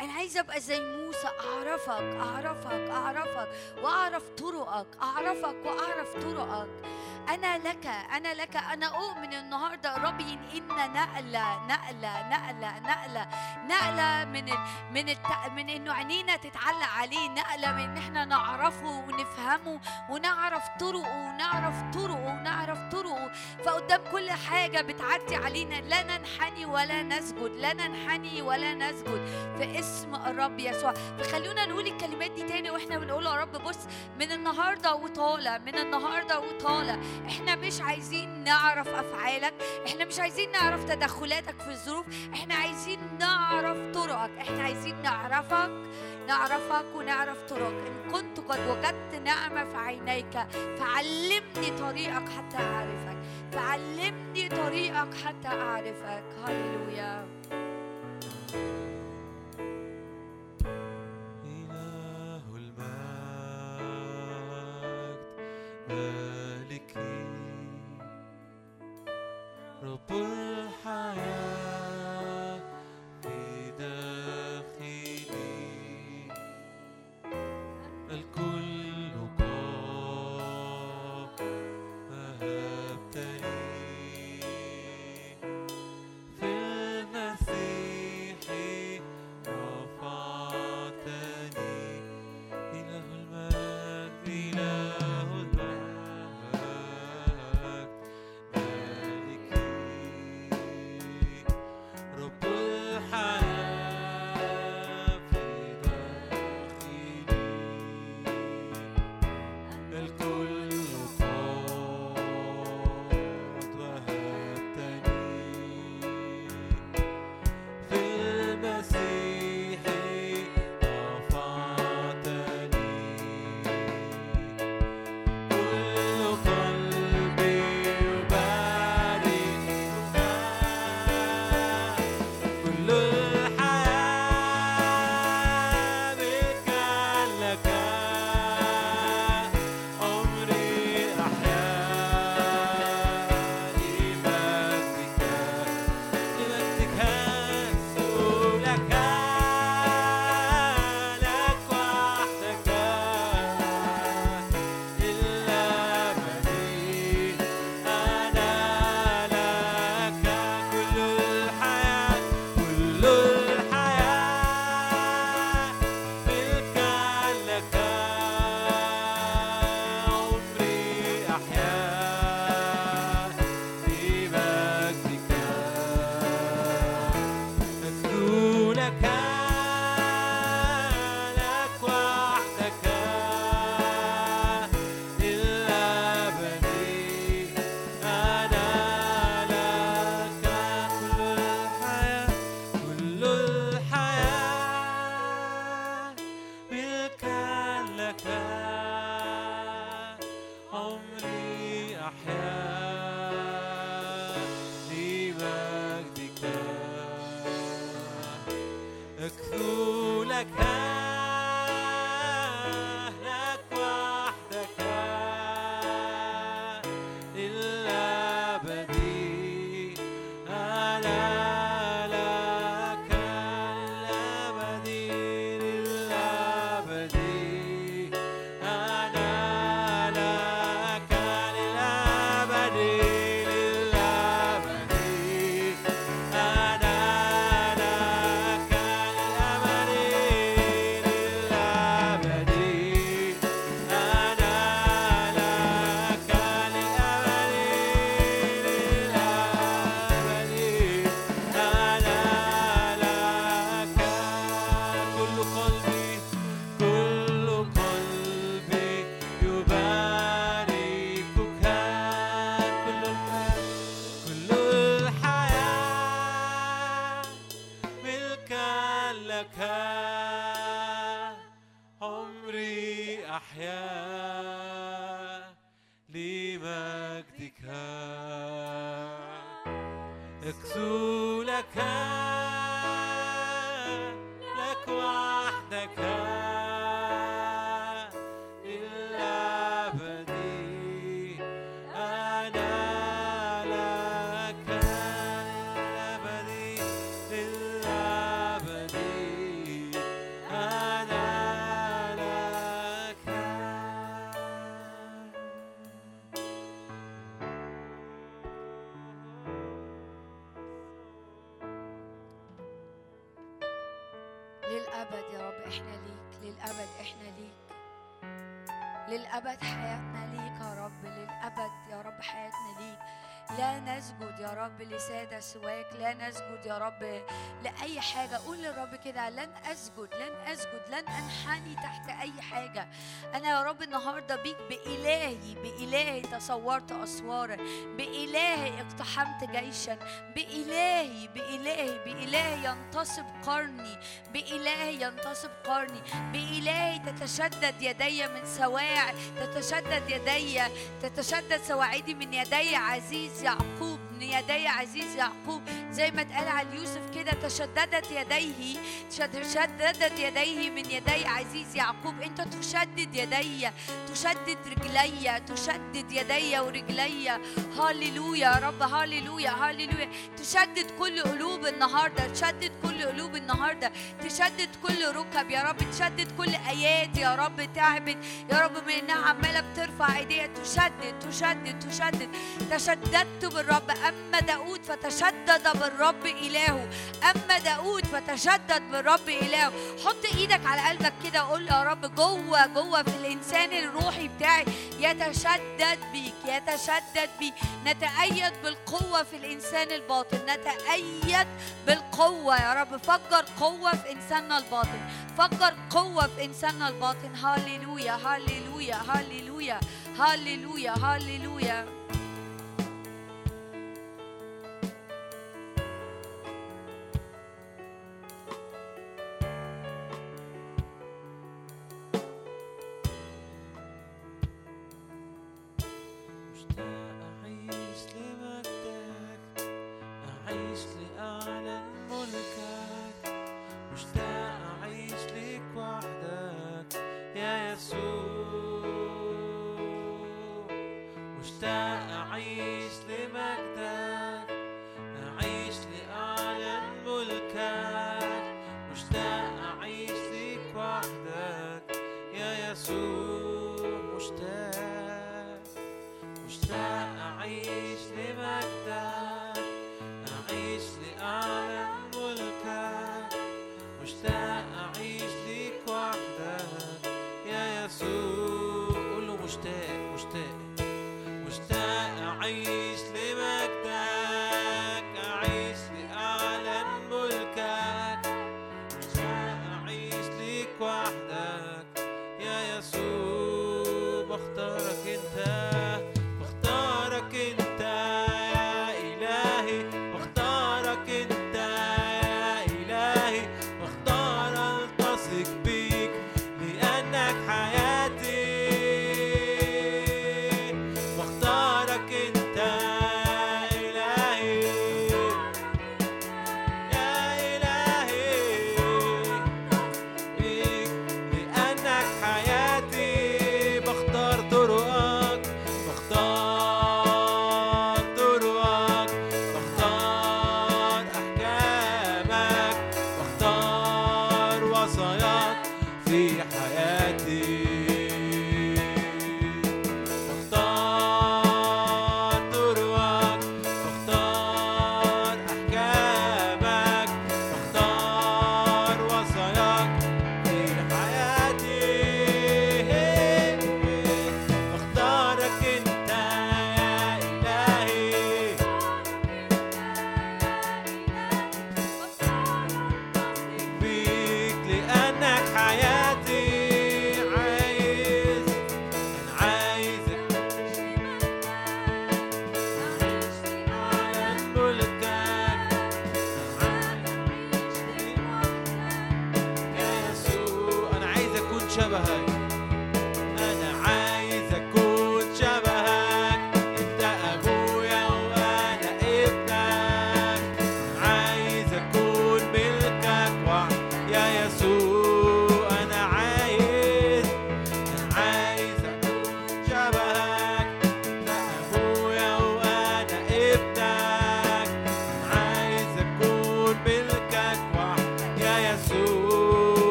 أنا عايزه أبقى زي موسى أعرفك أعرفك أعرفك وأعرف طرقك أعرفك وأعرف طرقك. أنا لك أنا لك أنا أؤمن النهارده الرب ينقلنا نقلة نقلة نقلة نقلة نقلة من من الت من إنه عينينا تتعلق عليه نقلة من إن إحنا نعرفه ونفهمه ونعرف طرقه ونعرف طرقه ونعرف طرقه. فقدام كل حاجة بتعدي علينا لا ننحني ولا نسجد لا ننحني ولا نسجد في اسم الرب يسوع. فخلونا نقول الكلمات دي تاني وإحنا بنقول يا رب بص من النهارده وطالع من النهارده وطالع. إحنا مش عايزين نعرف أفعالك إحنا مش عايزين نعرف تدخلاتك في الظروف إحنا عايزين نعرف طرقك إحنا عايزين نعرفك نعرفك ونعرف طرقك إن كنت قد وجدت نعمة في عينيك فعلمني طريقك حتى أعرفك. فعلمني طريقك حتى أعرفك. هللويا. إله المجد رب الحياة. سواك لا نسجد يا رب لأي حاجة. قول للرب كده لن أسجد لن أسجد لن أنحني تحت أي حاجة. أنا يا رب النهاردة بيك بإلهي بإلهي تصورت أسوارا بإلهي اقتحمت جيشا بإلهي بإلهي بإلهي ينتصب قرني بإلهي ينتصب قرني بإلهي تتشدد يدي من سواع تتشدد يدي تتشدد سواعدي من يدي عزيز يعقوب. من يدي عزيز يعقوب زي ما اتقال على يوسف كده تشددت يديه تشددت يديه من يدي عزيز يعقوب. انت تشدد يدي تشدد رجلي تشدد يدي ورجلي. هاليلويا يا رب هاليلويا هاليلويا تشدد كل قلوب النهارده تشدد كل قلوب النهارده. تشدد كل ركب يا رب تشدد كل ايات يا رب. تعبت يا رب من إنها عمالة بترفع إيديها. تشدد تشدد تشدد. تشددت بالرب أما داود فتشدد بالرب إلهه. أما داود فتشدد بالرب إلهه. حط إيدك على قلبك كده قول يا رب جوه جوه في الإنسان الروحي بتاعي يتشدد بيك يتشدد بيك. نتأيد بالقوة في الإنسان الباطن. نتأيد بالقوة يا رب. فجر قوة في إنساننا الباطن. فجر قوة في إنساننا الباطن. هاليلويا هاليلويا هاليلويا هاليلويا هاليلويا مشتاق يسوع مشتاق أعيش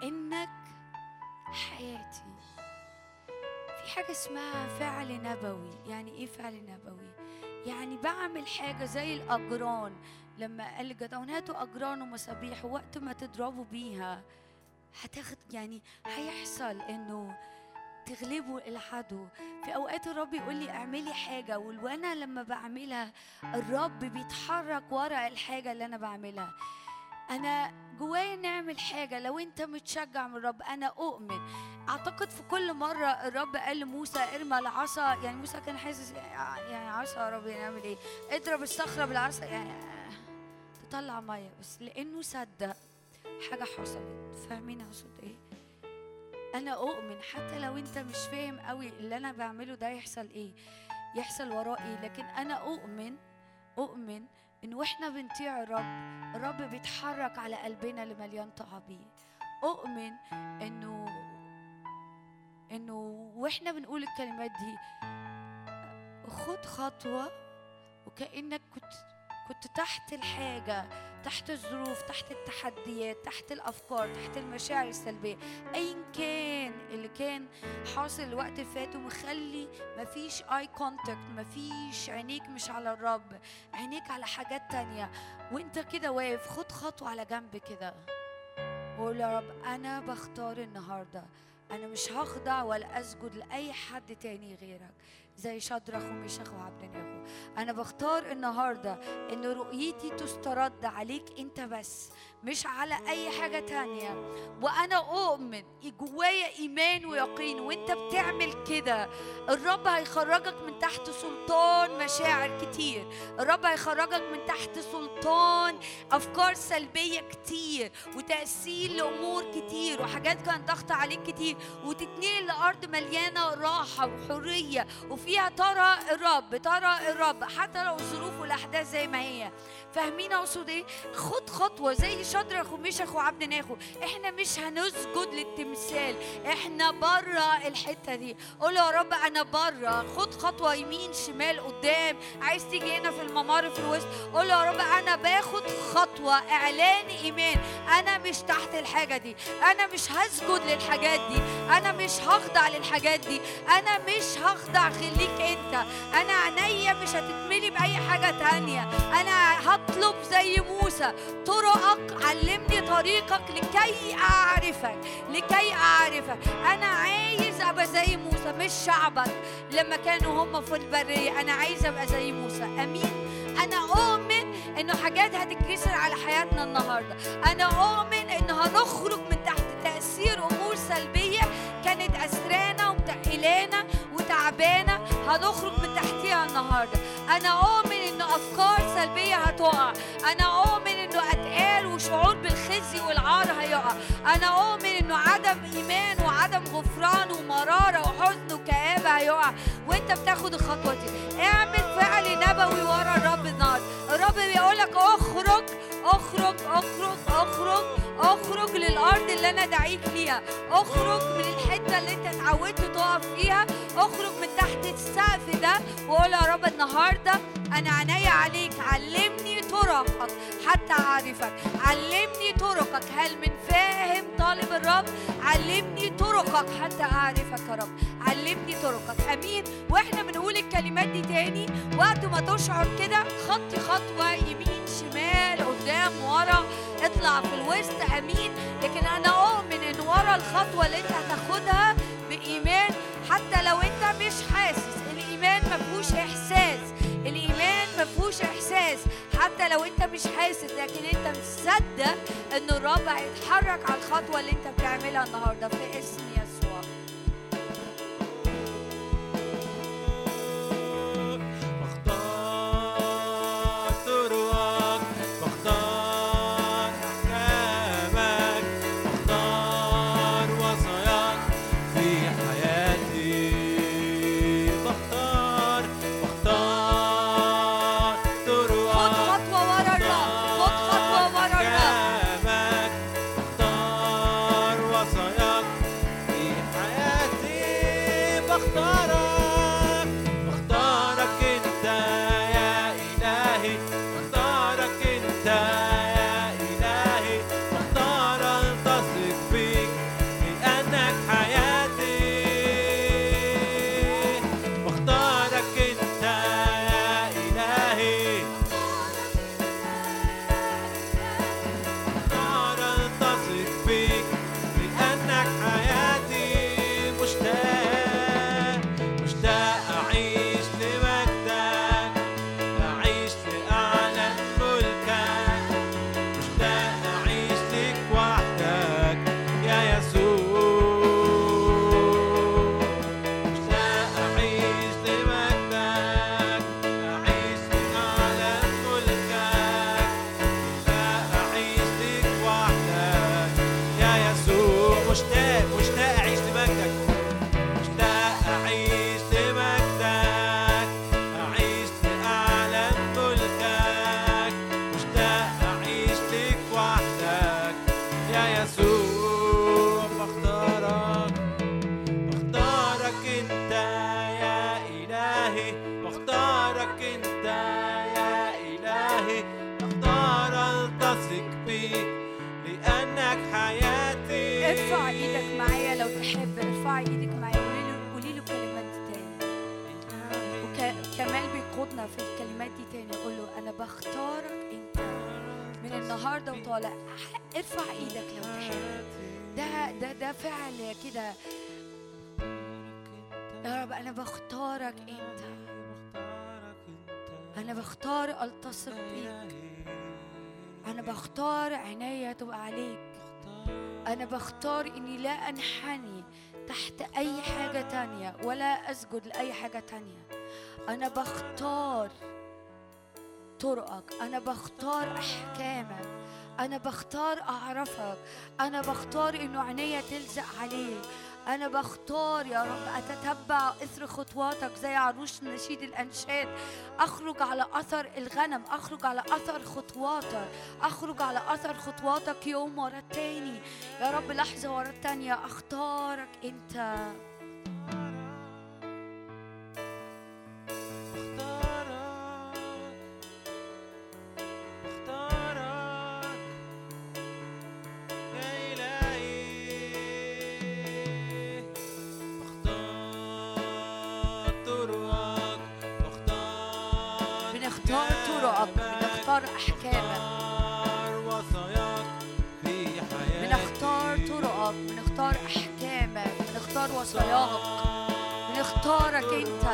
لانك حياتي. في حاجة اسمها فعل نبوي. يعني إيه فعل نبوي؟ يعني بعمل حاجة زي الأجران. لما قال جدعون هاتوا أجران ومصابيح وقت ما تضربوا بيها هتاخد يعني هيحصل إنه تغلبوا العدو. في أوقات الرب يقول لي اعملي حاجة وأنا لما بعملها الرب بيتحرك ورا الحاجة اللي أنا بعملها. أنا جوايا نعمل حاجة. لو أنت متشجع من الرب أنا أؤمن. أعتقد في كل مرة الرب قال لموسى ارمى العصا. يعني موسى كان حاسس يعني عصا يا رب نعمل إيه؟ اضرب الصخره بالعصا يعني تطلع مية. بس لأنه صدق حاجة حصلت. فاهمين أقصد إيه؟ أنا أؤمن. حتى لو أنت مش فاهم قوي اللي أنا بعمله ده يحصل إيه؟ يحصل ورائي. لكن أنا أؤمن أؤمن إن وإحنا بنطيع الرب الرب بيتحرك على قلبنا اللي مليان بيه أؤمن إنه إنه وإحنا بنقول الكلمات دي خد خطوة وكأنك كنت كنت تحت الحاجة تحت الظروف تحت التحديات تحت الأفكار تحت المشاعر السلبية. ايا كان اللي كان حاصل الوقت اللي فات ومخلي مفيش اي كونتاكت مفيش عينيك مش على الرب عينيك على حاجات تانية. وأنت كده واقف خد خطوة على جنب كده. وقول يا رب أنا بختار النهاردة. أنا مش هخضع ولا أسجد لأي حد تاني غيرك. زي شدرخ وميشخ وعبدناغو أنا بختار النهارده إن رؤيتي تسترد عليك أنت بس مش على أي حاجة تانية. وأنا أؤمن جوايا إيمان ويقين وأنت بتعمل كده. الرب هيخرجك من تحت سلطان مشاعر كتير. الرب هيخرجك من تحت سلطان أفكار سلبية كتير وتأثير لأمور كتير وحاجات كانت ضغط عليك كتير وتتنقل لأرض مليانة راحة وحرية وفيها ترى الرب ترى الرب حتى لو الظروف والأحداث زي ما هي. فاهمين أقصد إيه؟ خد خطوة زي شدرخ وميشخ وعبد ناخو. إحنا مش هنسجد للتمثال إحنا بره الحتة دي. قول يا رب أنا بره خد خطوة يمين شمال قدام. عايز تيجي هنا في الممر في الوسط؟ قول يا رب أنا باخد خطوة إعلان إيمان. أنا مش تحت الحاجة دي. أنا مش هسجد للحاجات دي. أنا مش هخضع للحاجات دي. أنا مش هخضع خليك انت. أنا عينيا مش هتتملي بأي حاجة تانية. أنا هطلب زي موسى. طرقك علمني طريقك لكي أعرفك لكي أعرفك. أنا عايز أبقى زي موسى مش شعبك. لما كانوا هم في البرية أنا عايز أبقى زي موسى. أمين؟ أنا اؤمن إنه حاجات هتتكسر على حياتنا النهارده. أنا اؤمن ان هنخرج من تحت تأثير أمور سلبية كانت أسرانا ومتقلانا وتعبانه هنخرج من تحتها النهارده. أنا اؤمن إنه أفكار سلبية هتقع. أنا اؤمن إنه أتقال وشعور بالخزي والعار هيقع. أنا اؤمن إنه عدم إيمان وعدم غفران ومرارة وحزن وكآبة هيقع وانت بتاخد الخطوة دي. اعمل فعل نبوي ورا الرب النهارده الرب بيقول لك اخرج اخرج اخرج اخرج اخرج للأرض اللي أنا دعيك ليها. اخرج من الحتة اللي أنت اتعودت تقف فيها. اخرج من تحت السقف ده وقول يا رب النهارده أنا عينيا عليك. علمني طرقك حتى أعرفك. علمني طرقك. هل من فاهم طالب الرب؟ علمني طرقك. حتى أعرفك يا رب. علمني طرقك. أمين. وإحنا بنقول الكلمات دي تاني. وقت ما تشعر كده خطي خطوة يمين شمال قدام ورا. اطلع في الوسط. أمين. لكن أنا أؤمن إن ورا الخطوة اللي أنت هتاخدها بإيمان. حتى لو أنت مش حاسس. الإيمان ما فيهوش إحساس. الإيمان ما فيهوش إحساس. حتى لو أنت مش حاسس. لكن أنت مصدق إن الرب هيتحرك على الخطوة اللي أنت بتعملها النهارده. في اسم الكلمات دي تاني قول له أنا بختارك أنت من النهارده وطالع. ارفع إيدك لو تحب. ده ده ده فعل كده. يا رب أنا بختارك أنت. أنا بختار ألتصق بيك. أنا بختار عينيا تبقى عليك. أنا بختار إني لا أنحني تحت أي حاجة تانية ولا أسجد لأي حاجة تانية. أنا بختار طرقك. أنا بختار أحكامك. أنا بختار أعرفك. أنا بختار إنه عينيا تلزق عليك. أنا بختار يا رب أتتبع إثر خطواتك زي عروش نشيد الأنشاد. أخرج على أثر الغنم. أخرج على أثر خطواتك. أخرج على أثر خطواتك يوم ورا التاني. يا رب لحظة ورا التانية أختارك أنت. حياتي بنختار طرقك بنختار احكامك بنختار وصاياك بنختارك أنت.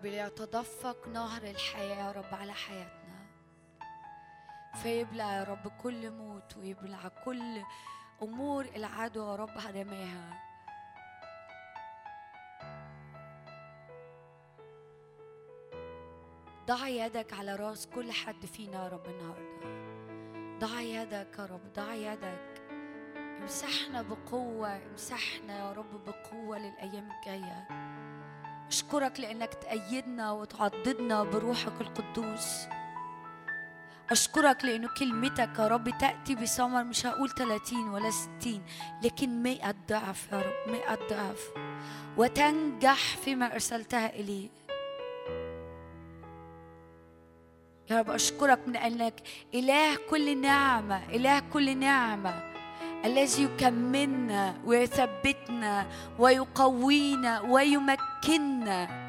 رب ليتدفق نهر الحياة يا رب على حياتنا. فيبلع يا رب كل موت ويبلع كل أمور العدو يا رب رماها ضع يدك على رأس كل حد فينا يا رب النهارده. ضع يدك يا رب ضع يدك. امسحنا بقوة امسحنا يا رب بقوة للأيام الجاية. أشكرك لأنك تأيدنا وتعضدنا بروحك القدوس. أشكرك لأنه كلمتك يا رب تأتي بثمر مش هقول 30 ولا 60 لكن 100 ضعف يا رب 100 ضعف. وتنجح فيما أرسلتها إليه يا رب أشكرك من أنك إله كل نعمة إله كل نعمة. الذي يكملنا ويثبتنا ويقوينا ويمكننا.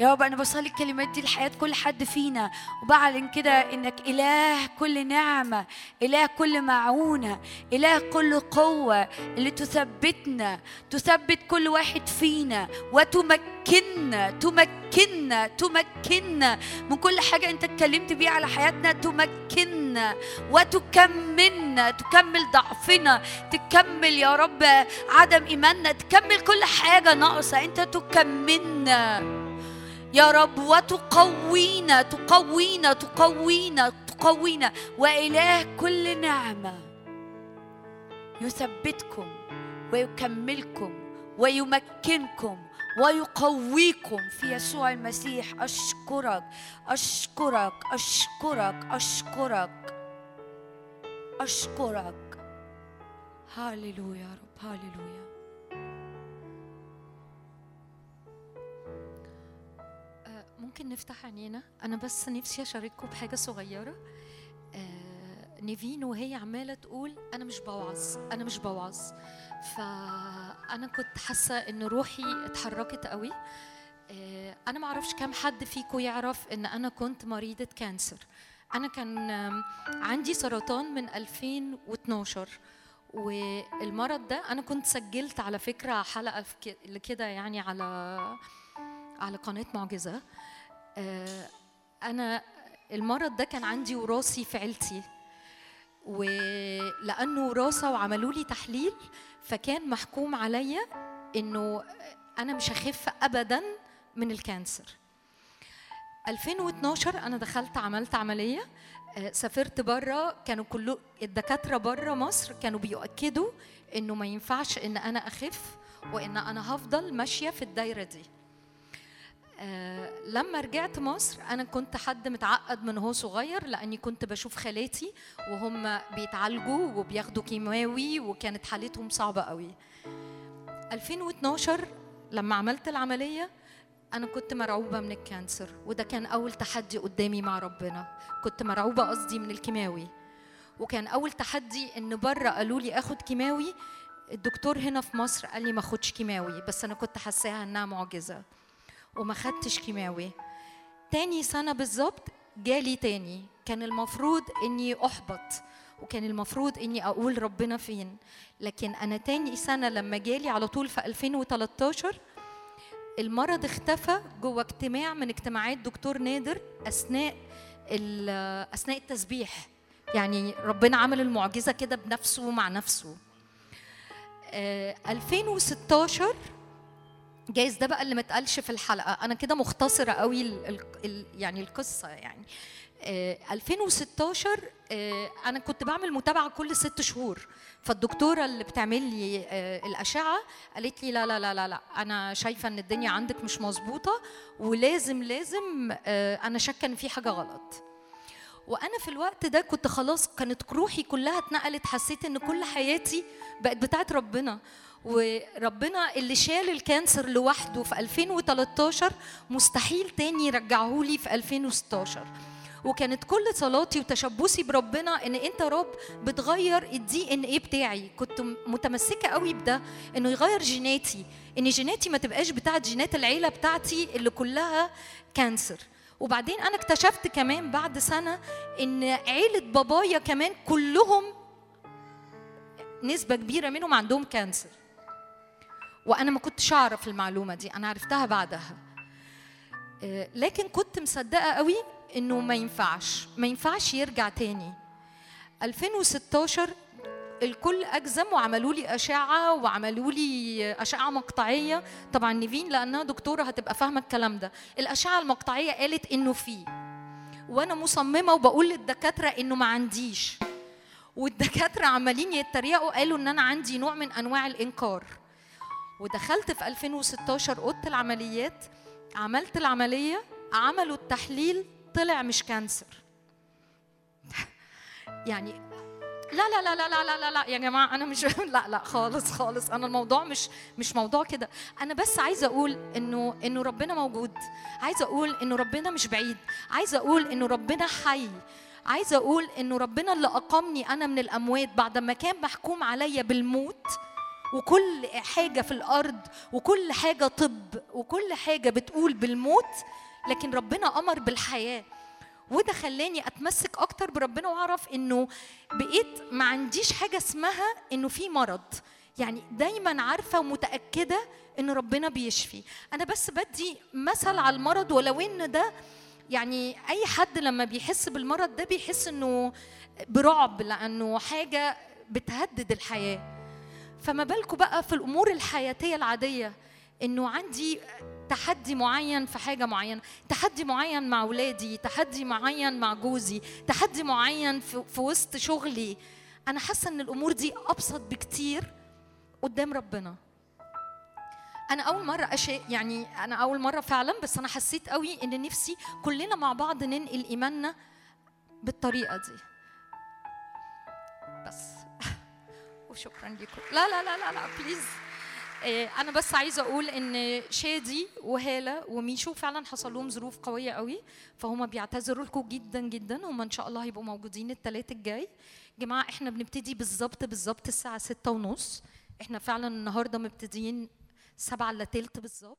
يا رب أنا بصلي الكلمات دي لحياة كل حد فينا. وبعلن كده إنك إله كل نعمة إله كل معونة إله كل قوة اللي تثبتنا تثبت كل واحد فينا. وتمكننا تمكننا تمكننا من كل حاجة أنت اتكلمت بيها على حياتنا. تمكننا وتكملنا تكمل ضعفنا تكمل يا رب عدم إيماننا تكمل كل حاجة ناقصة. أنت تكملنا. يا رب وتقوينا تقوينا تقوينا تقوينا. وإله كل نعمة يثبتكم ويكملكم ويمكنكم ويقويكم. في يسوع المسيح أشكرك أشكرك أشكرك أشكرك أشكرك. هاليلويا يا رب هاليلويا ممكن نفتح عينينا؟ أنا بس نفسي أشارككم بحاجة صغيرة. آه، نيفين وهي عمالة تقول أنا مش بوعظ أنا مش بوعظ. فأنا كنت حاسة إن روحي اتحركت قوي. آه، أنا ما أعرفش كام حد فيكم يعرف إن أنا كنت مريضة كانسر. أنا كان عندي سرطان من 2012 والمرض ده أنا كنت سجلت على فكرة حلقة كده يعني على على قناة معجزة. أنا المرض ده كان عندي وراثي في عيلتي. ولأنه وراثة وعملوا لي تحليل فكان محكوم عليا إنه أنا مش هخف ابدا من الكانسر. 2012 أنا دخلت عملت عملية آه، سافرت بره كانوا كله الدكاترة بره مصر كانوا بيؤكدوا إنه ما ينفعش إن أنا أخف وإن أنا هفضل ماشية في الدايرة دي. آه، لما رجعت مصر أنا كنت حد متعقد من هو صغير لأني كنت بشوف خالاتي وهم بيتعالجوا وبياخدوا كيماوي وكانت حالتهم صعبة قوي. 2012 لما عملت العملية أنا كنت مرعوبة من ال cancer وده كان أول تحدي قدامي مع ربنا. كنت مرعوبة قصدي من الكيماوي. وكان أول تحدي إن بره قالوا لي آخد كيماوي. الدكتور هنا في مصر قال لي ما اخدش كيماوي بس أنا كنت حاساها إنها معجزة. وما خدتش كيماوي. تاني سنة بالظبط جالي تاني. كان المفروض إني أحبط وكان المفروض إني أقول ربنا فين. لكن أنا تاني سنة لما جالي على طول في 2013 المرض اختفى جوه اجتماع من اجتماعات دكتور نادر أثناء أثناء التسبيح. يعني ربنا عمل المعجزة كده بنفسه مع نفسه. آه 2016 جايز ده بقى اللي ما اتقالش في الحلقة. أنا كده مختصرة قوي ال ال ال يعني القصة يعني. آه 2016 آه أنا كنت بعمل متابعة كل ست شهور. فالدكتورة اللي بتعمل لي آه الأشعة قالت لي لا لا لا لا لا أنا شايفة إن الدنيا عندك مش مظبوطة ولازم لازم آه أنا شاكة إن في حاجة غلط. وأنا في الوقت ده كنت خلاص كانت روحي كلها اتنقلت حسيت إن كل حياتي بقت بتاعت ربنا. وربنا اللي شال الكانسر لوحده في 2013 مستحيل تاني يرجعه لي في 2016 وكانت كل صلاتي وتشبثي بربنا إن أنت رب بتغير ال DNA بتاعي. كنت متمسكة قوي بده إنه يغير جيناتي إن جيناتي ما تبقاش بتاعت جينات العيلة بتاعتي اللي كلها cancer. وبعدين أنا اكتشفت كمان بعد سنة إن عيلة بابايا كمان كلهم نسبة كبيرة منهم عندهم cancer. وأنا ما كنتش أعرف المعلومة دي أنا عرفتها بعدها. آه، لكن كنت مصدقة قوي إنه ما ينفعش ما ينفعش يرجع تاني. 2016 الكل أجزم وعملوا لي أشعة وعملوا لي أشعة مقطعية. طبعا نيفين لأنها دكتورة هتبقى فاهمة الكلام ده. الأشعة المقطعية قالت إنه في وأنا مصممة وبقول للدكاترة إنه ما عنديش. والدكاترة عمالين يتريقوا قالوا إن أنا عندي نوع من أنواع الإنكار. ودخلت في 2016 اوضه العمليات عملت العملية عملوا التحليل طلع مش كانسر. يعني لا لا لا لا لا لا لا يا جماعة أنا مش لا لا خالص خالص أنا الموضوع مش مش موضوع كده. أنا بس عايزة أقول إنه إنه ربنا موجود. عايزة أقول إنه ربنا مش بعيد. عايزة أقول إنه ربنا حي. عايزة أقول إنه ربنا اللي أقامني أنا من الأموات بعد ما كان محكوم عليا بالموت وكل حاجة في الأرض وكل حاجة طب وكل حاجة بتقول بالموت لكن ربنا أمر بالحياة. وده خلاني أتمسك أكتر بربنا وأعرف إنه بقيت ما عنديش حاجة اسمها إنه في مرض. يعني دايما عارفة ومتأكدة إن ربنا بيشفي. أنا بس بدي مثل على المرض ولو إن ده يعني أي حد لما بيحس بالمرض ده بيحس إنه برعب لأنه حاجة بتهدد الحياة. فما بالكم بقى في الأمور الحياتية العادية إنه عندي تحدي معين في حاجة معينة تحدي معين مع اولادي تحدي معين مع جوزي تحدي معين في, في وسط شغلي. أنا حاسة إن الأمور دي أبسط بكتير قدام ربنا. أنا أول مرة أشيء يعني أنا أول مرة فعلا بس أنا حسيت قوي إن نفسي كلنا مع بعض ننقل إيماننا بالطريقة دي. بس. وشكرا لكم لا لا لا لا لا بليز إيه، أنا بس عايزة أقول إن شادي وهالة وميشو فعلا حصل لهم ظروف قوية قوي فهم بيعتذروا لكم جدا جدا. هم إن شاء الله هيبقوا موجودين الثلاث الجاي. جماعة إحنا بنبتدي بالظبط بالظبط الساعة ستة ونص. إحنا فعلا النهارده مبتدئين سبعة الا تلت بالظبط.